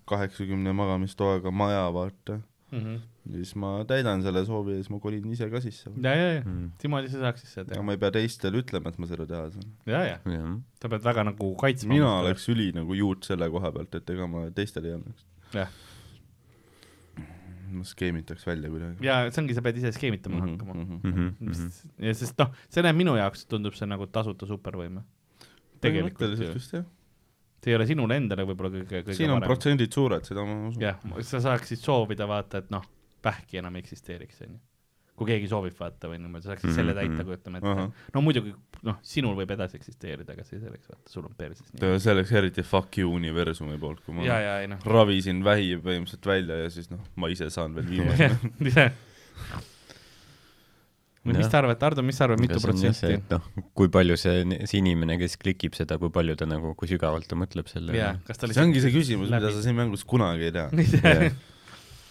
kaheksakümne magamistoaga maja, vaata. mm. -hmm. siis ma täidan selle soovi ja siis ma kolin ise ka sisse. ja, ja, ja Mm. niimoodi sa saaksid seda ja teha. ma ei pea teistele ütlema, et ma seda teha saan. ja, ja jah, sa pead väga nagu kaitsma. mina oleks üli nagu juut selle koha pealt, et ega ma teistele ei annaks. jah, skeemitaks välja kuidagi. ja see ongi, sa pead ise skeemitama Mhm, hakkama. Mhm. Mis- ja sest noh, see näeb minu jaoks tundub see nagu tasuta supervõime. tegelikult põhimõtteliselt ju. vist jah. see ei ole sinule endale võib-olla kõige, kõige siin on parem. protsendid suured, seda ma usun. jah, sa saaksid soovida vaata, et noh, vähki enam eksisteeriks, onju. Kui keegi soovib vaata või niimoodi, sa saaksid selle Mhm, täita, mhm. kujutame ette Ahah.. no muidugi, noh, sinul võib edasi eksisteerida, aga see selleks, vaata, sul on perses nii. see oleks eriti fuck you universumi poolt, kui ma ja, ja ei noh, ravisin vähi põhimõtteliselt välja ja siis noh, ma ise saan veel viimasena. ise. mis te arvate, Ardo, mis sa arvad, mitu protsenti? noh, kui palju see, see inimene, kes klikib seda, kui palju ta nagu, kui sügavalt ta mõtleb selle ta see ongi see küsimus, mida sa siin mängus kunagi ei tea.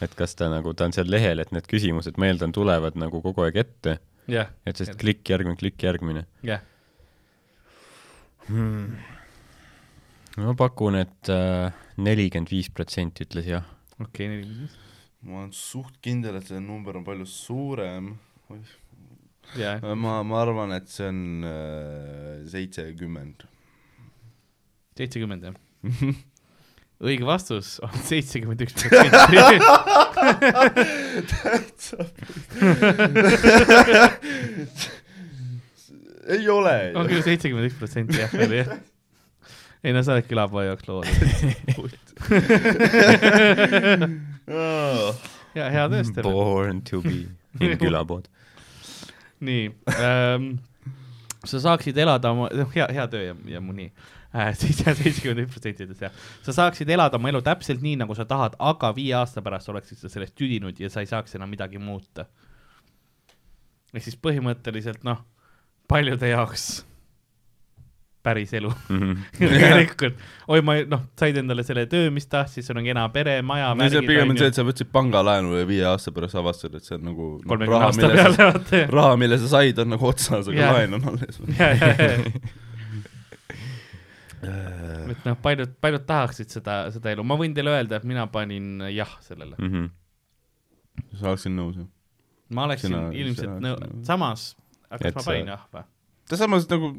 Et kas ta nagu, ta on seal lehel, et need küsimused, ma eeldan, tulevad nagu kogu aeg ette, jah, et sest klikk järgmine, klikk järgmine jah, hmm.. ma pakun, et äh, nelikümmend viis protsenti ütles jah. okei, nelikümmend viis. ma olen suht kindel, et see number on palju suurem. jah, ma, ma arvan, et see on äh, seitsekümmend. seitsekümmend jah. õige vastus on seitsekümmend üks protsenti. ei ole on küll seitsekümmend üks protsenti jah, oli jah. ei no sa oled külapoe jaoks loodud. ja hea Steven. Born to be in külapood. nii ähm,, sa saaksid elada oma, noh, hea, hea töö ja, ja mu nii äh. seitsekümmend üks protsenti ütles jah. sa saaksid elada oma elu täpselt nii, nagu sa tahad, aga viie aasta pärast oleksid sa sellest tüdinud ja sa ei saaks enam midagi muuta. ehk siis põhimõtteliselt noh, paljude jaoks päris elu Mhm. tegelikult, oi ma noh, said endale selle töö, mis tahtsid, sul on kena pere, maja, no see pigem on see, et sa võtsid pangalaenu ja viie aasta pärast avastad, et see on nagu kolmekümne raha, mille sa, raha, mille sa said, on nagu otsas, aga laen on alles. ja, et noh, paljud, paljud tahaksid seda, seda elu, ma võin teile öelda, et mina panin jah sellele. Mhm. sa oleksid nõus, jah? ma oleksin Sina- ilmselt sina nõu- samas, aga Et kas ma sa- panin jah või? ta samas nagu,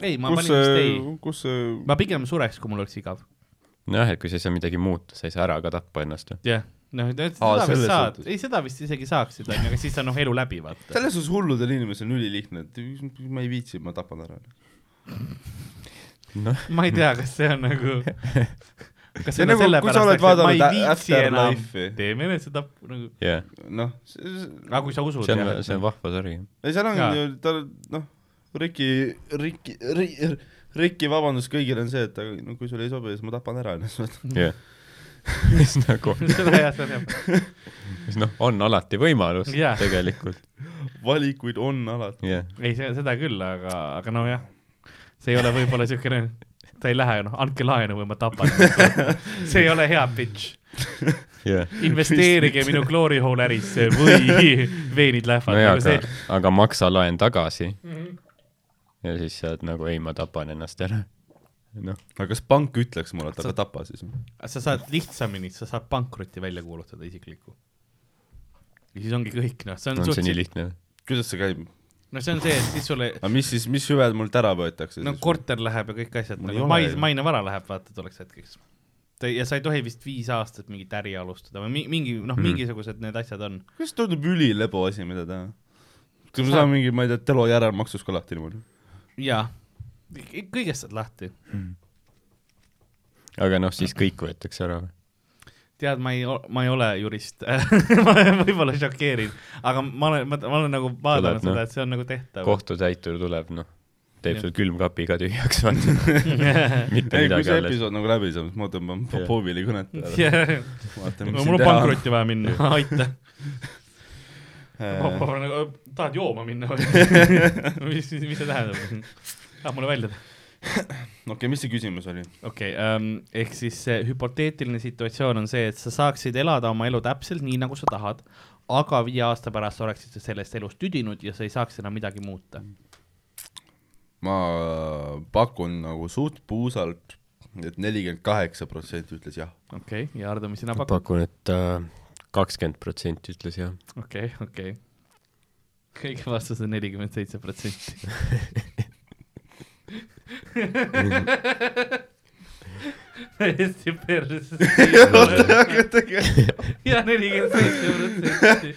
ei, ma kus panin vist ei., kus see, ma pigem sureks, kui mul oleks igav. nojah, et kui sa ei saa midagi muuta, sa ei saa ära ka tappa ennast ju. jah, noh, seda Aa, vist saad, ei seda vist isegi saaksid, onju, aga siis on noh, elu läbi, vaata. selles suhtes hulludel inimestel on ülilihtne, et ma ei viitsi, ma tapan ära. noh, ma ei tea, kas see on nagu kas See nagu, kui sa oled vaadanud Afterlife'i. teeme enesetappu nagu, jah, noh, aga kui sa usud see on, jah, see on vahva sari. ei seal ongi ju, tal noh, Riki, Riki, Riki vabandus kõigile on see, et aga no kui sulle ei sobi, siis ma tapan ära ennast. jah. mis nagu, seda seda mis noh, on alati võimalus Jah. tegelikult, valikuid on alati. jah. ei, seda küll, aga, aga nojah, see ei ole võib-olla siukene, ta ei lähe, noh, andke laenu või ma tapan. see ei ole hea pitch. jah. investeerige minu glory hole ärisse või veenid lähevad nojah, nagu aga see., aga maksa laen tagasi. ja siis sa oled nagu, ei, ma tapan ennast ära. noh, aga kas pank ütleks mulle, et Sa- aga tapa siis? sa saad lihtsamini, sa saad pankrotti välja kuulutada isiklikku. ja siis ongi kõik, noh, see on, on suhteliselt, lihtne? kuidas see käib? No see on see, et siis sulle aga mis siis, mis hüved mult ära võetakse no korter läheb ja kõik asjad nagu mai mainevara läheb vaata tolleks hetkeks. ja sa ei tohi vist viis aastat mingit äri alustada või mi- mingi noh, Mhm. mingisugused need asjad on. kas tundub ülilebo asi, mida teha? kas ma Sa- saan mingi, ma ei tea, telo järelmaksust ka lahti niimoodi? jaa, kõigest saad lahti. aga noh, siis kõik võetakse ära või? tead, ma ei, ma ei ole jurist ma võib-olla šokeerin, aga ma olen, ma olen nagu vaadanud seda, et see on nagu tehtav. kohtutäitur tuleb, noh, teeb sul külmkapi ka tühjaks, vaata. mitte ei, kui midagi see alles. episood nagu läbi saab, siis ma tõmban. Popovile kõnet peale. No mul on on. pankrotti vaja minna, aitäh. Äh, tahad jooma minna või? mis, mis see tähendab? tahad mulle välja teha? okei okay,, mis see küsimus oli? okei okay, um,, ehk siis see hüpoteetiline situatsioon on see, et sa saaksid elada oma elu täpselt nii, nagu sa tahad, aga viie aasta pärast oleksid sa sellest elust tüdinud ja sa ei saaks enam midagi muuta. ma pakun nagu suht puusalt, et nelikümmend kaheksa protsenti ütles jah. okei okay,, ja Ardo, mis sina pakud? pakun, et äh, kakskümmend protsenti ütles jah. okei, okei. kõige vastus on nelikümmend seitse protsenti. täiesti perses. ja nelikümmend seitse protsenti.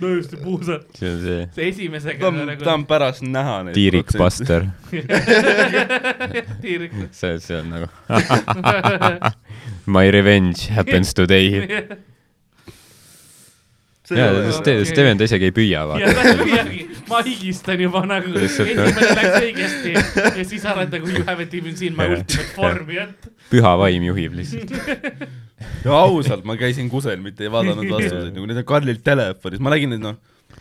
täiesti puusalt. see on see see esimesega ta on, ta on pärast näha neid tiirikpaster, tiirik. see, see on nagu My revenge happens today. jaa, Ste-, Steven ta isegi ei püüa, ja vaata. ta ei püüagi, ma higistan juba nagu, esimene läks õigesti ja siis arvad nagu you haven't even seen my ultimate form'i, et. püha vaim juhib lihtsalt. ja ausalt, ma käisin kusel, mitte ei vaadanud vastuseid, nagu need on Karlil telefonis, ma nägin, et noh,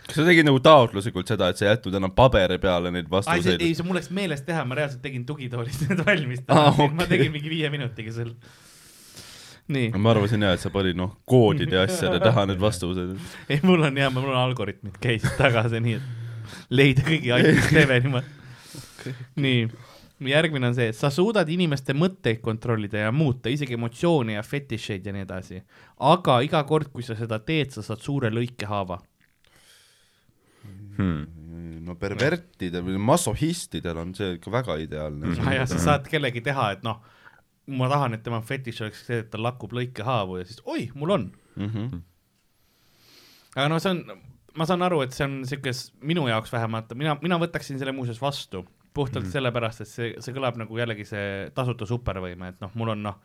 kas sa tegid nagu taotluslikult seda, et sa ei jätnud enam paberi peale neid ei, vastuseid? ei, see mul läks meelest teha, ma reaalselt tegin tugitoolist need valmis ah,. okei. ma tegin mingi viie minutiga seal. nii, ma arvasin jah, et sa panid noh, koodide ja asjade taha need vastused. ei mul on hea, mul on algoritmid käisid tagasi, nii et leida kõigi ainult Stevenimaad. nii, järgmine on see, et sa suudad inimeste mõtteid kontrollida ja muuta, isegi emotsioone ja fetišeid ja nii edasi. aga iga kord, kui sa seda teed, sa saad suure lõikehaava. Hmm. no pervertidel või masohhistidel on see ikka väga ideaalne ah,. ja sa saad kellegi teha, et noh, ma tahan, et tema fetiš oleks see, et tal lakub lõikehaavu ja siis oi, mul on. Mm -hmm. aga no see on, ma saan aru, et see on siuke minu jaoks vähemalt, mina, mina võtaksin selle muuseas vastu puhtalt mm -hmm. sellepärast, et see, see kõlab nagu jällegi see tasuta supervõime, et noh, mul on noh,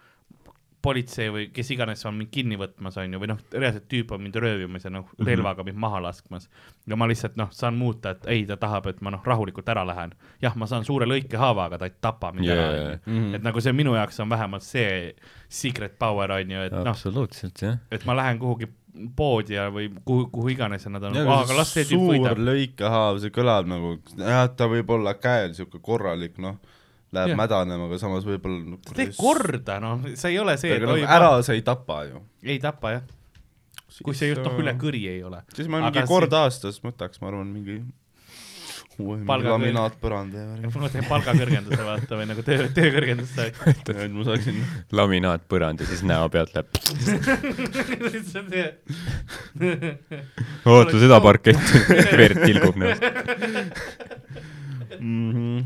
politsei või kes iganes on mind kinni võtmas, on ju, või noh, reaalselt tüüp on mind röövimas ja noh, relvaga mind maha laskmas. ja ma lihtsalt noh, saan muuta, et ei, ta tahab, et ma noh, rahulikult ära lähen. jah, ma saan suure lõikehaava, aga ta ei tapa mind Jaa, ära jaa,, Mhm. et nagu see minu jaoks on vähemalt see secret power on ju, et noh, absoluutselt jah. et ma lähen kuhugi poodi ja, või kuhu, kuhu iganes ja nad on, aga las see tüüp suur võidab. lõikehaav, see kõlab nagu, jah, ta võib olla käel siuke korralik, noh, läheb Jah. mädanema, aga samas võib-olla no, tee korda, noh, see ei ole see, et aga oi nagu, ära sa ei tapa ju. ei tapa jah, kui see just noh, üle kõri ei ole. siis ma Aga mingi si- kord aastas võtaks, ma arvan, mingi laminaatpõranda ja värgi. ma teen palgakõrgenduse vaata või nagu töö, töökõrgendust saaks. et ma saaksin, laminaatpõrand ja siis näo pealt läheb. see see, oota seda parketti, verd tilgub näost.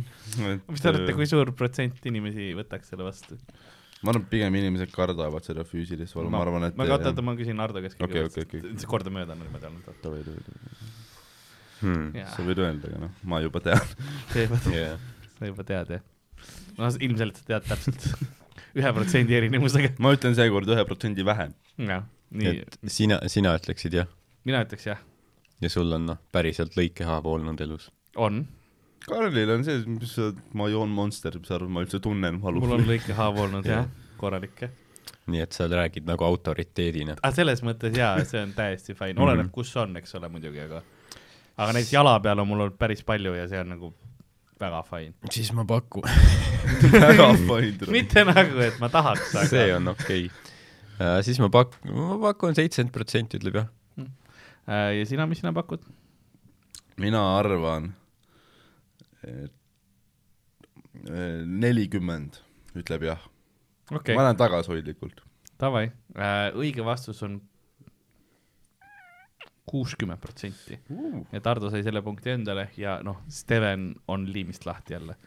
mis te arvate, kui suur protsent inimesi võtaks selle vastu? ma arvan, et pigem inimesed kardavad seda füüsilist valu, ma arvan, et ma oota, oota, ma küsin Hardo käest Okei, kõigepealt, okei, okei. sest see kordamööda on niimoodi olnud. sa võid öelda, Hmm. sa võid öelda, aga noh, ma juba tean. sa juba, Yeah. sa juba tead jah? no ilmselt sa tead täpselt ühe protsendi erinevusega. ma ütlen seekord ühe protsendi vähem. jah, nii, et sina, sina ütleksid jah mina ütleks jah, ja sul on noh, päriselt lõikehaavu olnud elus. on, Karlil on see, mis sa, ma joon Monster, mis sa arvad, ma üldse tunnen valu. mul on lõikehaava olnud jah, korralik jah. nii et sa räägid nagu autoriteedina. aga selles mõttes jaa, see on täiesti fine, Mhm. oleneb, kus on, eks ole muidugi, aga aga näiteks jala peal on mul olnud päris palju ja see on nagu väga fine. siis ma pakun. väga fine. mitte nagu, et ma tahaks, aga see on okei okay.. siis ma pak-, ma pakun seitsekümmend protsenti ütleb jah. Äh, ja sina, mis sina pakud? mina arvan, nelikümmend ütleb jah okay.. ma lähen tagasihoidlikult. davai, õige vastus on kuuskümmend protsenti. et Ardo sai selle punkti endale ja noh, Steven on liimist lahti jälle.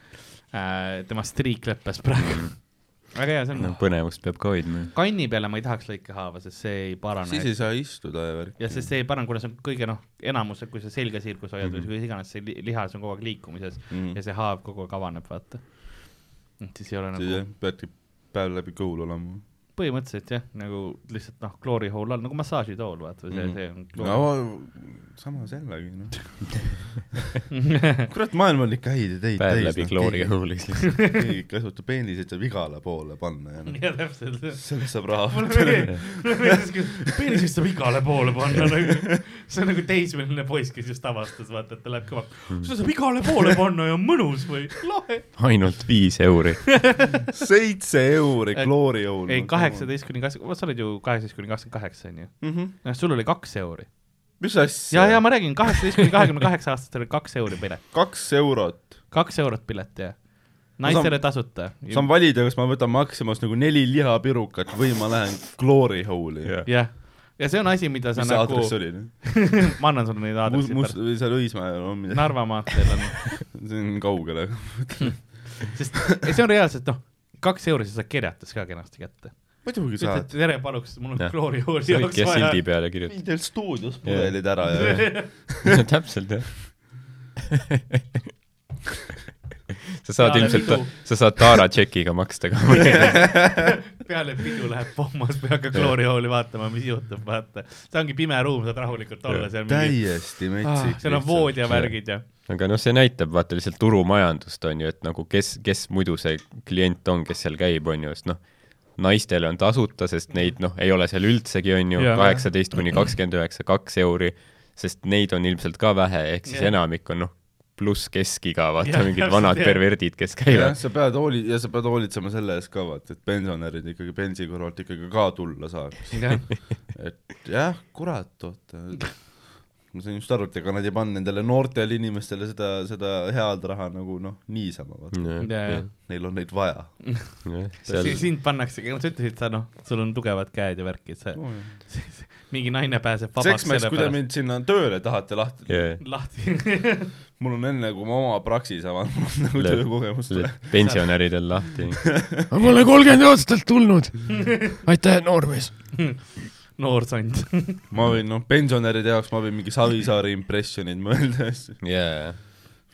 tema striik lõppes praegu. väga hea, see no on, põnevust peab ka hoidma. kanni peale ma ei tahaks lõikehaava, sest see ei parane siis. ei saa istuda ja värki. ja sest see ei parane, kuna see on kõige noh, enamus, kui sa selga sirgus hoiad Mhm. või mis iganes, see li- lihas on kogu aeg liikumises mm. ja see haav kogu aeg avaneb, vaata. et siis ei ole siis nagu jah, peadki päev läbi kõhul olema. Põhimõtteliselt jah, nagu lihtsalt noh, kloorihool all nagu massaažitool, vaata või see, Mhm. see on kloor.... no samas jällegi noh, kurat, maailm on ikka häid ideid täis. läbi kloorihõulis lihtsalt. keegi käsutab peeniseid saab igale poole panna ja noh, jah, täpselt. sellest saab raha mulle võtta. meeldib, mulle meeldis, kui peenisest saab igale poole panna nagu, see on nagu teismeline poiss, kes just avastas, vaata, et ta läheb kõvaks. seda saab igale poole panna ja mõnus või, lahe. ainult viis euri. seitse euri kloorijool. ei, kaheksateist kuni kakskümmend, sa oled ju kaheksateist kuni kakskümmend kaheksa onju. -hmm. noh, sul oli kaks euri. mis asja ja, ja ma räägin, kaheksateist kuni kahekümne kaheksa aastastel oli kaks euri pilet, kaks eurot. kaks eurot pilet jah. naisele tasuta. saan valida, kas ma võtan Maximas nagu neli lihapirukat või ma lähen kloorihooli. jah, ja see on asi, mida sa mis see nagu aadress, oli? ma annan sulle neid must, must aadressid. või seal Õismäel on midagi, Narva maanteel on, see on kaugel, aga sest see on reaalselt noh, kaks euri sa saad kerjates ka kenasti kätte. Muidugi ütled saad. tere, paluks, mul on sa jaoks võidki jah sildi peale kirjutada. viin teil stuudios pudelid ära ja täpselt jah. sa saad Peale ilmselt sa saad Taara tšekiga maksta ka. peale pidu läheb pommas, peab hakka kloorihooli vaatama, mis juhtub, vaata. see ongi pime ruum, saad rahulikult olla seal mingi, täiesti metsik. seal on vood ja värgid ja. aga noh, see näitab vaata lihtsalt turumajandust on ju, et nagu kes, kes muidu see klient on, kes seal käib, on ju, sest noh, naistele on tasuta, sest neid noh, ei ole seal üldsegi, on ju, kaheksateist kuni kakskümmend üheksa, kaks euri, sest neid on ilmselt ka vähe, ehk siis Jah. enamik on noh, pluss keskiga, vaata Jah, mingid vanad jah. perverdid, kes käivad. sa pead hooli-, ja sa pead hoolitsema selle eest ka vaata, et pensionärid ikkagi pensi kõrvalt ikkagi ka tulla saaks. et jah, kurat, oota. Ma sain just aru, et ega nad ei pannud nendele noortele inimestele seda, seda head raha nagu noh, niisama, vaata. Ja, ja. Neil on neid vaja. seal sind pannaksegi, sa ütlesid, sa noh, sul on tugevad käed ja värk, et sa, mingi naine pääseb vabaks Seksmees, kui te mind sinna tööle tahate lahti yeah., lahti. mul on enne, kui ma oma Praxis avan, mul on nagu töökogemust pensionäridel lahti. ma pole kolmkümmend aastat tulnud. aitäh, noormees. Noor sant. ma võin noh, pensionäride jaoks ma võin mingi Savisaare impressionid mõelda, jaa.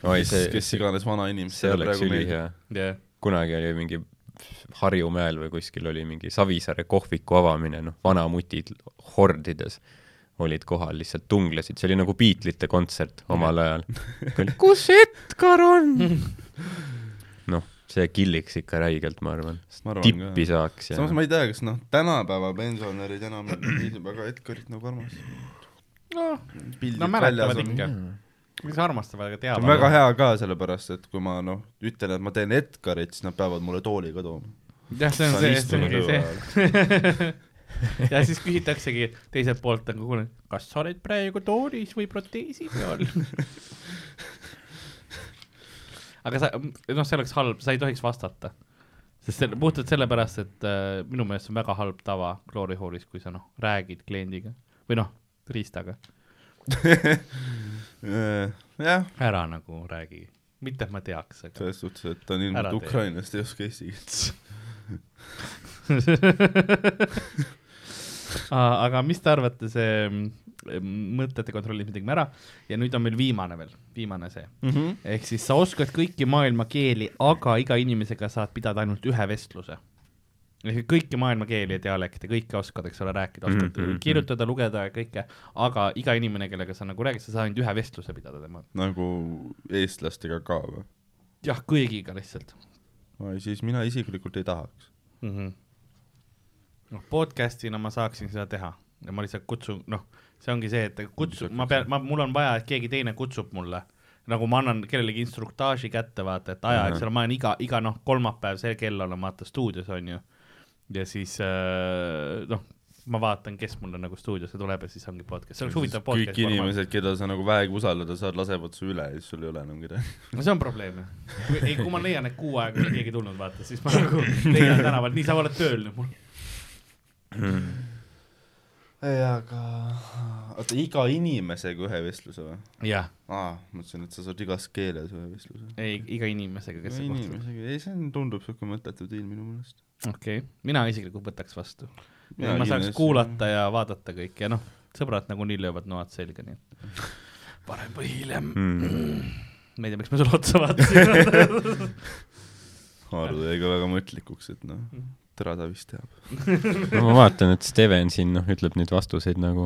oi, kes, see, kes iganes see vanainimestele oleks ülihea jah, kunagi oli mingi Harjumäel või kuskil oli mingi Savisaare kohviku avamine, noh, vanamutid hordides olid kohal, lihtsalt tunglesid, see oli nagu Beatlesite kontsert omal ajal. kus Edgar on? see killiks ikka räigelt, ma arvan. Ma arvan tippi ka. saaks ja samas ma ei tea, kas noh, tänapäeva pensionärid enam ei pidanud väga Edgarit nagu armastama. noh, no mäletavad on. ikka. mis armastavad, aga teavad. väga hea ka, sellepärast et kui ma noh, ütlen, et ma teen Edgarit, siis nad peavad mulle tooli ka tooma. jah, see on see, see ongi see. ja siis küsitaksegi teiselt poolt nagu, kuule, kas sa oled praegu toolis või proteesi peal? aga sa, noh, see oleks halb, sa ei tohiks vastata. sest see puhtalt sellepärast, et äh, minu meelest on väga halb tava kloorihoolis, kui sa noh, räägid kliendiga või noh, riistaga, jah, ära nagu räägi, mitte et ma teaks, aga selles suhtes, et ta on ilmselt. Ukrainast, ei oska eesti keelt. Aga mis te arvate, see mõtete kontrollis me tegime ära ja nüüd on meil viimane veel, viimane see. ehk siis sa oskad kõiki maailma keeli, aga iga inimesega saad pidada ainult ühe vestluse. ehk kõiki maailma keeli ja dialekte, kõike oskad, eks ole, rääkida, oskad mm Mhm, mhm. kirjutada, lugeda ja kõike, aga iga inimene, kellega sa nagu räägid, sa saad ainult ühe vestluse pidada temaga. nagu eestlastega ka või? jah, kõigiga lihtsalt siis mina isiklikult ei tahaks. mm. -hmm. noh, podcast'ina ma saaksin seda teha ja ma lihtsalt kutsun, noh, see ongi see, et kutsu, ma pean, ma, mul on vaja, et keegi teine kutsub mulle. nagu ma annan kellelegi instruktaaži kätte, vaata, et aja, eks ole, ma olen iga, iga noh, kolmapäev see kell olen vaata stuudios on ju. ja siis äh, noh, ma vaatan, kes mulle nagu stuudiosse tuleb ja siis ongi podcast, see oleks huvitav kõik podcast formaat. inimesed, keda sa nagu vähegi usaldada saad, lasevad su üle ja siis sul ei ole enam kedagi. no see on probleem jah. ei, kui ma leian, et kuu aega ei ole keegi tulnud, vaata, siis ma nagu leian tänavalt, nii sa oled tööl nüüd mul. ei, aga oota, iga inimesega ühe vestluse või? jah, aa, mõtlesin, et sa saad igas keeles ühe vestluse. ei iga inimesega, kes sa inimesega, ei see on, tundub siuke mõttetu diil minu meelest. okei okay., mina isiklikult võtaks vastu. Ma saaks kindlasti- kuulata ja vaadata kõike ja noh, sõbrad nagunii löövad noad selga, nii et parem või hiljem mm.. ma ei tea, miks ma sulle otsa vaatasin. Haaru jäi ka väga mõtlikuks, et noh, tere, ta vist teab. no ma vaatan, et Steven siin noh, ütleb neid vastuseid nagu,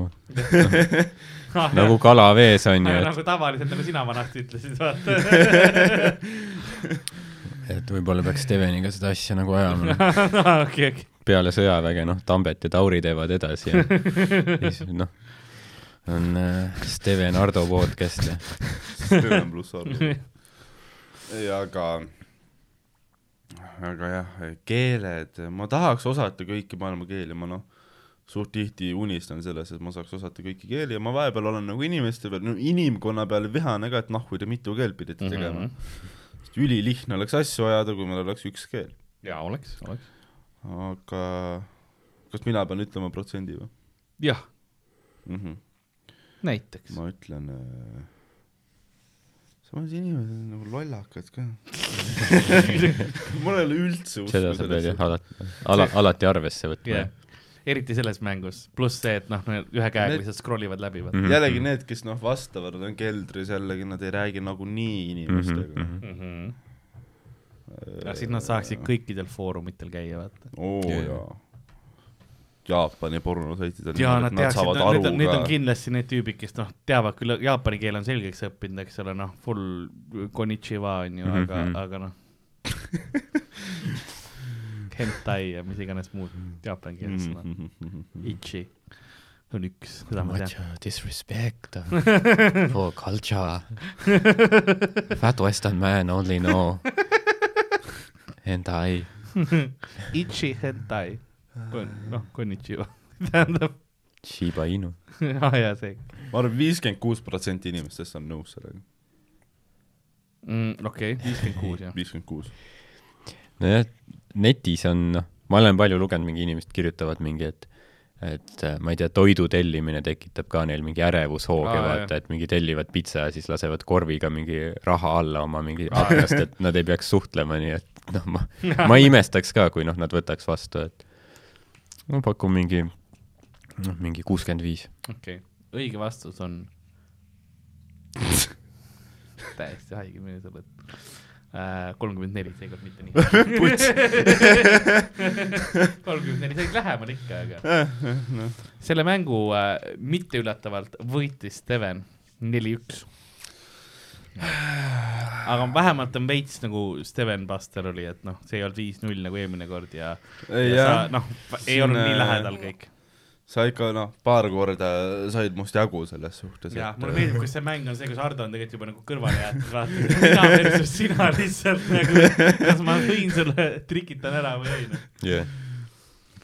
nagu kala vees on ju, et, nagu tavaliselt, nagu sina vanasti ütlesid, vaata. et võib-olla peaks Steveniga seda asja nagu ajama. okei, okei. peale sõjaväge noh, Tambet ja Tauri teevad edasi ja siis noh, on äh, Steven Ardo podcast ja Steven pluss Ardo. ei, aga, aga jah, keeled, ma tahaks osata kõiki maailma keeli, ma noh, suht tihti unistan selles, et ma saaks osata kõiki keeli ja ma vahepeal olen nagu inimeste peal, no inimkonna peale vihane ka, et nahku te mitu keelt pidite tegema mm. -hmm. sest ülilihtne oleks asju ajada, kui meil oleks üks keel. jaa, oleks, oleks. aga kas mina pean ütlema protsendi või jah, mm? -hmm. näiteks. ma ütlen äh..., samas inimesed on nagu lollakad ka. mul ei ole üldse usku seda sa pead jah alati, ala, alati arvesse võtma jah, eriti selles mängus, pluss see, et noh, ühe käega Need- lihtsalt scroll ivad läbi, vaata. Mhm. jällegi need, kes noh, vastavad, nad on keldris jällegi, nad ei räägi nagunii inimestega mm. Mhm. Mhm. aga siis nad saaksid kõikidel foorumitel käia, vaata. oo Jaa. jaa. Jaapani pornosaitid on ja nad et teaksid, saavad need aru on, need on ka. kindlasti need tüübid, kes noh, teavad küll, jaapani keele on selgeks õppinud, eks ole, noh, full konnichiwa on ju, aga mm, Mhm. -hmm. aga noh. Hentai ja mis iganes muud jaapani keeles Mhm. sõnad. Ichi on üks, seda ma tean. Much disrespect for culture. Fat western man only know hentai. Ichi hentai, noh, konnichiwa, tähendab, Shiba Inu. aa jaa, see ma arvan, viiskümmend kuus protsenti inimestest on nõus sellega. mm,, okei okay,, viiskümmend kuus jah. viiskümmend kuus. nojah, netis on, noh, ma olen palju lugenud, mingi inimesed kirjutavad mingi, et et äh, ma ei tea, toidu tellimine tekitab ka neil mingi ärevushooge ah,, vaata, et mingi tellivad pitsa ja siis lasevad korviga mingi raha alla oma mingi aknast, et nad ei peaks suhtlema, nii et noh, ma, ma imestaks ka, kui noh, nad võtaks vastu, et ma pakun mingi, noh, mingi kuuskümmend viis. okei okay., õige vastus on täiesti haige, milline sa oled. kolmkümmend neli, seekord mitte nii. kolmkümmend neli, sa olid lähemal ikka, aga selle mängu äh, mitte üllatavalt võitis Steven neli-üks. Aga vähemalt on veits nagu Steven Buster oli, et noh, see ei olnud viis-null nagu eelmine kord ja, ja jah, noh, ei olnud nii äh, lähedal kõik. sa ikka noh, paar korda said must jagu selles suhtes. jah, mulle meeldib, kus see mäng on see, kus Hardo on tegelikult juba nagu kõrvale jäetud, vaata, mina versus sina lihtsalt nagu, kas ma võin sulle, trikitan ära või ei, noh. jah.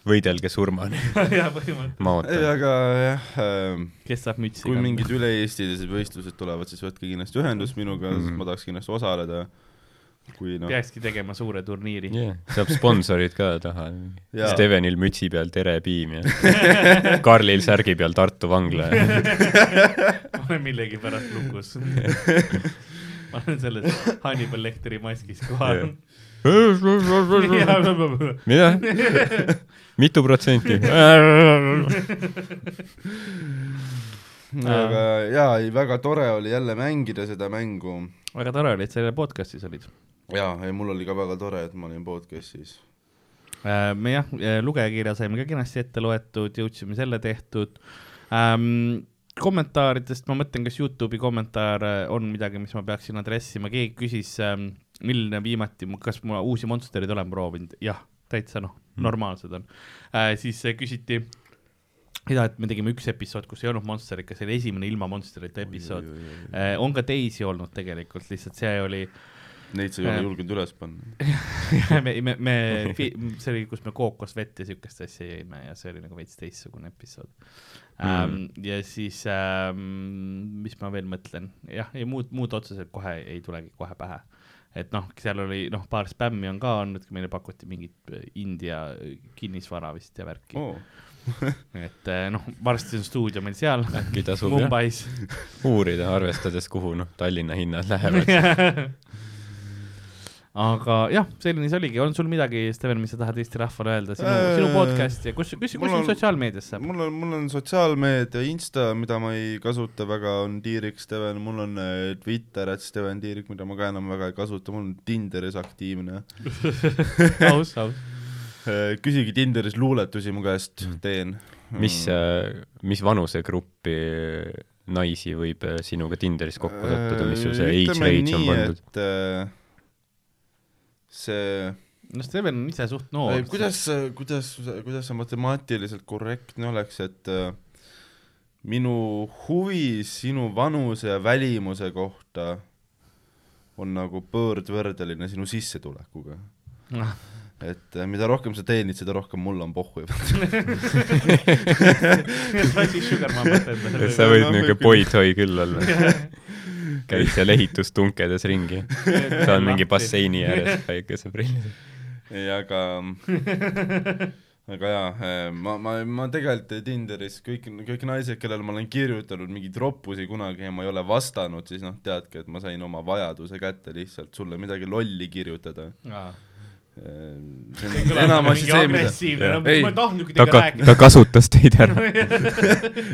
Võidelge surmani. jaa, põhimõtteliselt. ma ei, ootan. aga jah ähm,, kes saab mütsi kui mingid üle-eestilised võistlused tulevad, siis võtke kindlasti ühendust minuga mm. -hmm. ma tahaks kindlasti osaleda. kui noh, peakski tegema suure turniiri. jah, saab sponsorid ka taha. Stevenil mütsi peal Tere Piim ja Karlil särgi peal Tartu vangla ja ma olen millegipärast lukus. ma olen selles Hannibal Lecteri maskis kohal. mida? mitu protsenti? aga jaa, ei väga tore oli jälle mängida seda mängu. väga tore oli, et sa podcast'is olid. jaa, ei mul oli ka väga tore, et ma olin podcast'is. Äh, me jah, lugejakirja saime ka kenasti ette loetud, jõudsime selle tehtud ähm,. kommentaaridest ma mõtlen, kas Youtube'i kommentaar äh, on midagi, mis ma peaksin adressima, keegi küsis ähm,, milline viimati, kas ma uusi Monstereid olen proovinud, jah, täitsa noh, normaalsed on äh,. siis äh, küsiti seda, et me tegime üks episood, kus ei olnud Monsterit, kas see oli esimene ilma Monsterita episood. Äh, on ka teisi olnud tegelikult, lihtsalt see oli Neid sa ei ole Äh. julgenud üles panna. me, me, me, see oli, kus me kookosvett ja siukest asja jõime ja see oli nagu veits teistsugune episood mm. ähm,. ja siis ähm,, mis ma veel mõtlen, jah, ei muud, muud otseselt kohe ei tulegi kohe pähe. Et noh, seal oli noh, paar spämmi on ka olnud, meile pakuti mingit äh, India kinnisvara vist ja värki oh. et äh, noh, varsti on stuudio meil seal äkki tasub jah Mumbais. uurida, arvestades, kuhu noh, Tallinna hinnad lähevad. aga jah, selline see oligi, on sul midagi, Steven, mis sa tahad Eesti rahvale öelda, sinu Äh, sinu podcast ja kus, kus, kus mul sind on- sotsiaalmeedias saab? mul on, mul on sotsiaalmeedia Insta, mida ma ei kasuta väga, on Tiirik Steven, mul on äh, Twitter, et Steven Tiirik, mida ma ka enam väga ei kasuta, mul on Tinderis aktiivne. aus, aus. küsige Tinderis luuletusi mu käest, teen. mis, mis vanusegruppi naisi võib äh, sinuga Tinderis kokku sattuda, mis sul see age range on pandud? See no Steven on ise suht noor kuidas, kuidas, kuidas see matemaatiliselt korrektne oleks, et äh, minu huvi sinu vanuse ja välimuse kohta on nagu pöördvõrdeline sinu sissetulekuga. et äh, mida rohkem sa teenid, seda rohkem mul on pohhu. et sa võid niisugune boy-toy küll olla. käid seal ehitustunkedes ringi, sa oled mingi basseini ääres päikeseprillis. ei, aga aga jaa, ma, ma, ma tegelikult Tinderis kõik, kõik naised, kellele ma olen kirjutanud mingeid roppusi kunagi ja ma ei ole vastanud, siis noh, teadki, et ma sain oma vajaduse kätte lihtsalt sulle midagi lolli kirjutada. see on enamasti see, mida no Ei. ta ka-, rääkida. ta kasutas teid ära.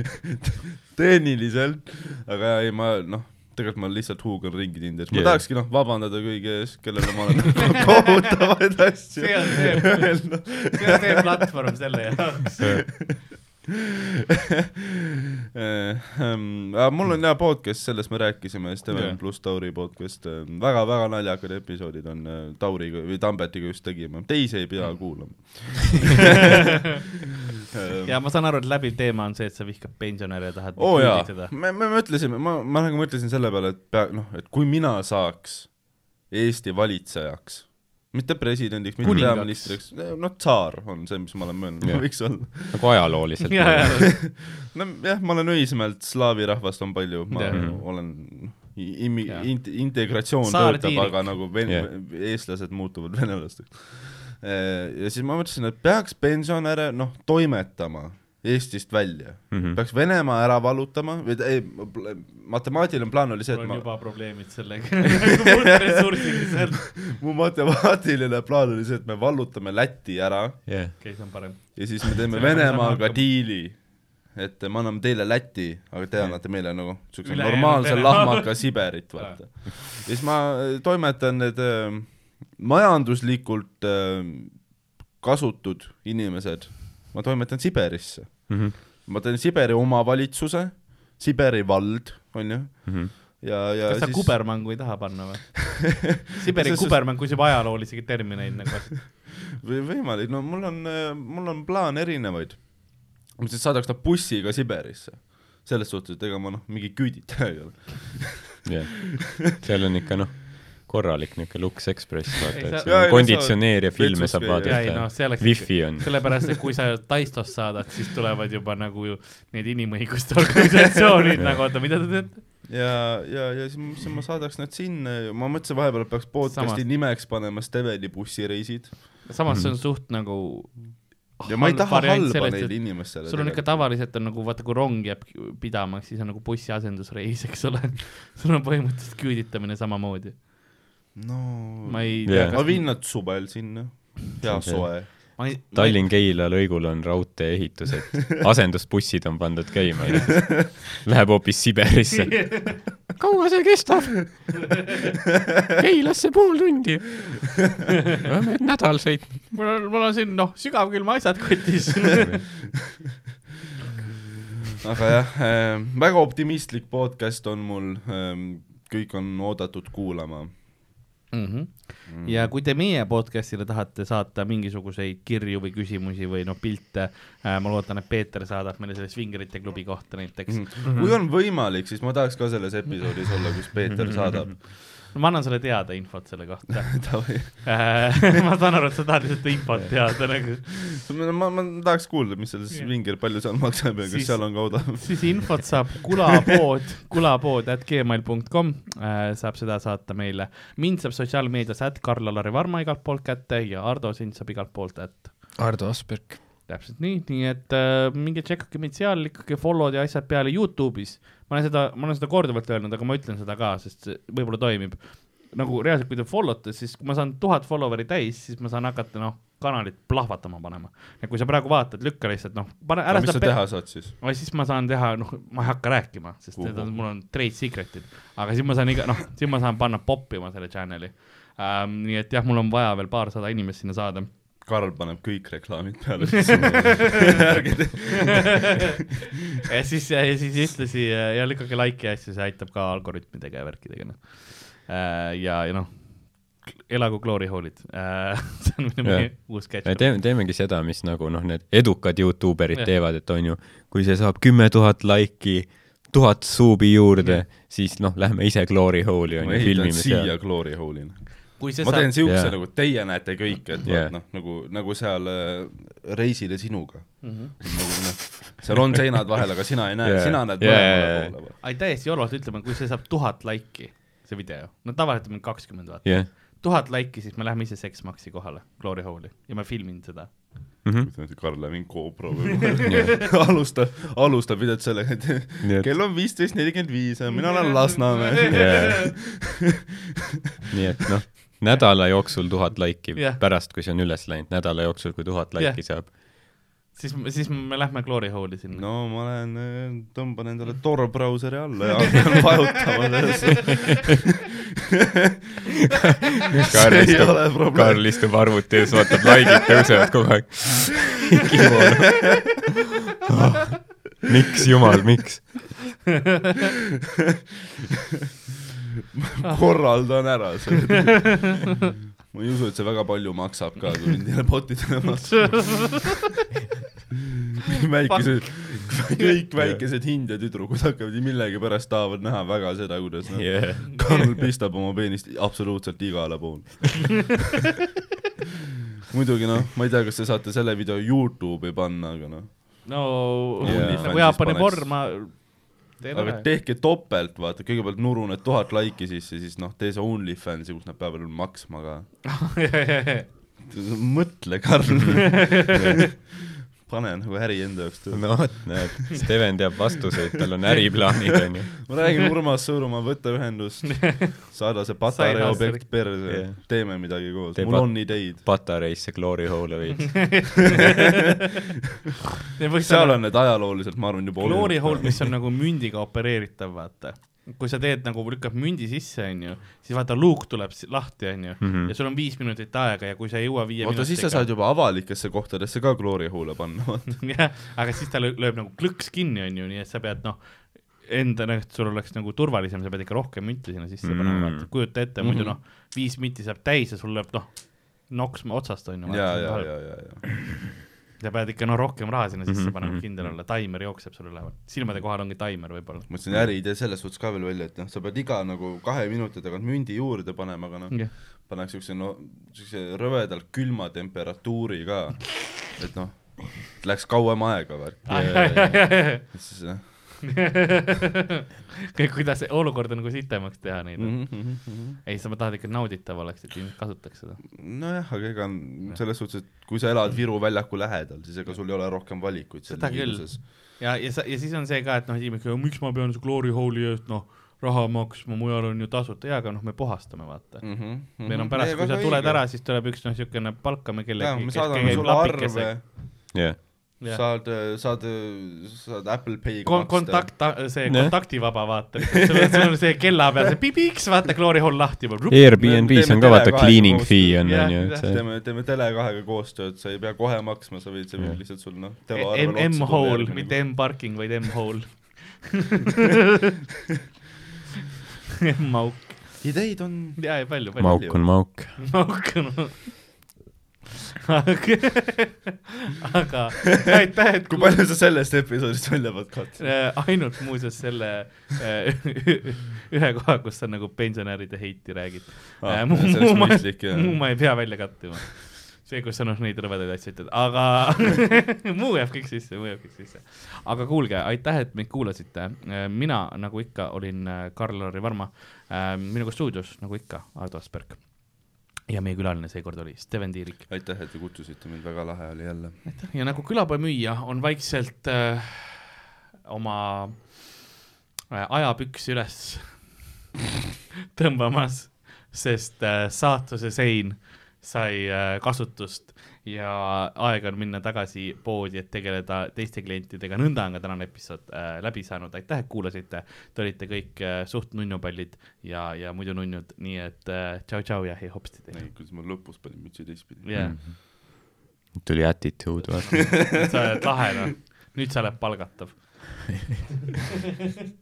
tehniliselt, aga ei, ma noh, tegelikult ma lihtsalt huugan ringi Tinderis, ma yeah. tahakski noh, vabandada kõigi ees, kellele ma olen kohutavaid asju see on see, öelnud. see on see platvorm selle jaoks. Äh, mul on hea podcast, sellest me rääkisime, Steven Jah. pluss Tauri podcast, väga-väga naljakad episoodid on äh, Tauriga või Tambetiga just tegime, teisi ei pea kuulama. ja ma saan aru, et läbiv teema on see, et sa vihkad pensionäre ja tahad oo oh, jaa. me, me mõtlesime, ma, ma nagu mõtlesin selle peale, et pea, noh, et kui mina saaks Eesti valitsejaks, mitte presidendiks, mitte Kuningaks. peaministriks, noh, tsaar on see, mis ma olen mõelnud, ma võiks olla. nagu ajalooliselt. ja, ja, nojah, ma olen Õismäelt, slaavi rahvast on palju, ma Jah. olen imi- Jah., int-, integratsioon Saar töötab, aga nagu ven- yeah., eestlased muutuvad venelasteks. ja siis ma mõtlesin, et peaks pensionäre, noh, toimetama Eestist välja mm. -hmm. peaks Venemaa ära vallutama või ei, matemaatiline plaan oli see, et on ma, juba probleemid sellega. mu matemaatiline plaan oli see, et me vallutame Läti ära jah, okei, see on parem. ja siis me teeme Venemaaga diili, et me anname teile Läti, aga te annate meile nagu siukse normaalse lahmaka Siberit, vaata. ja siis ma äh, toimetan need äh, majanduslikult äh, kasutud inimesed, ma toimetan Siberisse. Mhm. ma teen Siberi omavalitsuse, Siberi vald, onju, Mhm. ja, ja kas sa siis kubermängu ei taha panna või? Siberi kubermäng, kui sa juba ajaloolisi termineid nagu või võimalik, no mul on, mul on plaan erinevaid. ma siis saadaks ta bussiga Siberisse. selles suhtes, et ega ma noh, mingi küüditaja ei ole. jah. seal on ikka noh, korralik niisugune Lux Express, vaata, et Jaa, on konditsioneer ja filme saab vaadata, oleks wifi on. sellepärast, et kui sa Taistost saadad, siis tulevad juba nagu ju need inimõiguste organisatsioonid nagu, oota, mida te teete? ja, ja, ja siis ma mõtlesin, ma saadaks nad sinna ja ma mõtlesin vahepeal, et peaks podcast'i Samas- nimeks panema Steveni bussireisid. samas see on suht nagu ja ma ei taha halba sellest, neile inimestele. sul on ikka. tavaliselt on nagu vaata, kui rong jääb pidama, siis on nagu bussi asendusreis, eks ole. sul on põhimõtteliselt küüditamine samamoodi. No ma ei Jah. tea, ma viin nad suvel sinna, hea soe. ma ei, Tallinn-Keila lõigul on raudtee-ehitused, asendusbussid on pandud käima ja läheb hoopis Siberisse. kaua see kestab? Keilasse pool tundi. oleme nädal sõitnud. mul on, mul on siin noh, sügavkülma asjad kotis. aga jah äh,, väga optimistlik podcast on mul äh,, kõik on oodatud kuulama. mm. -hmm. ja kui te meie podcast'ile tahate saata mingisuguseid kirju või küsimusi või noh, pilte äh,, ma loodan, et Peeter saadab meile selle Svingerite klubi kohta näiteks mm. Mhm. kui on võimalik, siis ma tahaks ka selles episoodis olla, kus Peeter saadab. Ma annan sulle teada infot selle kohta äh,. ma saan aru, et sa tahad lihtsalt infot teada nagu. ma, ma tahaks kuulda, mis seal Jah. Svinger, palju seal maksab ja kas Siis- seal on ka odav. siis infot saab kulapood, kulapood at gmail.com äh, saab seda saata meile. mind saab sotsiaalmeedias at Karl-Alari Varma igalt poolt kätte ja Ardo sind saab igalt poolt at Ardo Asperg. täpselt nii, nii et äh, minge tšekkake meid seal ikkagi follow'd ja asjad peale Youtube'is. Ma olen seda, ma olen seda korduvalt öelnud, aga ma ütlen seda ka, sest see võib-olla toimib. nagu reaalselt, kui te follow te, siis kui ma saan tuhat follower'i täis, siis ma saan hakata noh, kanalit plahvatama panema. ja kui sa praegu vaatad, lükka lihtsalt noh, pane ära mis sa teha saad siis? või siis ma saan teha, noh, ma ei hakka rääkima, sest need on, mul on trade secret'id, aga siis ma saan iga, noh, siis ma saan panna poppima selle channel'i ähm,. nii et jah, mul on vaja veel paarsada inimest sinna saada Karl paneb kõik reklaamid peale, ja siis, ja siis ühtlasi äh, ja lükake like'i ja asju, see aitab ka algoritmidega ja värkidega, noh. ja, ja noh, elagu glory hole'id, see on minu yeah. uus catch. teeme, teemegi seda, mis nagu noh, need edukad Youtube erid Jah. teevad, et on ju, kui see saab kümme tuhat laiki, tuhat suubi juurde, siis noh, lähme ise glory hole'i on ju, filmime siia seal. Glory Hole'ina. Kui see ma teen saab, siukse Jaa. nagu teie näete kõik, et vaat noh, nagu, nagu seal äh, reisile sinuga. Mhm. nagu noh, seal on seinad vahel, aga sina ei näe yeah., sina näed Jaa, mõlemale poole. ai täiesti jolvalt ütleme, kui see saab tuhat laiki, see video, no tavaliselt on kakskümmend vaata jah. tuhat laiki, siis me läheme ise Sex Maxi kohale, Glory Hole'i ja ma filmin seda. Mhm. Karl läheb mingi GoPro alustab, alustab videot sellega, et kell on viisteist nelikümmend viis ja mina olen Lasnamäe. nii et noh, nädala jooksul tuhat laiki Jah. pärast, kui see on üles läinud, nädala jooksul, kui tuhat laiki saab. siis, siis me lähme Glory Hole'i sinna no.. ma lähen, tõmban endale Tor brauseri alla ja hakkan vajutama. Karl istub. Karl istub arvuti ees, vaatab, laigid tõusevad kogu aeg. miks, jumal, miks? korraldan ära selle. ma ei usu, et see väga palju maksab ka, kui jälle botidele maksab. väikesed, kõik väikesed India tüdrukud hakkavad millegipärast tahavad näha väga seda, kuidas noh Yeah. Karl pistab oma peenist absoluutselt igale poole. muidugi noh, ma ei tea, kas te saate selle video Youtube'i panna, aga noh, no Jaa. nagu Jaapani porn, ma aga tehke topelt, vaata, kõigepealt nuru need tuhat laiki sisse, siis noh, tee see OnlyFansi, kus nad peavad maksma ka. mõtle, Karl. pane nagu äri enda jaoks tööle. no vot, näed, Steven teab vastuseid, tal on äriplaanid, onju. ma räägin Urmas Sõõrumaa, võta ühendust, saada see patarei objekt perse Jah., teeme midagi koos, Tee mul on ideid. patareisse Glory Hole'i veits. seal on need ajalooliselt, ma arvan, juba Glory Hole, mis on nagu mündiga opereeritav, vaata. Kui sa teed nagu, lükkad mündi sisse, onju, siis vaata luuk tuleb lahti, onju, Mhm. ja sul on viis minutit aega ja kui sa ei jõua viie oota, siis sa saad juba avalikesse kohtadesse ka Hole'e panna, vaata. jah, aga siis ta lö- lööb nagu klõks kinni, onju, nii et sa pead noh, endale, et sul oleks nagu turvalisem, sa pead ikka rohkem münti sinna sisse Mm. panema, vaata, kujuta ette, muidu Mhm. noh, viis minti saab täis ja sul lööb noh, noksma otsast onju. ja, ja, ja, ja, ja. Sa pead ikka noh, rohkem raha sinna sisse Mhm, panema, mhm, kindel olla, taimer jookseb sulle üleval, silmade kohal ongi taimer võib-olla. ma mõtlesin äriidee selles suhtes ka veel välja, et noh, sa pead iga nagu kahe minuti tagant mündi juurde panema, aga noh, jah, pannakse siukse no, siukse rõvedalt külma temperatuuri ka, et noh, läks kauem aega värk. siis noh, kuidas see olukord on nagu sitemaks teha neid mm. Mhm. -hmm. ei, sa tahad ikka nauditav oleks, et inimesed kasutaks seda. nojah, aga ega selles suhtes, et kui sa elad Viru väljaku lähedal, siis ega sul ei ole rohkem valikuid seal Seda küll. liikluses. ja, ja sa, ja siis on see ka, et noh, inimesed, miks ma pean Glory Hole'i eest noh, raha maksma, mujal on ju tasuta, jaa, aga noh, me puhastame, vaata mm. mm. -hmm. -hmm. meil on pärast, kui sa tuled ära, siis tuleb üks noh, niisugune palkame jah, kellegi, me saadame sulle arve, jah. saad, saad, saad Apple Pay'ga Kon-, kontakt, see Jah. kontaktivaba, vaata, sul on, sul on see kella peal see pipiks, vaata, Glory Hole lahti juba. Airbnb-s teeme on ka vaata Tele2 cleaning koostööd. fee on, et see teeme, teeme Tele2-ga koostööd, sa ei pea kohe maksma, sa võid, see võib lihtsalt sul noh, M, M-hole, mitte M-parking, vaid M-hole. M-auk, ideid on jaa, ja palju, palju. mauk on mauk. mauk on. Aga aitäh, et kui palju sa sellest episoodist välja pead katma? Äh, ainult muuseas selle äh, ühe koha, kus sa nagu pensionäride heiti räägid Ah, äh,. muu oleks ma, muu ma ei pea välja kattima. see, kus sa noh neid rõvedaid asju ütled, aga muu jääb kõik sisse, muu jääb kõik sisse. aga kuulge, aitäh, et meid kuulasite. mina, nagu ikka, olin äh, Karl-Lari Varma. minuga stuudios, nagu ikka, Ardo Asperg. Ja meie külaline seekord oli Steven Tiirik. aitäh, et te kutsusite mind, väga lahe oli jälle. aitäh ja nagu külapoemüüja on vaikselt äh, oma äh, ajapüksi üles tõmbamas, sest äh, saatuse sein sai äh, kasutust ja aeg on minna tagasi poodi, et tegeleda teiste klientidega, nõnda on ka tänane episood äh, läbi saanud, aitäh, et kuulasite, te olite kõik äh, suht nunnupallid ja, ja muidu nunnud, nii et äh, tšau-tšau ja hei hopsti teile. ei, kuidas ma lõpus panin mütsi teistpidi. jah, tuli attitude, vaata. sa oled lahe noh, nüüd sa oled palgatav.